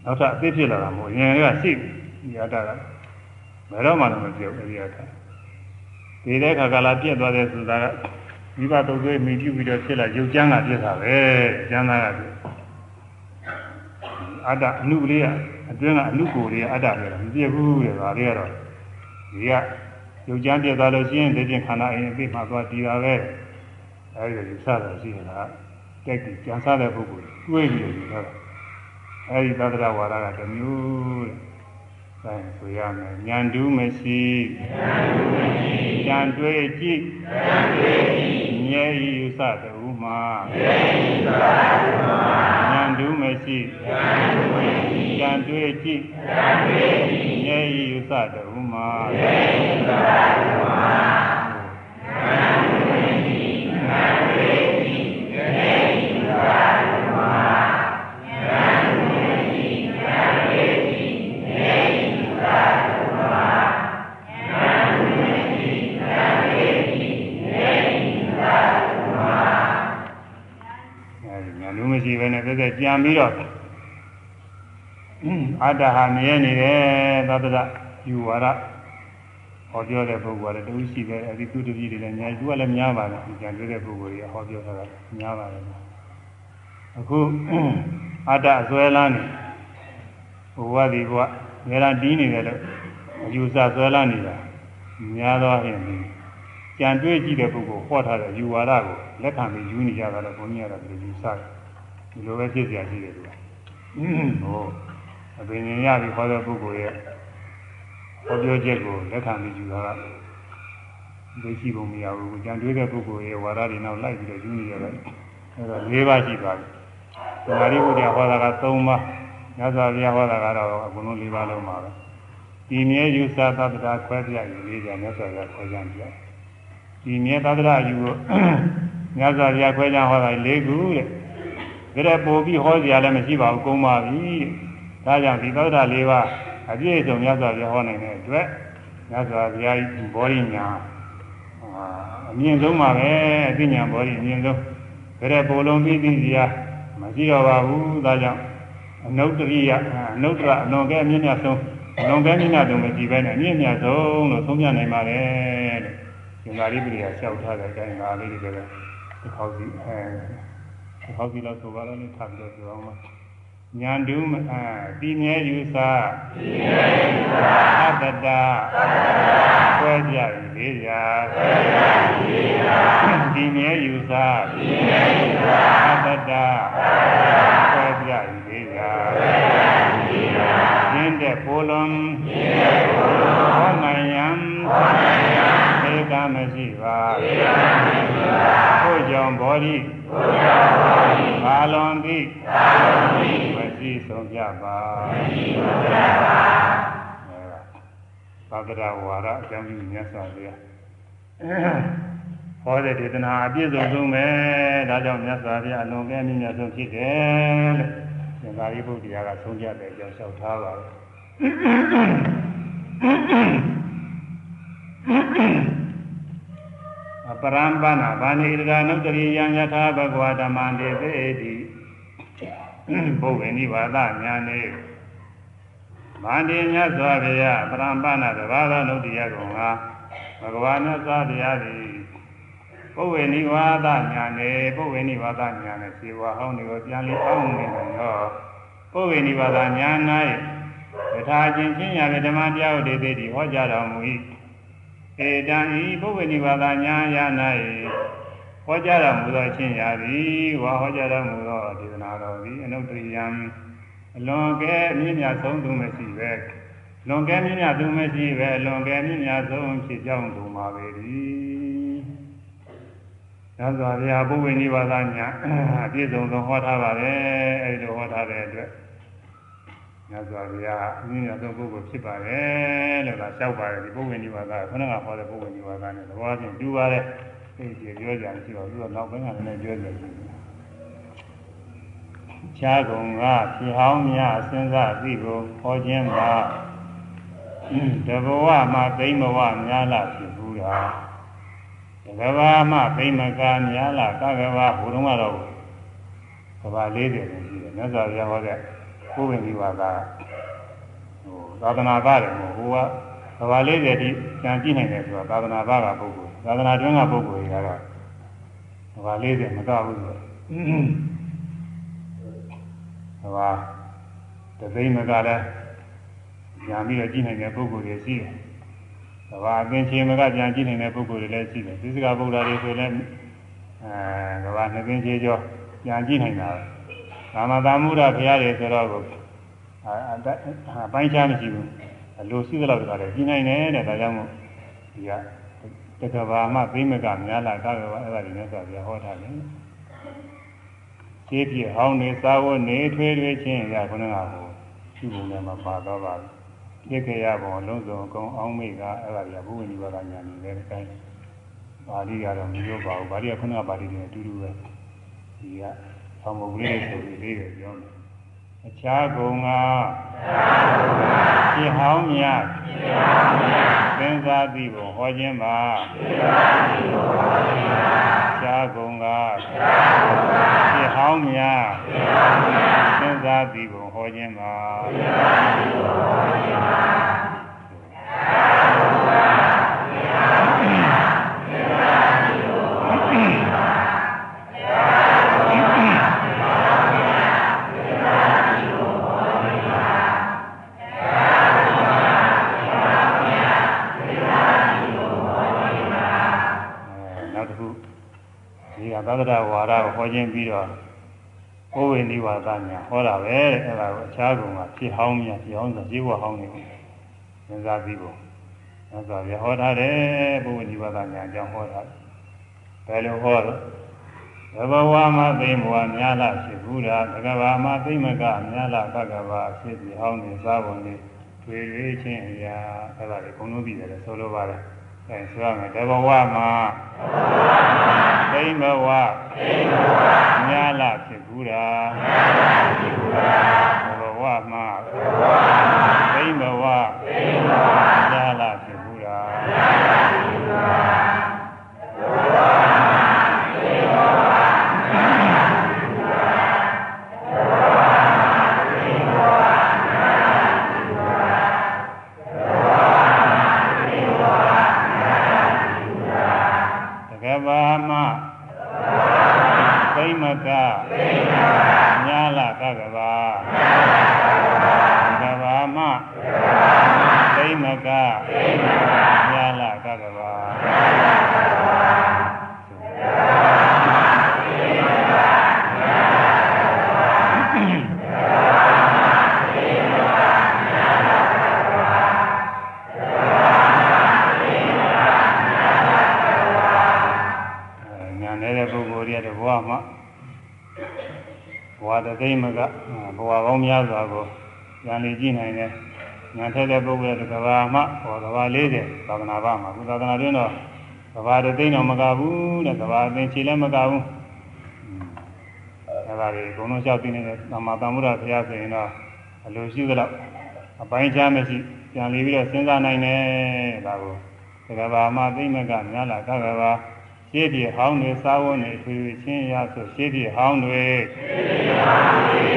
နောက်ထပ်အသိဖြစ်လာတာမဟုတ်ရင်ကရှိဒီအတ္တကဘယ်တော့မှမပြောဘူးဒီအတ္တဒီတဲ့ခါကလာပြည့်သွားတယ်ဆိုတာက မိဘတုတ်သွေးမိပြုပြီးတော့ဖြစ်လာရုပ်ကျမ်းကပြည့်တာပဲကျမ်းသားကပြည့်အတ္တအနုလေးကအတွင်းကအနုကိုလေးကအတ္တလေးကမပြည့်ဘူးတဲ့ဒါလေးကတော့ဒီကရုပ်ကျမ်းပြည့်သွားလို့ရှိရင်ဒီပြင်ခန္ဓာအင်းအပြည့်မှသွားတည်တာပဲအဲဒီလိုယူဆတာရှိနေတာတက်ပြီးကျန်စားတဲ့ပုဂ္ဂိုလ်တွေးပြီးယူဆတာအဲဒီသတ္တရဝါဒကတစ်မျိုးတဲ့အဲဆိုရမယ်ဉာဏ်တူးမရှိဉာဏ်တွေးကြည့်ဉာဏ်တွေးကြည့် မြဲဤယူဆတူမှာမြဲဤယူဆတူမှာဉာဏ်တူးမရှိဉာဏ်တူးမရှိဉာဏ်တွေးကြည့်ဉာဏ်တွေးကြည့်မြဲဤယူဆတူမှာမြဲဤယူဆတူမှာဉာဏ်တူးမရှိဉာဏ်တွေးကြည့်မြဲဤယူဆတူမှာဉာဏ်တူးမရှိဉာဏ်တွေးကြည့်မြဲဤယူဆတူမှာဉာဏ်တူးမရှိဉာဏ်တွေးကြည့်မြဲဤယူဆတူမှာအဲဒီဉာဏ်တူးမရှိဘဲနဲ့ သက်သက်ကြံပြီးတော့အတ္တဟာမြဲနေတယ်သတ္တရယူဝါဒဟောပြောတဲ့ပုဂ္ဂိုလ်ကလည်းတူရှိတယ်အဲဒီသူတပည့်တွေလည်းအများကြီးသူကလည်းများပါတယ်ကြံတွေ့တဲ့ပုဂ္ဂိုလ်ကြီးဟောပြောတာကများပါတယ်အခုအတ္တအစွဲလန်းနေဘဝဒီဘဝငယ်လာတီးနေတယ်လို့အယူဆဆွဲလန်းနေတာများသောရင်ကြံတွေ့ကြည့်တဲ့ပုဂ္ဂိုလ်ဟောထားတဲ့ယူဝါဒကိုလက်ခံပြီးယူနေကြတာလည်းဘုန်းကြီးကတော့ဒီလိုယူဆတယ် ဒီလိုပဲဖြစ်ကြရှိတယ်သူကဟိုအပင်ဉာဏ်ရပြီးဟောတဲ့ပုဂ္ဂိုလ်ရဲ့ဟောပြောချက်ကိုလက်ခံပြီးယူတာကသိရှိပုံမရဘူးကြံတွေးတဲ့ပုဂ္ဂိုလ်ရဲ့ဝါဒတွေနောက်လိုက်ပြီးတော့ယူနေရတယ်အဲဒါ၄ပါးရှိပါပြီသမာဓိဘုရားဟောတာက၃ပါးညဇာဘုရားဟောတာကတော့အကုန်လုံး၄ပါးလုံးပါပဲဒီမြဲယူဆသတ္တရာခွဲပြယူလေးကြညဇာဘုရားခွဲကြပြဒီမြဲသတ္တရာယူကိုညဇာဘုရားခွဲကြဟောတာ၄ခုတဲ့ ဒါပို့ပြီးဟောစရာလည်းမရှိပါဘူးကုန်းပါပြီဒါကြောင့်ဒီသတ္တရာ၄ပါးအပြည့်အစုံမြတ်စွာဘုရားဟောနိုင်တဲ့အတွက်မြတ်စွာဘုရားဘောရိညာအမြင့်ဆုံးပါပဲအသိဉာဏ်ဘောရိအမြင့်ဆုံးဒါတဲ့ပိုလုံးပြီးပြီးစရာမရှိတော့ပါဘူးဒါကြောင့်အနုတ္တရိယအနုတ္တရအလွန်ကဲအမြင့်မြတ်ဆုံးအလွန်ကဲမြင့်မြတ်ဆုံးမရှိပဲနဲ့အမြင့်မြတ်ဆုံးလို့သုံးပြနိုင်ပါတယ်တဲ့ရှင်သာရိပုတ္တရာလျှောက်ထားတဲ့အတိုင်းဒါလေးတွေလည်းဒီခေါက်စီအဲ ဒီခေါက်စီလောက်ဆိုပါတော့လည်းထပ်ပြီးတော့ပြောအောင်ပါညာတုမအာတိမြဲယူစာတိမြဲယူစာသတ္တတသတ္တတဆွဲကြရလေးရာဆွဲကြရလေးရာတိမြဲယူစာတိမြဲယူစာသတ္တတသတ္တဆွဲကြရလေးရာဆွဲကြရလေးရာရင်းတဲ့ပိုလုံးရင်းတဲ့ပိုလုံးဟောနိုင်ယံဟောနိုင်ယံဧကမရှိပါဧကမရှိ ပါကိုကြောင့်ဘောဓိကိုကြောင့်ဘောဓိဘာလွန်သည်ဘာလွန်သည်မရှိဆုံးကြပါမရှိဆုံးကြပါအဲသာသနာဝါဒအကြောင်းပြုမြတ်စွာဘုရားဟောတဲ့ဒေသနာအပြည့်စုံဆုံးပဲဒါကြောင့်မြတ်စွာဘုရားအလွန်ကဲမြင့်မြတ်ဆုံးဖြစ်တယ်လို့သင်္သာရိပုတ္တရာကဆုံးဖြတ်တဲ့အကြောင်းလျှောက်ထားပါတယ် ပရံပနာဗာဏိရကနုတ္တရိယံယထာဘဂဝါဓမ္မံတေသေတိဘုဗ္ဗေနိဝါဒညာနေဗန္တိမြတ်စွာဘုရားပရံပနာတဘာသောနုတ္တိယကုံဟာဘဂဝါမြတ်စွာဘုရားသည်ပုဝေနိဝါဒညာနေပုဝေနိဝါဒညာနေခြေဝါဟောင်းတွေကိုပြန်လေးအောင်းနေတယ်ရောပုဝေနိဝါဒညာ၌ယထာချင်းချင်းရတဲ့ဓမ္မတရားဥဒေသေးတိဟောကြားတော်မူ၏ ဧတံဤပုဗ္ဗနိဗ္ဗာန်ညာယာ၌ဟောကြားတော်မူသောအချင်းရာသည်ဝါဟောကြားတော်မူသောဒေသနာတော်သည်အနုတ္တရိယံအလွန်ကဲမြင့်မြတ်ဆုံးသူမရှိပဲလွန်ကဲမြင့်မြတ်သူမရှိပဲလွန်ကဲမြင့်မြတ်ဆုံးဖြစ်ကြောင်းသူမှာပဲသည်သစ္စာဗျာပုဗ္ဗနိဗ္ဗာန်ညာအပြည့်စုံသောဟောထားပါပဲအဲဒီလိုဟောထားတဲ့အတွက် မြတ်စွာဘုရားအမြင့်မြတ်ဆုံးပုဂ္ဂိုလ်ဖြစ်ပါတယ်လို့ကလျှောက်ပါတယ်ဒီပုဂ္ဂိုလ်နိဗ္ဗာန်ကခဏကဟောတဲ့ပုဂ္ဂိုလ်နိဗ္ဗာန်နဲ့သဘောချင်းတူပါတယ်သိကြပြောကြရှိတော့သူကနောက်ပိုင်းကလည်းပြောကြတယ်ခြားကုန်ကဖြေဟောင်းများစဉ်းစားသိဖို့ဟောခြင်းမှာတဘဝမှာသိမ့်ဘဝများလာဖြစ်ဘူးလားတကဘာမှသိမ့်မကများလာကကဘာဘုရုံးကတော့ကဘာ40ပဲရှိတယ်မြတ်စွာဘုရားဟောတဲ့ ကိုယ်ဝင်ပြီးပါကဟိုသာသနာ့ဘာတယ်ဟိုကဘာပါ40တိကြံကြည့်နိုင်တယ်ဆိုတာသာသနာ့ဘာကပုဂ္ဂိုလ်သာသနာ့တွင်းကပုဂ္ဂိုလ်တွေကတော့ဘာ40မကဘူးဆိုတော့ဘာတသိန်းမကလည်းကြံပြီးတော့ကြည့်နိုင်တဲ့ပုဂ္ဂိုလ်တွေရှိတယ်။ဘာအသင်ချင်းမကကြံကြည့်နိုင်တဲ့ပုဂ္ဂိုလ်တွေလည်းရှိတယ်။သစ္စကဗုဒ္ဓတွေဆိုလည်းအဲဘာနှစ်သိန်းချေကျော်ကြံကြည့်နိုင်တာပဲ။ ကာမတာမုဒ္ဒဘုရားတွေဆိုတော့ကိုအပိုင်းခြားမရှိဘူးအလိုရှိသလောက်တခါတည်းကြီးနိုင်တယ်တဲ့ဒါကြောင့်မို့ဒီကတက္ကဘာမှသိမကများလာကာကဘာအဲ့ဒါတွေနဲ့ဆိုပြဟောထားတယ်ခြေပြဟောင်းနေစာဝတ်နေထွေးထွေးချင်းရခုနကဟိုရှိပုံနဲ့မှာပါတော့ပါဖြစ်ခဲ့ရပုံလုံးစုံအကုန်အောင်းမိကအဲ့ဒါတွေကဘုဝိနိဗ္ဗာန်ညာနေတဲ့အတိုင်းပါဠိကတော့မပြောပါဘူးပါဠိကခုနကပါဠိတွေအတူတူပဲဒီက ဆောင်းမုတ်ကလေးဆိုပြီးလေးတယ်ပြောတယ်အခြားကုံကဖြစ်ဟောင်းမြတ်သင်္သာတိဘုံဟောခြင်းပါအခြားကုံကဖြစ်ဟောင်းမြတ်သင်္သာတိဘုံဟောခြင်းပါ သဒ္ဒဝါဒကိုဟောခြင်းပြီးတော့ဘိုးဝေနိဗ္ဗာန်ညာဟောတာပဲတဲ့အဲ့ဒါကိုအခြားကောင်ကဖြစ်ဟောင်းမြဖြစ်ဟောင်းဆိုဇေဝဟောင်းနေစဉ်းစားပြီးဖို့။အဲဆိုရဟောထားတယ်ဘုဝနိဝါဒညာအကြောင်းဟောထားတယ်။ဘယ်လိုဟောတော့သဘဝမှာသိဘဝများလားဖြစ်ဘူးလားသကဘာမှာသိမကများလားကကဘာဖြစ်ပြီးဟောင်းနေစားပုံလေးတွေ့ရချင်းအရာအဲ့ဒါတွေဘုံလို့ပြီးတယ်ဆိုလိုပါတယ်။ အဲဆိုရမယ်သဘဝမှာသိဘဝများလားဖြစ်ဘူးလားသဘဝမှာသိဘဝများလားဖြ သိမကဘဝကောင်းများစွာကိုဉာဏ်လေးကြည့်နိုင်တယ်ဉာဏ်ထက်တဲ့ပုဂ္ဂိုလ်တွေကဘာမှဟောကဘာ40သာသနာ့ဘာမှာကုသာသနာတွင်တော့ကဘာတသိတော့မကဘူးတဲ့ကဘာအသိချီလည်းမကဘူးအဲဒါတွေဘုံလုံးလျှောက်သိနေတဲ့သမ္မာသမ္ဗုဒ္ဓဘုရားဆိုရင်တော့အလိုရှိသလောက်အပိုင်းခြားမရှိပြန်လေးပြီးတော့စဉ်းစားနိုင်တယ်ဒါကိုကဘာမှသိမကများလားကကဘာ ရှေးပြေဟောင်းတွေစားဝတ်နေထွေထွေချင်းရဆိုရှေးပြေဟောင်းတွေ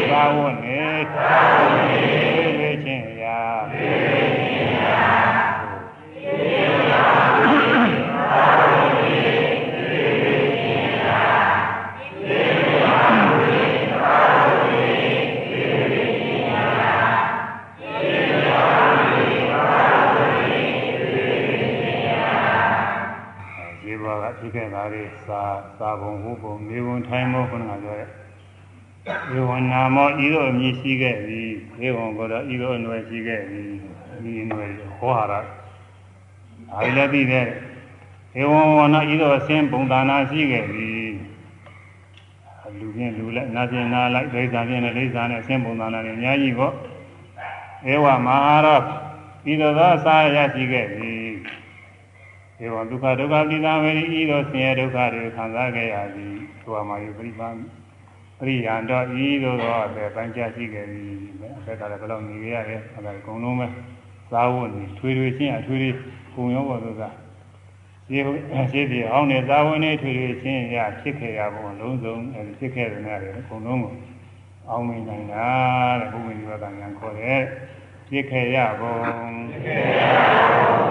စားဝတ်နေထွေထွေချင်း စ်ခဲ့တာတွေစာစာဘုံဟုဘုံမေဘုံထိုင်းမောခုနကပြောတဲ့ေဝနာမောဤသို့အမည်ရှိခဲ့ပြီေဝံကိုတော့ဤသို့အနွယ်ရှိခဲ့ပြီဤအနွယ်ဟောဟာရအာရလည်းပြီးတဲ့ေဝံဝနာဤသို့အစင်းပုံသဏ္ဍာန်ရှိခဲ့ပြီလူချင်းလူလိုက်နာချင်းနာလိုက်ဒိဋ္ဌာချင်းနဲ့ဒိဋ္ဌာနဲ့အစင်းပုံသဏ္ဍာန်တွေအများကြီးပေါ့ဧဝမဟာရဤသို့သောအစာရရှိခဲ့ ပြီေဝံဒုက္ခဒုက္ခပိသဝေဤသို့ဆင်းရဲဒုက္ခတွေခံစားခဲ့ရသည်သောမှာယပရိပန်ပရိယံတော့ဤသို့သောအပေပန်းချရှိခဲ့သည်အပေကလည်းဘယ်လောက်နေရရဲအဲဒါအကုန်လုံးပဲသာဝတ်နေထွေထွေချင်းအထွေထွေပုံရောပေါ်သောကရှိရှိပြီးအောင်နေသာဝတ်နေထွေထွေချင်းရဖြစ်ခဲ့ရပုံလုံးစုံအဲဖြစ်ခဲ့တဲ့နေရာတွေအကုန်လုံးကိုအောင်မြင်နိုင်တာတဲ့ဘုရားဒီဝကဉာဏ်ခေါ်တဲ့ ပြစ်ခဲ့ရပုံ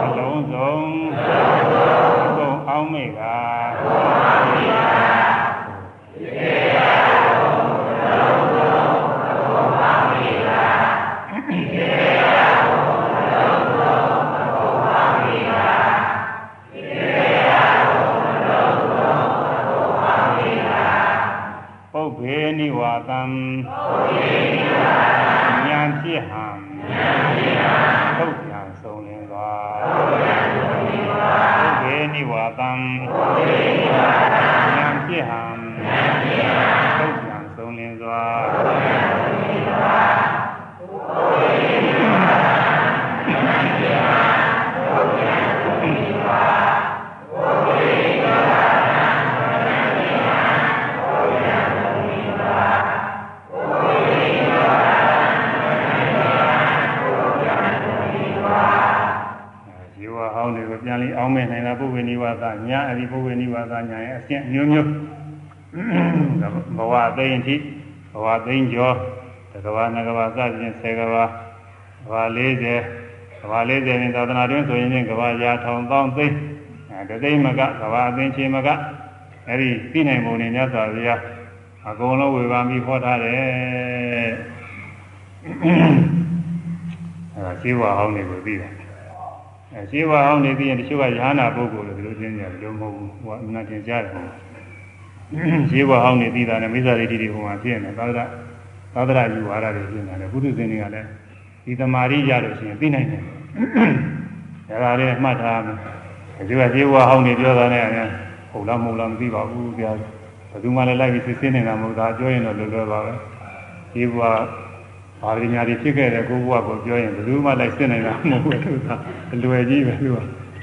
အလုံးစုံဘုံအောင်မိကပြစ်ခဲ့ရပုဗ္ဗေနိဝါသံပုဗ္ဗေနိဝါသံဉာဏ်ဖြစ်ဟံ ထုတ်ပြန်ဆုံးလင်းသွားဘုရားနိဝါသံဉာဏ်ဖြစ်ဟံထုတ်ပြန်ဆုံးလင်းသွား သညာအဒီပုဂ္ဂိုလ်နိဝါဒညာရဲ့အဆင့်မျိုးမျိုးဘဝသိရင်ထိဘဝသိင်ကျော်တကဘာနကဘာစသဖြင့်10ကဘာကဘာ40ကဘာ40နဲ့သာသနာတွင်ဆိုရင်ကဘာရာထောင်ပေါင်းသိအဲတသိမကကဘာအသိချေမကအဲ့ဒီသိနိုင်ပုံနဲ့မြတ်စွာဘုရားအကုန်လုံးဝေဘာပြီးဟောထားတယ်အဲဒါရှိဝါဟောင်းတွေကိုသိတယ် အဲရှိဝါအောင်နေပြီးရင်တချို့ကရဟနာပုဂ္ဂိုလ်လို့ဒီလိုသိနေတယ်လို့မဟုတ်ဘူးဟိုကအမှန်တင်ကြတယ်ရှိဝါအောင်နေပြီးတာနဲ့မိစ္ဆာဒိဋ္ဌိတွေဟိုမှာဖြစ်နေသာသနာသာသနာယူဝါဒတွေဖြစ်နေတယ်ဘုသူဇင်တွေကလည်းဒီတမာရီရလို့ရှိရင်သိနိုင်တယ်ဒါကလေးမှတ်ထားမယ်ဒီကဒီဝဟောင်းနေပြောတာနဲ့ဟုတ်လားမဟုတ်လားမသိပါဘူးဗျာဘယ်သူမှလည်းလိုက်ပြီးစစ်စစ်နေတာမဟုတ်တာပြောရင်တော့လွယ်လွယ်ပါပဲဒီဘဝ ဘာပညာတွေဖြစ်ခဲ့တဲ့ကိုဘဝကိုပြောရင်ဘယ်သူမှလိုက်စစ်နေတာမဟုတ်ဘူးသူကအလွယ်ကြီးပဲသူ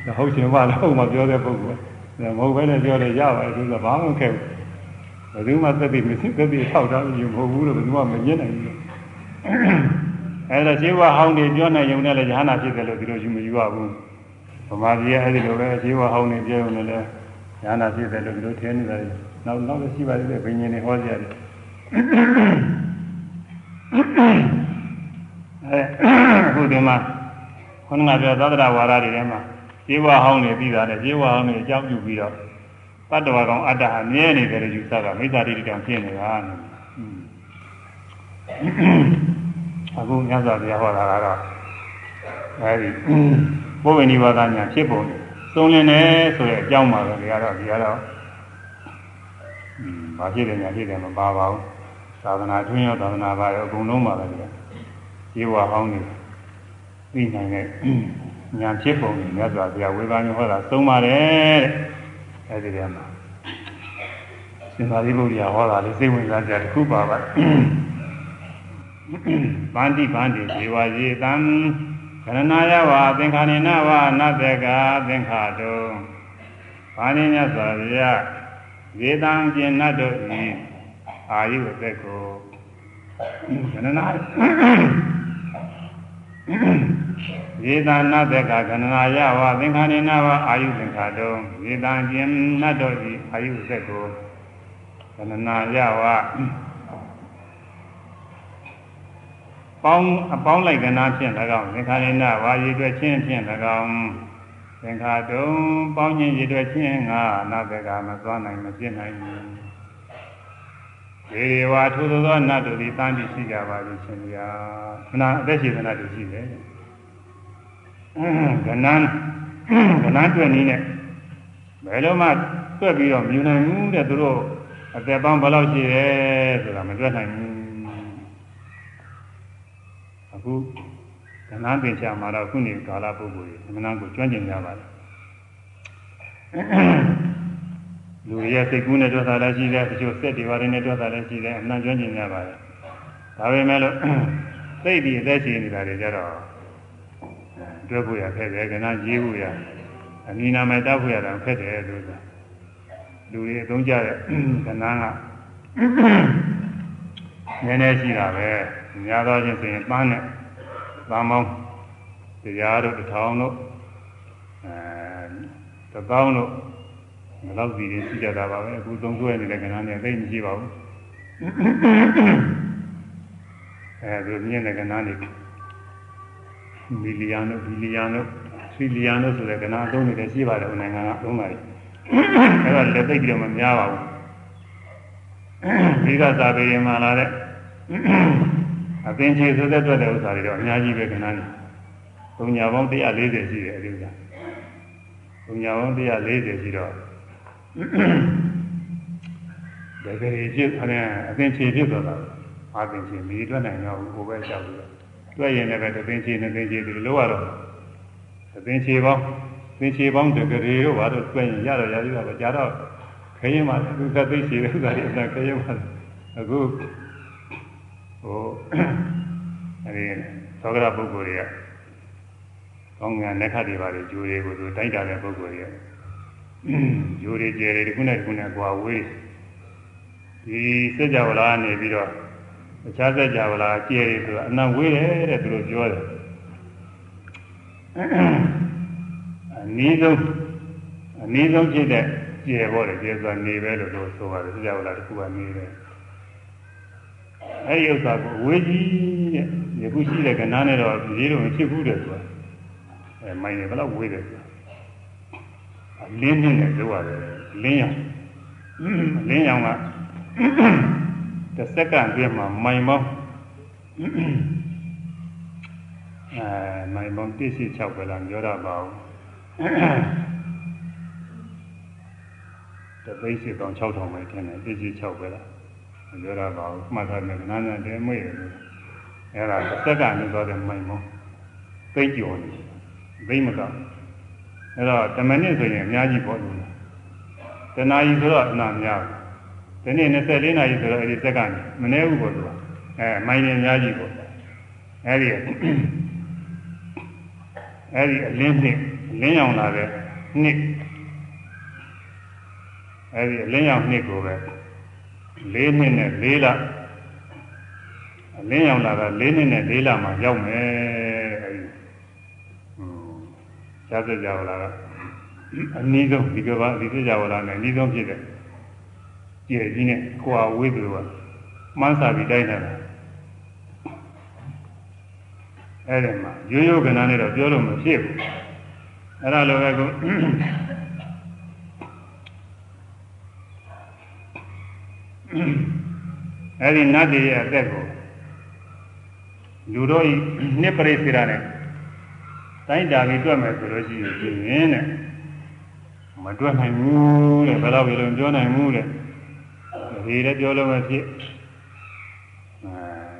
ကဟုတ်ချင်မှလည်းဟုတ်မှပြောတဲ့ပုဂ္ဂိုလ်မဟုတ်ဘဲနဲ့ပြောတယ်ရပါတယ်သူကဘာမှမခက်ဘူးဘယ်သူမှသက်သေမရှိသက်သေထောက်ထားပြီးမဟုတ်ဘူးလို့ဘယ်သူမှမညစ်နိုင်ဘူးအဲဒါခြေဝဟောင်းတွေပြောနေရုံနဲ့လည်းဉာဏ်ဖြစ်တယ်လို့ဒီလိုယူမယူရဘူးဗမာပြည်ရဲ့အဲ့ဒီလိုပဲခြေဝဟောင်းတွေပြောရုံနဲ့လည်းဉာဏ်ဖြစ်တယ်လို့ဒီလိုထင်နေတယ်နောက်နောက်လည်းရှိပါသေးတယ်ဘိညာဉ်တွေဟောကြတယ် အဲအခုဒီမှာခொနကပြောသဒ္ဒရာဝါဒတွေထဲမှာခြေဝဟောင်းတွေပြီးတာလေခြေဝဟောင်းတွေအကြောင်းပြုပြီးတော့တတ္တဝါကောင်အတ္တဟာမြဲနေတယ်လို့ယူဆတာမိစ္ဆာတိတိကံဖြစ်နေတာအခုမြတ်စွာဘုရားဟောတာကတော့အဲဒီဘုဝိနိဗ္ဗာန်ညာဖြစ်ပုံသုံးလင်းတယ်ဆိုတဲ့အကြောင်းပါပဲဒီကတော့ဒီကတော့อืมဘာဖြစ်တယ်ညာဖြစ်တယ်မပါပါဘူး သာသနာတွင်းရောသာသနာပါရောအကုန်လုံးပါပဲဒီကဒီဝါဟောင်းနေပြီးနိုင်တဲ့ညာဖြစ်ပုံကိုမြတ်စွာဘုရားဝေဘာမျိုးဟောတာသုံးပါတယ်တဲ့အဲဒီတည်းမှာရှင်သာရိပုတ္တရာဟောတာလေးစိတ်ဝင်စားကြတစ်ခုပါပါဗန္တိဗန္တိဇေဝရေတံကရဏာယဝသင်္ခါနေနဝနတ္တကသင်္ခါတုဘာနိညသောဗျာရေတံကျင်နတ်တို့ဤ အာယုအသက်ကိုကရဏာရေတံနတ္တကကရဏာယဝသင်္ခါနေနဝအာယုသင်္ခါတုရေတံကျင်နတ်တို့ဤအာယုအသက်ကိုကရဏာယဝပေါင်းအပေါင်းလိုက်ကနာဖြင့်၎င်းသင်္ခါရိနဝါရည်အတွက်ချင်းဖြင့်၎င်းသင်္ခါတုံပေါင်းခြင်းရည်အတွက်ချင်းငါနာဘကမသွားနိုင်မပြစ်နိုင်ဘူး ဒီဝါထိုးသောနတ်တို့သည်တန်ပြီးရှိကြပါလိမ့်ရှင်ဗျာခဏအသက်ရှိသနာတို့ရှိတယ်ကနန်းကနန်းတွေ့နည်းနဲ့ဘယ်လိုမှတွေ့ပြီးတော့မြူနိုင်ဘူးတဲ့သူတို့အသက်ပေါင်းဘယ်လောက်ရှိတယ်ဆိုတာမတွေ့နိုင်ဘူးအခုကဏ္ဍပင်ချာမှာတော့ခုနေကာလပုဂ္ဂိုလ်တွေမနာကိုကျွမ်းကျင်ကြပါတယ် လူရဲ့စိတ်ကူးနဲ့တွေ့တာလည်းရှိတယ်တချို့စက်တွေဘာတွေနဲ့တွေ့တာလည်းရှိတယ်အမှန်ကျွမ်းကျင်ကြပါတယ်ဒါပေမဲ့လို့စိတ်ဒီအသက်ရှင်နေတာတွေကြတော့တွေ့ဖို့ရခက်တယ်ကဏ္ဍရေးဖို့ရအနိနာမဲ့တတ်ဖို့ရတာခက်တယ်လို့ဆိုလူတွေအသုံးကြတဲ့ကဏ္ဍကနည်းနည်းရှိတာပဲများသောချင်းဆိုရင်ပန်းနဲ့ပန်းမောင်းတရားတို့တစ်ထောင်တို့အဲတစ်သောင်းတို့ ဘယ်လောက်စီရင်ရှိကြတာပါပဲအခုသုံးဆွဲနေတဲ့ကဏ္ဍနဲ့သိမရှိပါဘူးအဲဒီမြင့်တဲ့ကဏ္ဍတွေမီလီယံတို့ဘီလီယံတို့ထရီလီယံတို့ဆိုတဲ့ကဏ္ဍအသုံးတွေရှိပါတယ်နိုင်ငံကအသုံးပါတယ်အဲဒါလည်းသိပြီးတော့မများပါဘူးဒီကသာပေရင်မှလာတဲ့အပင်ချေဆိုတဲ့အတွက်တဲ့ဥစ္စာတွေတော့အများကြီးပဲခဏနေ။ဘုံညာပေါင်း140ရှိတယ်အဲဒီဥစ္စာ။ဘုံညာပေါင်း140ရှိတော့ တကယ်ဖြစ်အဲ့အပင်ချေဖြစ်သွားတာအပင်ချေမိတွက်နိုင်တော့ဟိုပဲကြောက်ပြီးတော့တွက်ရင်လည်းပဲတပင်ချေနှစ်ပင်ချေဒီလိုရတော့အပင်ချေပေါင်းပင်ချေပေါင်းတကယ်ရောဘာလို့တွက်ရင်ရတော့ရပြီတော့ကြာတော့ခရင်မှသူသက်သိရှိတဲ့ဥစ္စာတွေအတန်ခရင်မှအခုဟိုအဲဒီသောကရပုဂ္ဂိုလ်တွေကကောင်းကင်လက်ခတ်တွေပါလေဂျိုတွေကိုသူတိုက်တာတဲ့ပုဂ္ဂိုလ်တွေက ဂျိုတွေကျယ်တွေတစ်ခုနဲ့တစ်ခုနဲ့ကွာဝေးဒီစကြဝဠာနေပြီးတော့အခြားစကြဝဠာကျယ်တွေဆိုတာအနံဝေးတယ်တဲ့သူတို့ပြောတယ်အနည်းဆုံးအနည်းဆုံးဖြစ်တဲ့ကျယ်ပေါ့လေကျယ်ဆိုတာနေပဲလို့တို့ဆိုပါတယ်စကြဝဠာတစ်ခုကနေတယ်အဲဒီဥစ္စာကိုအဝေးကြီးတဲ့ယခုရှိတဲ့ကဏ္ဍနဲ့တော့ရေးလို့မဖြစ်ဘူးတဲ့ဆိုတာအဲမိုင်းနေဘယ်တော့ဝေးတယ်ဆိုတာ လင်းနေတယ်ပြောရတယ်လင်းရောင်လင်းရောင်ကတစ်စက္ကန့်ပြည့်မှာမိုင်ပေါင်းအဲမိုင်ပေါင်း186ပဲလားပြောရပါဘူးတသိန်းစီပေါင်း6000ပဲထင်တယ်186ပဲလားပြောရပါဘူးမှတ်ထားတယ်နားနာတဲမွေ့တယ်အဲ့ဒါတစ်စက္ကန့်နဲ့တော့တဲ့မိုင်မောသိကြော်နေသိမက အဲ့တော့တမနစ်ဆိုရင်အများကြီးပေါ်လို့တနာရီဆိုတော့အနာများတယ်ဒီနေ့24နာရီဆိုတော့အဲ့ဒီစက္ကန့်မနည်းဘူးပေါ့သူကအဲမိုင်းနေအများကြီးပေါ့အဲ့ဒီအဲ့ဒီအလင်းနှစ်လင်းရောင်လာတဲ့နှစ်အဲ့ဒီအလင်းရောင်နှစ်ကိုပဲ၄နှစ်နဲ့၄လအလင်းရောင်လာတာ၄နှစ်နဲ့၄လမှရောက်မယ်အဲ့ဒီဟွန်း ရှားစကြဝဠာကအနည်းဆုံးဒီကဘာဒီစကြဝဠာနဲ့အနည်းဆုံးဖြစ်တဲ့ကြည်ကြီးနဲ့ကိုယ်ဝေးသူကမှန်းစာပြီးတိုင်းနေတာအဲ့ဒီမှာရိုးရိုးကဏ္ဍနဲ့တော့ပြောလို့မဖြစ်ဘူးအဲ့ဒါလိုပဲကိုအဲ့ဒီနတ်တွေရဲ့အသက်ကိုလူတို့ဤနှစ်ပရိသေရနဲ့ တိုင်းတာပြီးတွက်မယ်ဆိုလို့ရှိရင်တဲ့မတွက်နိုင်ဘူးတဲ့ဘယ်တော့ဘယ်လိုပြောနိုင်ဘူးတဲ့ဒီလည်းပြောလို့မဖြစ်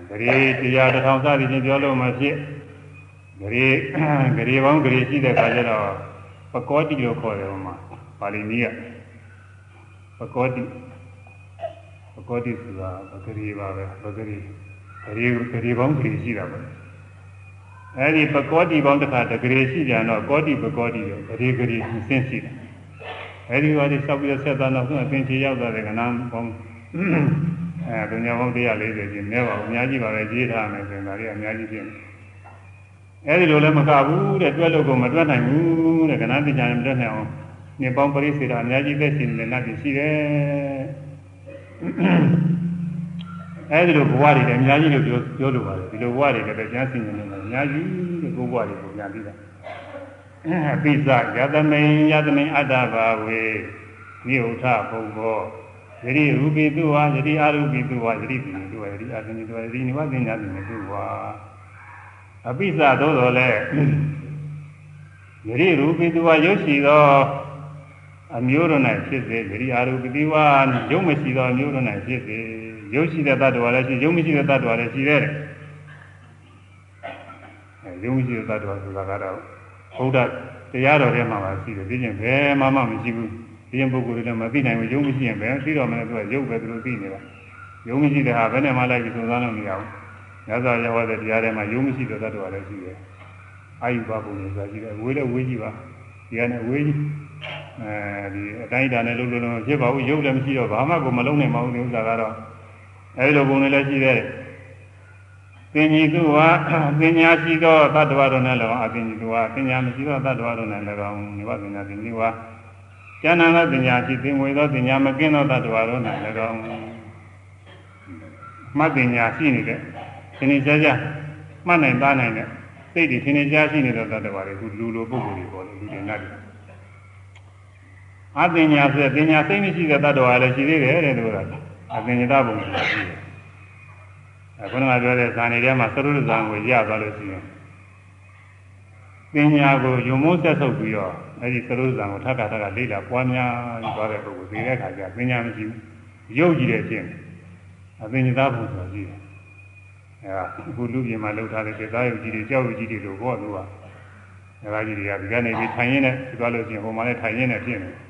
အဲဒီတရားတစ်ထောင်စသည်ချင်းပြောလို့မဖြစ်ဂရေဂရေပေါင်းဂရေရှိတဲ့ခါကျတော့ပကောတိလို့ခေါ်တယ်ဟိုမှာပါဠိနည်းကပကောတိပကောတိဆိုတာပဂရေပါပဲပဂရေဂရေဂရေပေါင်းဂရေရှိတာပဲ အဲဒီပကောတိပေါင်းတစ်ခါတဂရေရှိကြတော့ကောတိပကောတိရောဂရေဂရေဆင်းရှိတယ်အဲဒီဟာဒီစောက်ပြီးတော့ဆက်သားတော့သူအပင်ချေရောက်သွားတဲ့ကဏ္ဍပေါင်းအဲဒုညာပေါင်း140ကျင်းနဲပါဘူးအများကြီးပါပဲကြီးထားမယ်ဆိုရင်ဒါတွေအများကြီးဖြစ်တယ်အဲဒီလိုလည်းမကဘူးတဲ့တွဲလို့ကိုမတွဲနိုင်ဘူးတဲ့ကဏ္ဍပညာနဲ့မတွဲနိုင်အောင်နေပေါင်းပရိစေတာအများကြီးသက်ရှင်နေတဲ့နတ်ပြည်ရှိတယ် အဲဒီလိုဘဝတွေလည်းအများကြီးလို့ပြောပြောလိုပါတယ်ဒီလိုဘဝတွေလည်းကျမ်းစင်နေတယ်အများကြီးတဲ့ဘဝတွေကိုညာပြီးတာအပိစယသမိန်ယသမိန်အတ္တဘာဝေနိဥထဘုံဘောယတိရူပိတုဝါယတိအာရူပိတုဝါယတိပိတုဝါယတိအာသနိတုဝါယတိနိဝသင်ညာတိတုဝါအပိစသို့တော်လဲယတိရူပိတုဝါရုပ်ရှိသောအမျိုးတို့၌ဖြစ်စေယတိအာရူပိတုဝါရုပ်မရှိသောအမျိုးတို့၌ဖြစ်စေ ရုပ်ရှိတဲ့တ attva လည်းရှိရုပ်မရှိတဲ့တ attva လည်းရှိတယ်အဲရုပ်မရှိတဲ့တ attva ဆိုတာကတော့ဘုရားတရားတော်ထဲမှာပါရှိတယ်ဒီကျင်ဘယ်မှမှမရှိဘူးဒီကျင်ပုဂ္ဂိုလ်တွေလည်းမသိနိုင်ဘူးရုပ်မရှိရင်ဘယ်သိတော့မလဲသူကရုပ်ပဲသူတို့သိနေတာရုပ်မရှိတဲ့ဟာဘယ်နဲ့မှလိုက်ပြီးသုံးစားလို့မရဘူးညဇာရဟောတဲ့တရားထဲမှာရုပ်မရှိတဲ့တ attva လည်းရှိတယ်အာယုဘဘုံဆိုတာရှိတယ်ဝေးလည်းဝေးကြည့်ပါဒီကနေ့ဝေးကြီးအဲဒီအတိုင်းတာနဲ့လုံးလုံးလုံးဖြစ်ပါဘူးရုပ်လည်းမရှိတော့ဘာမှကိုမလုံးနိုင်ပါဘူးဒီဥစ္စာကတော့ အဲဒီလိုပုံတွေလည်းရှိတယ်ပင်ကြီးသူဟာပညာရှိသောတ attva တို့နဲ့လည်းအပင်ကြီးသူဟာပညာမရှိသောတ attva တို့နဲ့လည်းကောင်းနေပါပညာပင်ကြီးဟာကျမ်းနာသောပညာရှိသင်ဝေသောပညာမကင်းသောတ attva တို့နဲ့လည်းကောင်းမှတ်ပညာရှိနေတဲ့သင်္ကြန်ကြမှတ်နိုင်သားနိုင်တဲ့စိတ်တွေသင်္ကြန်ရှိနေတဲ့တ attva တွေခုလူလိုပုဂ္ဂိုလ်တွေပေါ်တယ်လူတွေနဲ့အပညာဆိုပညာစိတ်မရှိတဲ့တ attva လည်းရှိသေးတယ်တဲ့သူက အပင်ညတဘုံဆိုတာရှိတယ်အခုနကပြောတဲ့ဇာနေထဲမှာသရုပ်ဇာကိုရသွားလို့ရှိရင်ပညာကိုယုံမိုးဆက်ဆုပ်ပြီးတော့အဲဒီသရုပ်ဇာကိုထပ်ထပ်ထပ်လေ့လာပွားများပြီးသွားတဲ့ပုဂ္ဂိုလ်ဒီတဲ့ခါကျပညာမရှိဘူးရုပ်ကြည့်တဲ့အချင်းအပင်ညတဘုံဆိုတာရှိတယ်အဲဒါအခုလူပြင်မှာလှုပ်ထားတဲ့သေသားရုပ်ကြီးတွေကြောက်ရုပ်ကြီးတွေလို့ဘောလို့ကအဲဒါကြီးတွေကဒီကနေပြီးထိုင်ရင်းနဲ့ပြီးသွားလို့ရှိရင်ဟိုမှာလည်းထိုင်ရင်းနဲ့ဖြစ်နေတယ်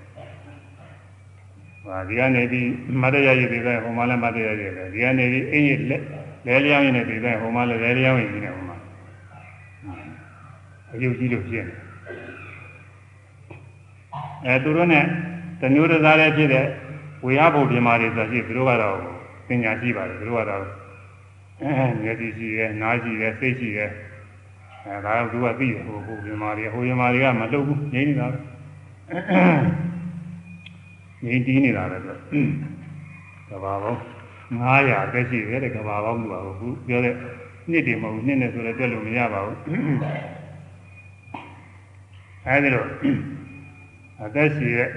ဟာဒီကနေပြီးမတ္တရရည်တွေပဲဟိုမှာလည်းမတ္တရရည်ပဲဒီကနေပြီးအင်းရလက်လဲလျောင်းရည်နဲ့တွေပဲဟိုမှာလည်းလဲလျောင်းရည်ကြီးနေဟိုမှာအယုတ်ကြီးလို့ဖြစ်နေအဲသူတို့နဲ့တမျိုးတစားလည်းဖြစ်တဲ့ဝေယဘုံပြမာတွေဆိုရှိသူတို့ကတော့ပညာရှိပါတယ်သူတို့ကတော့အဲမျက်စိရှိတယ်နားရှိတယ်စိတ်ရှိတယ်အဲဒါကသူကသိတယ်ဟိုဟိုပြမာတွေဟိုပြမာတွေကမလှုပ်ဘူးငြိမ်းနေတာပဲ ငြိမ်းတီးနေတာပဲသူကဘာပေါင်း900အသက်ရှိတယ်တဲ့ကဘာပေါင်းလို့ပါဘူးပြောတဲ့နှစ်တည်းမဟုတ်နှစ်နဲ့ဆိုလည်းတွက်လို့မရပါဘူးအဲဒီလိုအသက်ရှိတဲ့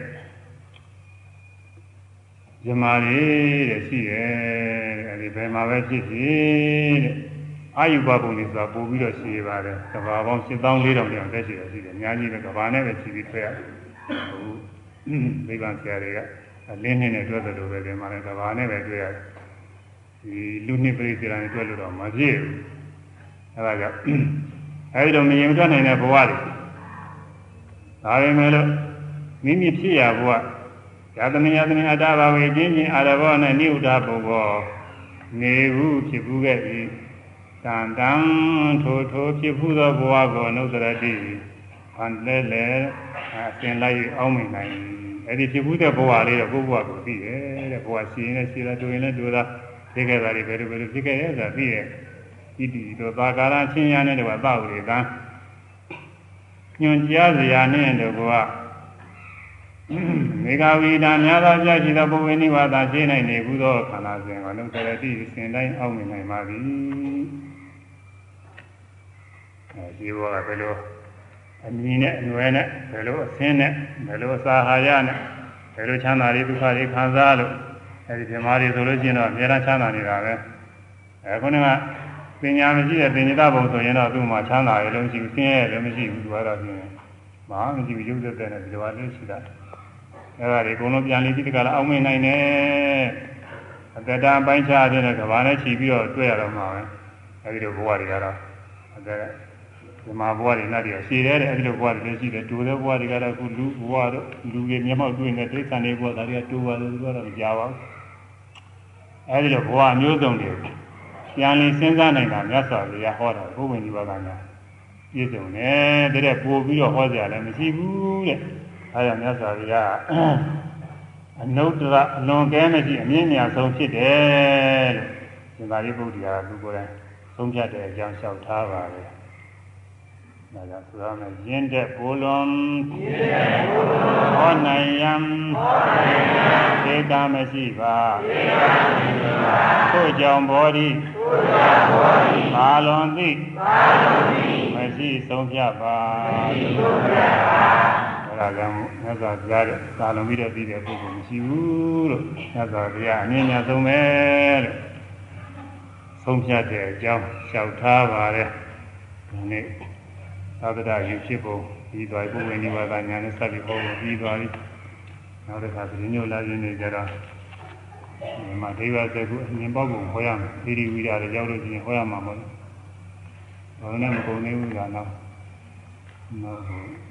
ဇမားလေးတဲ့ရှိတယ်တဲ့အဲဒီဘယ်မှာပဲဖြစ်ဖြစ်တဲ့အာယုဘဘုံလေးဆိုတာပို့ပြီးတော့ရှိရပါတယ်ကဘာပေါင်း7400တောင်ကျော်တက်ရှိတယ်ရှိတယ်အများကြီးပဲကဘာနဲ့ပဲရှိပြီးထွက်ရတယ် မိဘဆရာတွေကအလင်းနှင်းနဲ့တွဲတယ်လို့ပဲဒီမှာလည်းကဘာနဲ့ပဲတွေ့ရတယ်ဒီလူနှစ်ပြိစိရာနဲ့တွဲလို့တော့မဖြစ်ဘူးအဲဒါကြောင့်အဲဒီတော့မရင်တွက်နိုင်တဲ့ဘဝတွေဒါပေမဲ့လို့မိမိဖြစ်ရဘုရားယတမယတမအတ္တဘာဝေချင်းချင်းအာရဘောနဲ့နိဥဒ္ဓပုဂ္ဂောနေဘူးဖြစ်ဘူးခဲ့ပြီတန်တန်ထိုထိုဖြစ်ဘူးသောဘဝကိုအနုတ္တရတိ ဖန်လဲလဲအစင်လိုက်အောင်မြင်နိုင်အဲ့ဒီဖြစ်ဘူးတဲ့ဘဝလေးတော့ကိုယ့်ဘဝကိုသိတယ်တဲ့ဘဝရှိရင်လည်းရှိတာတွေ့ရင်လည်းတွေ့တာသိခဲ့တာတွေဘယ်လိုဘယ်လိုဖြစ်ခဲ့ရဲ့ဆိုတာသိရဲ့ဒီဒီတော့သာကာရချင်းရနဲ့တော့သာဝေကံညွန်ကြားစရာနဲ့တော့ကမေဃဝိဒာများသောကြရှိသောပုဗ္ဗေနိဝါဒရှင်းနိုင်နေဘူးသောခန္ဓာစဉ်ကိုလုံးစရတိစင်တိုင်းအောက်မြင်နိုင်ပါသည်အဲဒီဘောကဘယ်လို အမီနဲ့အနွယ်နဲ့ဘယ်လိုအဆင်းနဲ့ဘယ်လိုအစာဟာရနဲ့ဘယ်လိုချမ်းသာတွေဒုက္ခတွေခံစားလို့အဲဒီဓမ္မတွေဆိုလို့ရှိရင်တော့အများအားချမ်းသာနေတာပဲအဲခုနကပညာမရှိတဲ့ပညာတဘုံဆိုရင်တော့သူ့မှာချမ်းသာရလုံးရှိဘူးဆင်းရဲလည်းမရှိဘူးသူကတော့ပြင်းမဟာမရှိဘူးရုပ်သက်တဲ့နဲ့ဒီလိုပါလို့ရှိတာအဲဒါတွေအကုန်လုံးပြန်လေးဒီတကလားအောင်းမင်းနိုင်တယ်အတ္တအပိုင်းခြားတဲ့ကဘာနဲ့ခြီးပြီးတော့တွေ့ရတော့မှာပဲအဲဒီလိုဘဝတွေကတော့အတ္တဒီ မှာဘဝတွေနဲ့တည်းရှည်တယ်တဲ့အဲဒီလိုဘဝတွေလည်းရှိတယ်တူတဲ့ဘဝတွေကတော့ခုလူဘဝတော့လူတွေမျက်မှောက်တွေ့နေတဲ့ဒိဋ္ဌာန်တွေဘဝဒါတွေကတူပါတယ်သူကတော့မကြပါဘူးအဲဒီလိုဘဝမျိုးစုံတွေပြန်လည်စဉ်းစားနိုင်တာမြတ်စွာဘုရားဟောတာဘုဝင်ဒီဘကညာပြည့်စုံတယ်တဲ့ပို့ပြီးတော့ဟောကြလည်းမရှိဘူးတဲ့အဲဒါမြတ်စွာဘုရားအနုတ္တရအလွန်ကဲမရှိအမြင့်မြတ်ဆုံးဖြစ်တယ်လို့ရှင်သာရိပုတ္တရာသူကိုယ်တိုင်သုံးဖြတ်တဲ့အကြောင်းလျှောက်ထားပါပဲ ဒါကြောင့်ဆိုရမယ်ရင်းတဲ့ဘုလွန်ဟောနိုင်ယံသေတာမရှိပါသို့ကြောင့်ဘောဓိဘာလွန်သိမရှိဆုံးဖြတ်ပါဒါကြောင့်မြတ်စွာဘုရားတဲ့သာလွန်ပြီးတော့ပြီးတဲ့ပုဂ္ဂိုလ်မရှိဘူးလို့မြတ်စွာဘုရားအမြင့်မြတ်ဆုံးပဲလို့ဆုံးဖြတ်တဲ့အကြောင်းလျှောက်ထားပါတယ်ဒီနေ့ သာသနာယူဖြစ်ပုံပြီးသွားပြီဘုရားနိဗ္ဗာန်ညာနဲ့ဆက်ပြီးဟောပြီးသွားပြီနောက်တစ်ခါပြင်းညိုလာခြင်းတွေကြတော့ဒီမှာဒိဗ္ဗစကုအမြင်ပေါက်ကိုဟောရမယ်သီရိဝိဒတွေရောက်လို့ရှိရင်ဟောရမှာမဟုတ်ဘူးဘာလို့လဲမကုန်သေးဘူးကတော့နောက်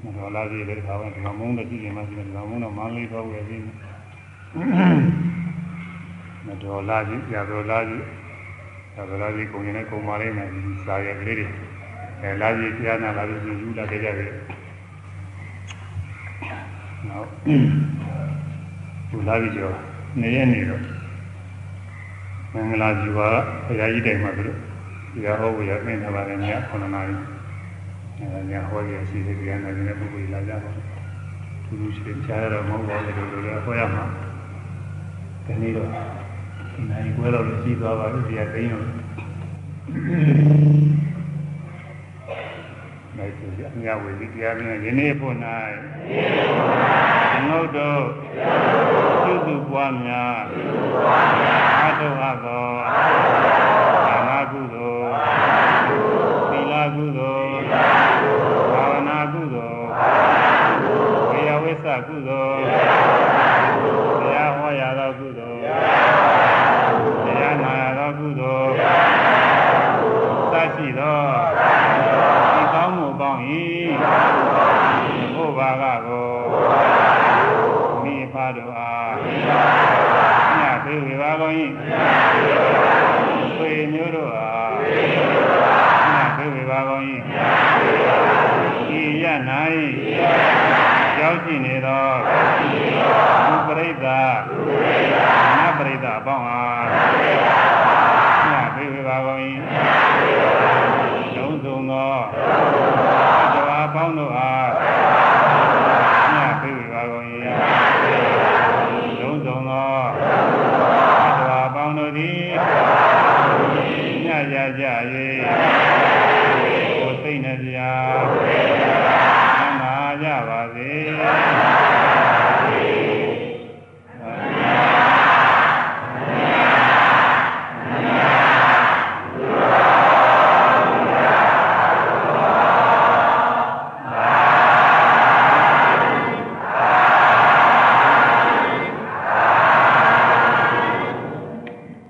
မတော်လာပြီလေဒီခါကဒီမှာမုန်းတဲ့ကြည့်နေမှရှိတယ်ဒီမှာမုန်းတော့မန်းလေးတော့ဝယ်ပြီးမတော်လာပြီရတော်လာပြီရတော်လာပြီကုန်ရင်လည်းကုန်ပါလိမ့်မယ်ဒီစာရကလေးတွေ အဲလာပြီကြားနာလာပြီယူလာကြကြတယ်နောက်သူလာပြီကျော်နေရနေတော့မင်္ဂလာဇီဝဘုရားကြီးတိုင်မှာသူတို့ဒီကဟောဝရပြင်ထားပါတယ်ည9နာရီအဲညဟောရရှိတဲ့ကြံနေတဲ့ပုဂ္ဂိုလ်လာကြပါသူတို့ရှိကြားရတော့မဟုတ်ပါဘူးလို့လည်းဟောရမှာဒီနေ့တော့နိုင်ကွဲတော့ရှိသွားပါလို့ဒီကသိရ င်လိုက်သူအများဝေဒီတရားပြင်းယနေ့ဖို့၌ငုတ်တို့သုစုပွားများအထုအသောသာနာကုသိုလ်သီလကုသိုလ်ဘာဝနာကုသိုလ်ဝေယဝိသကုသိုလ်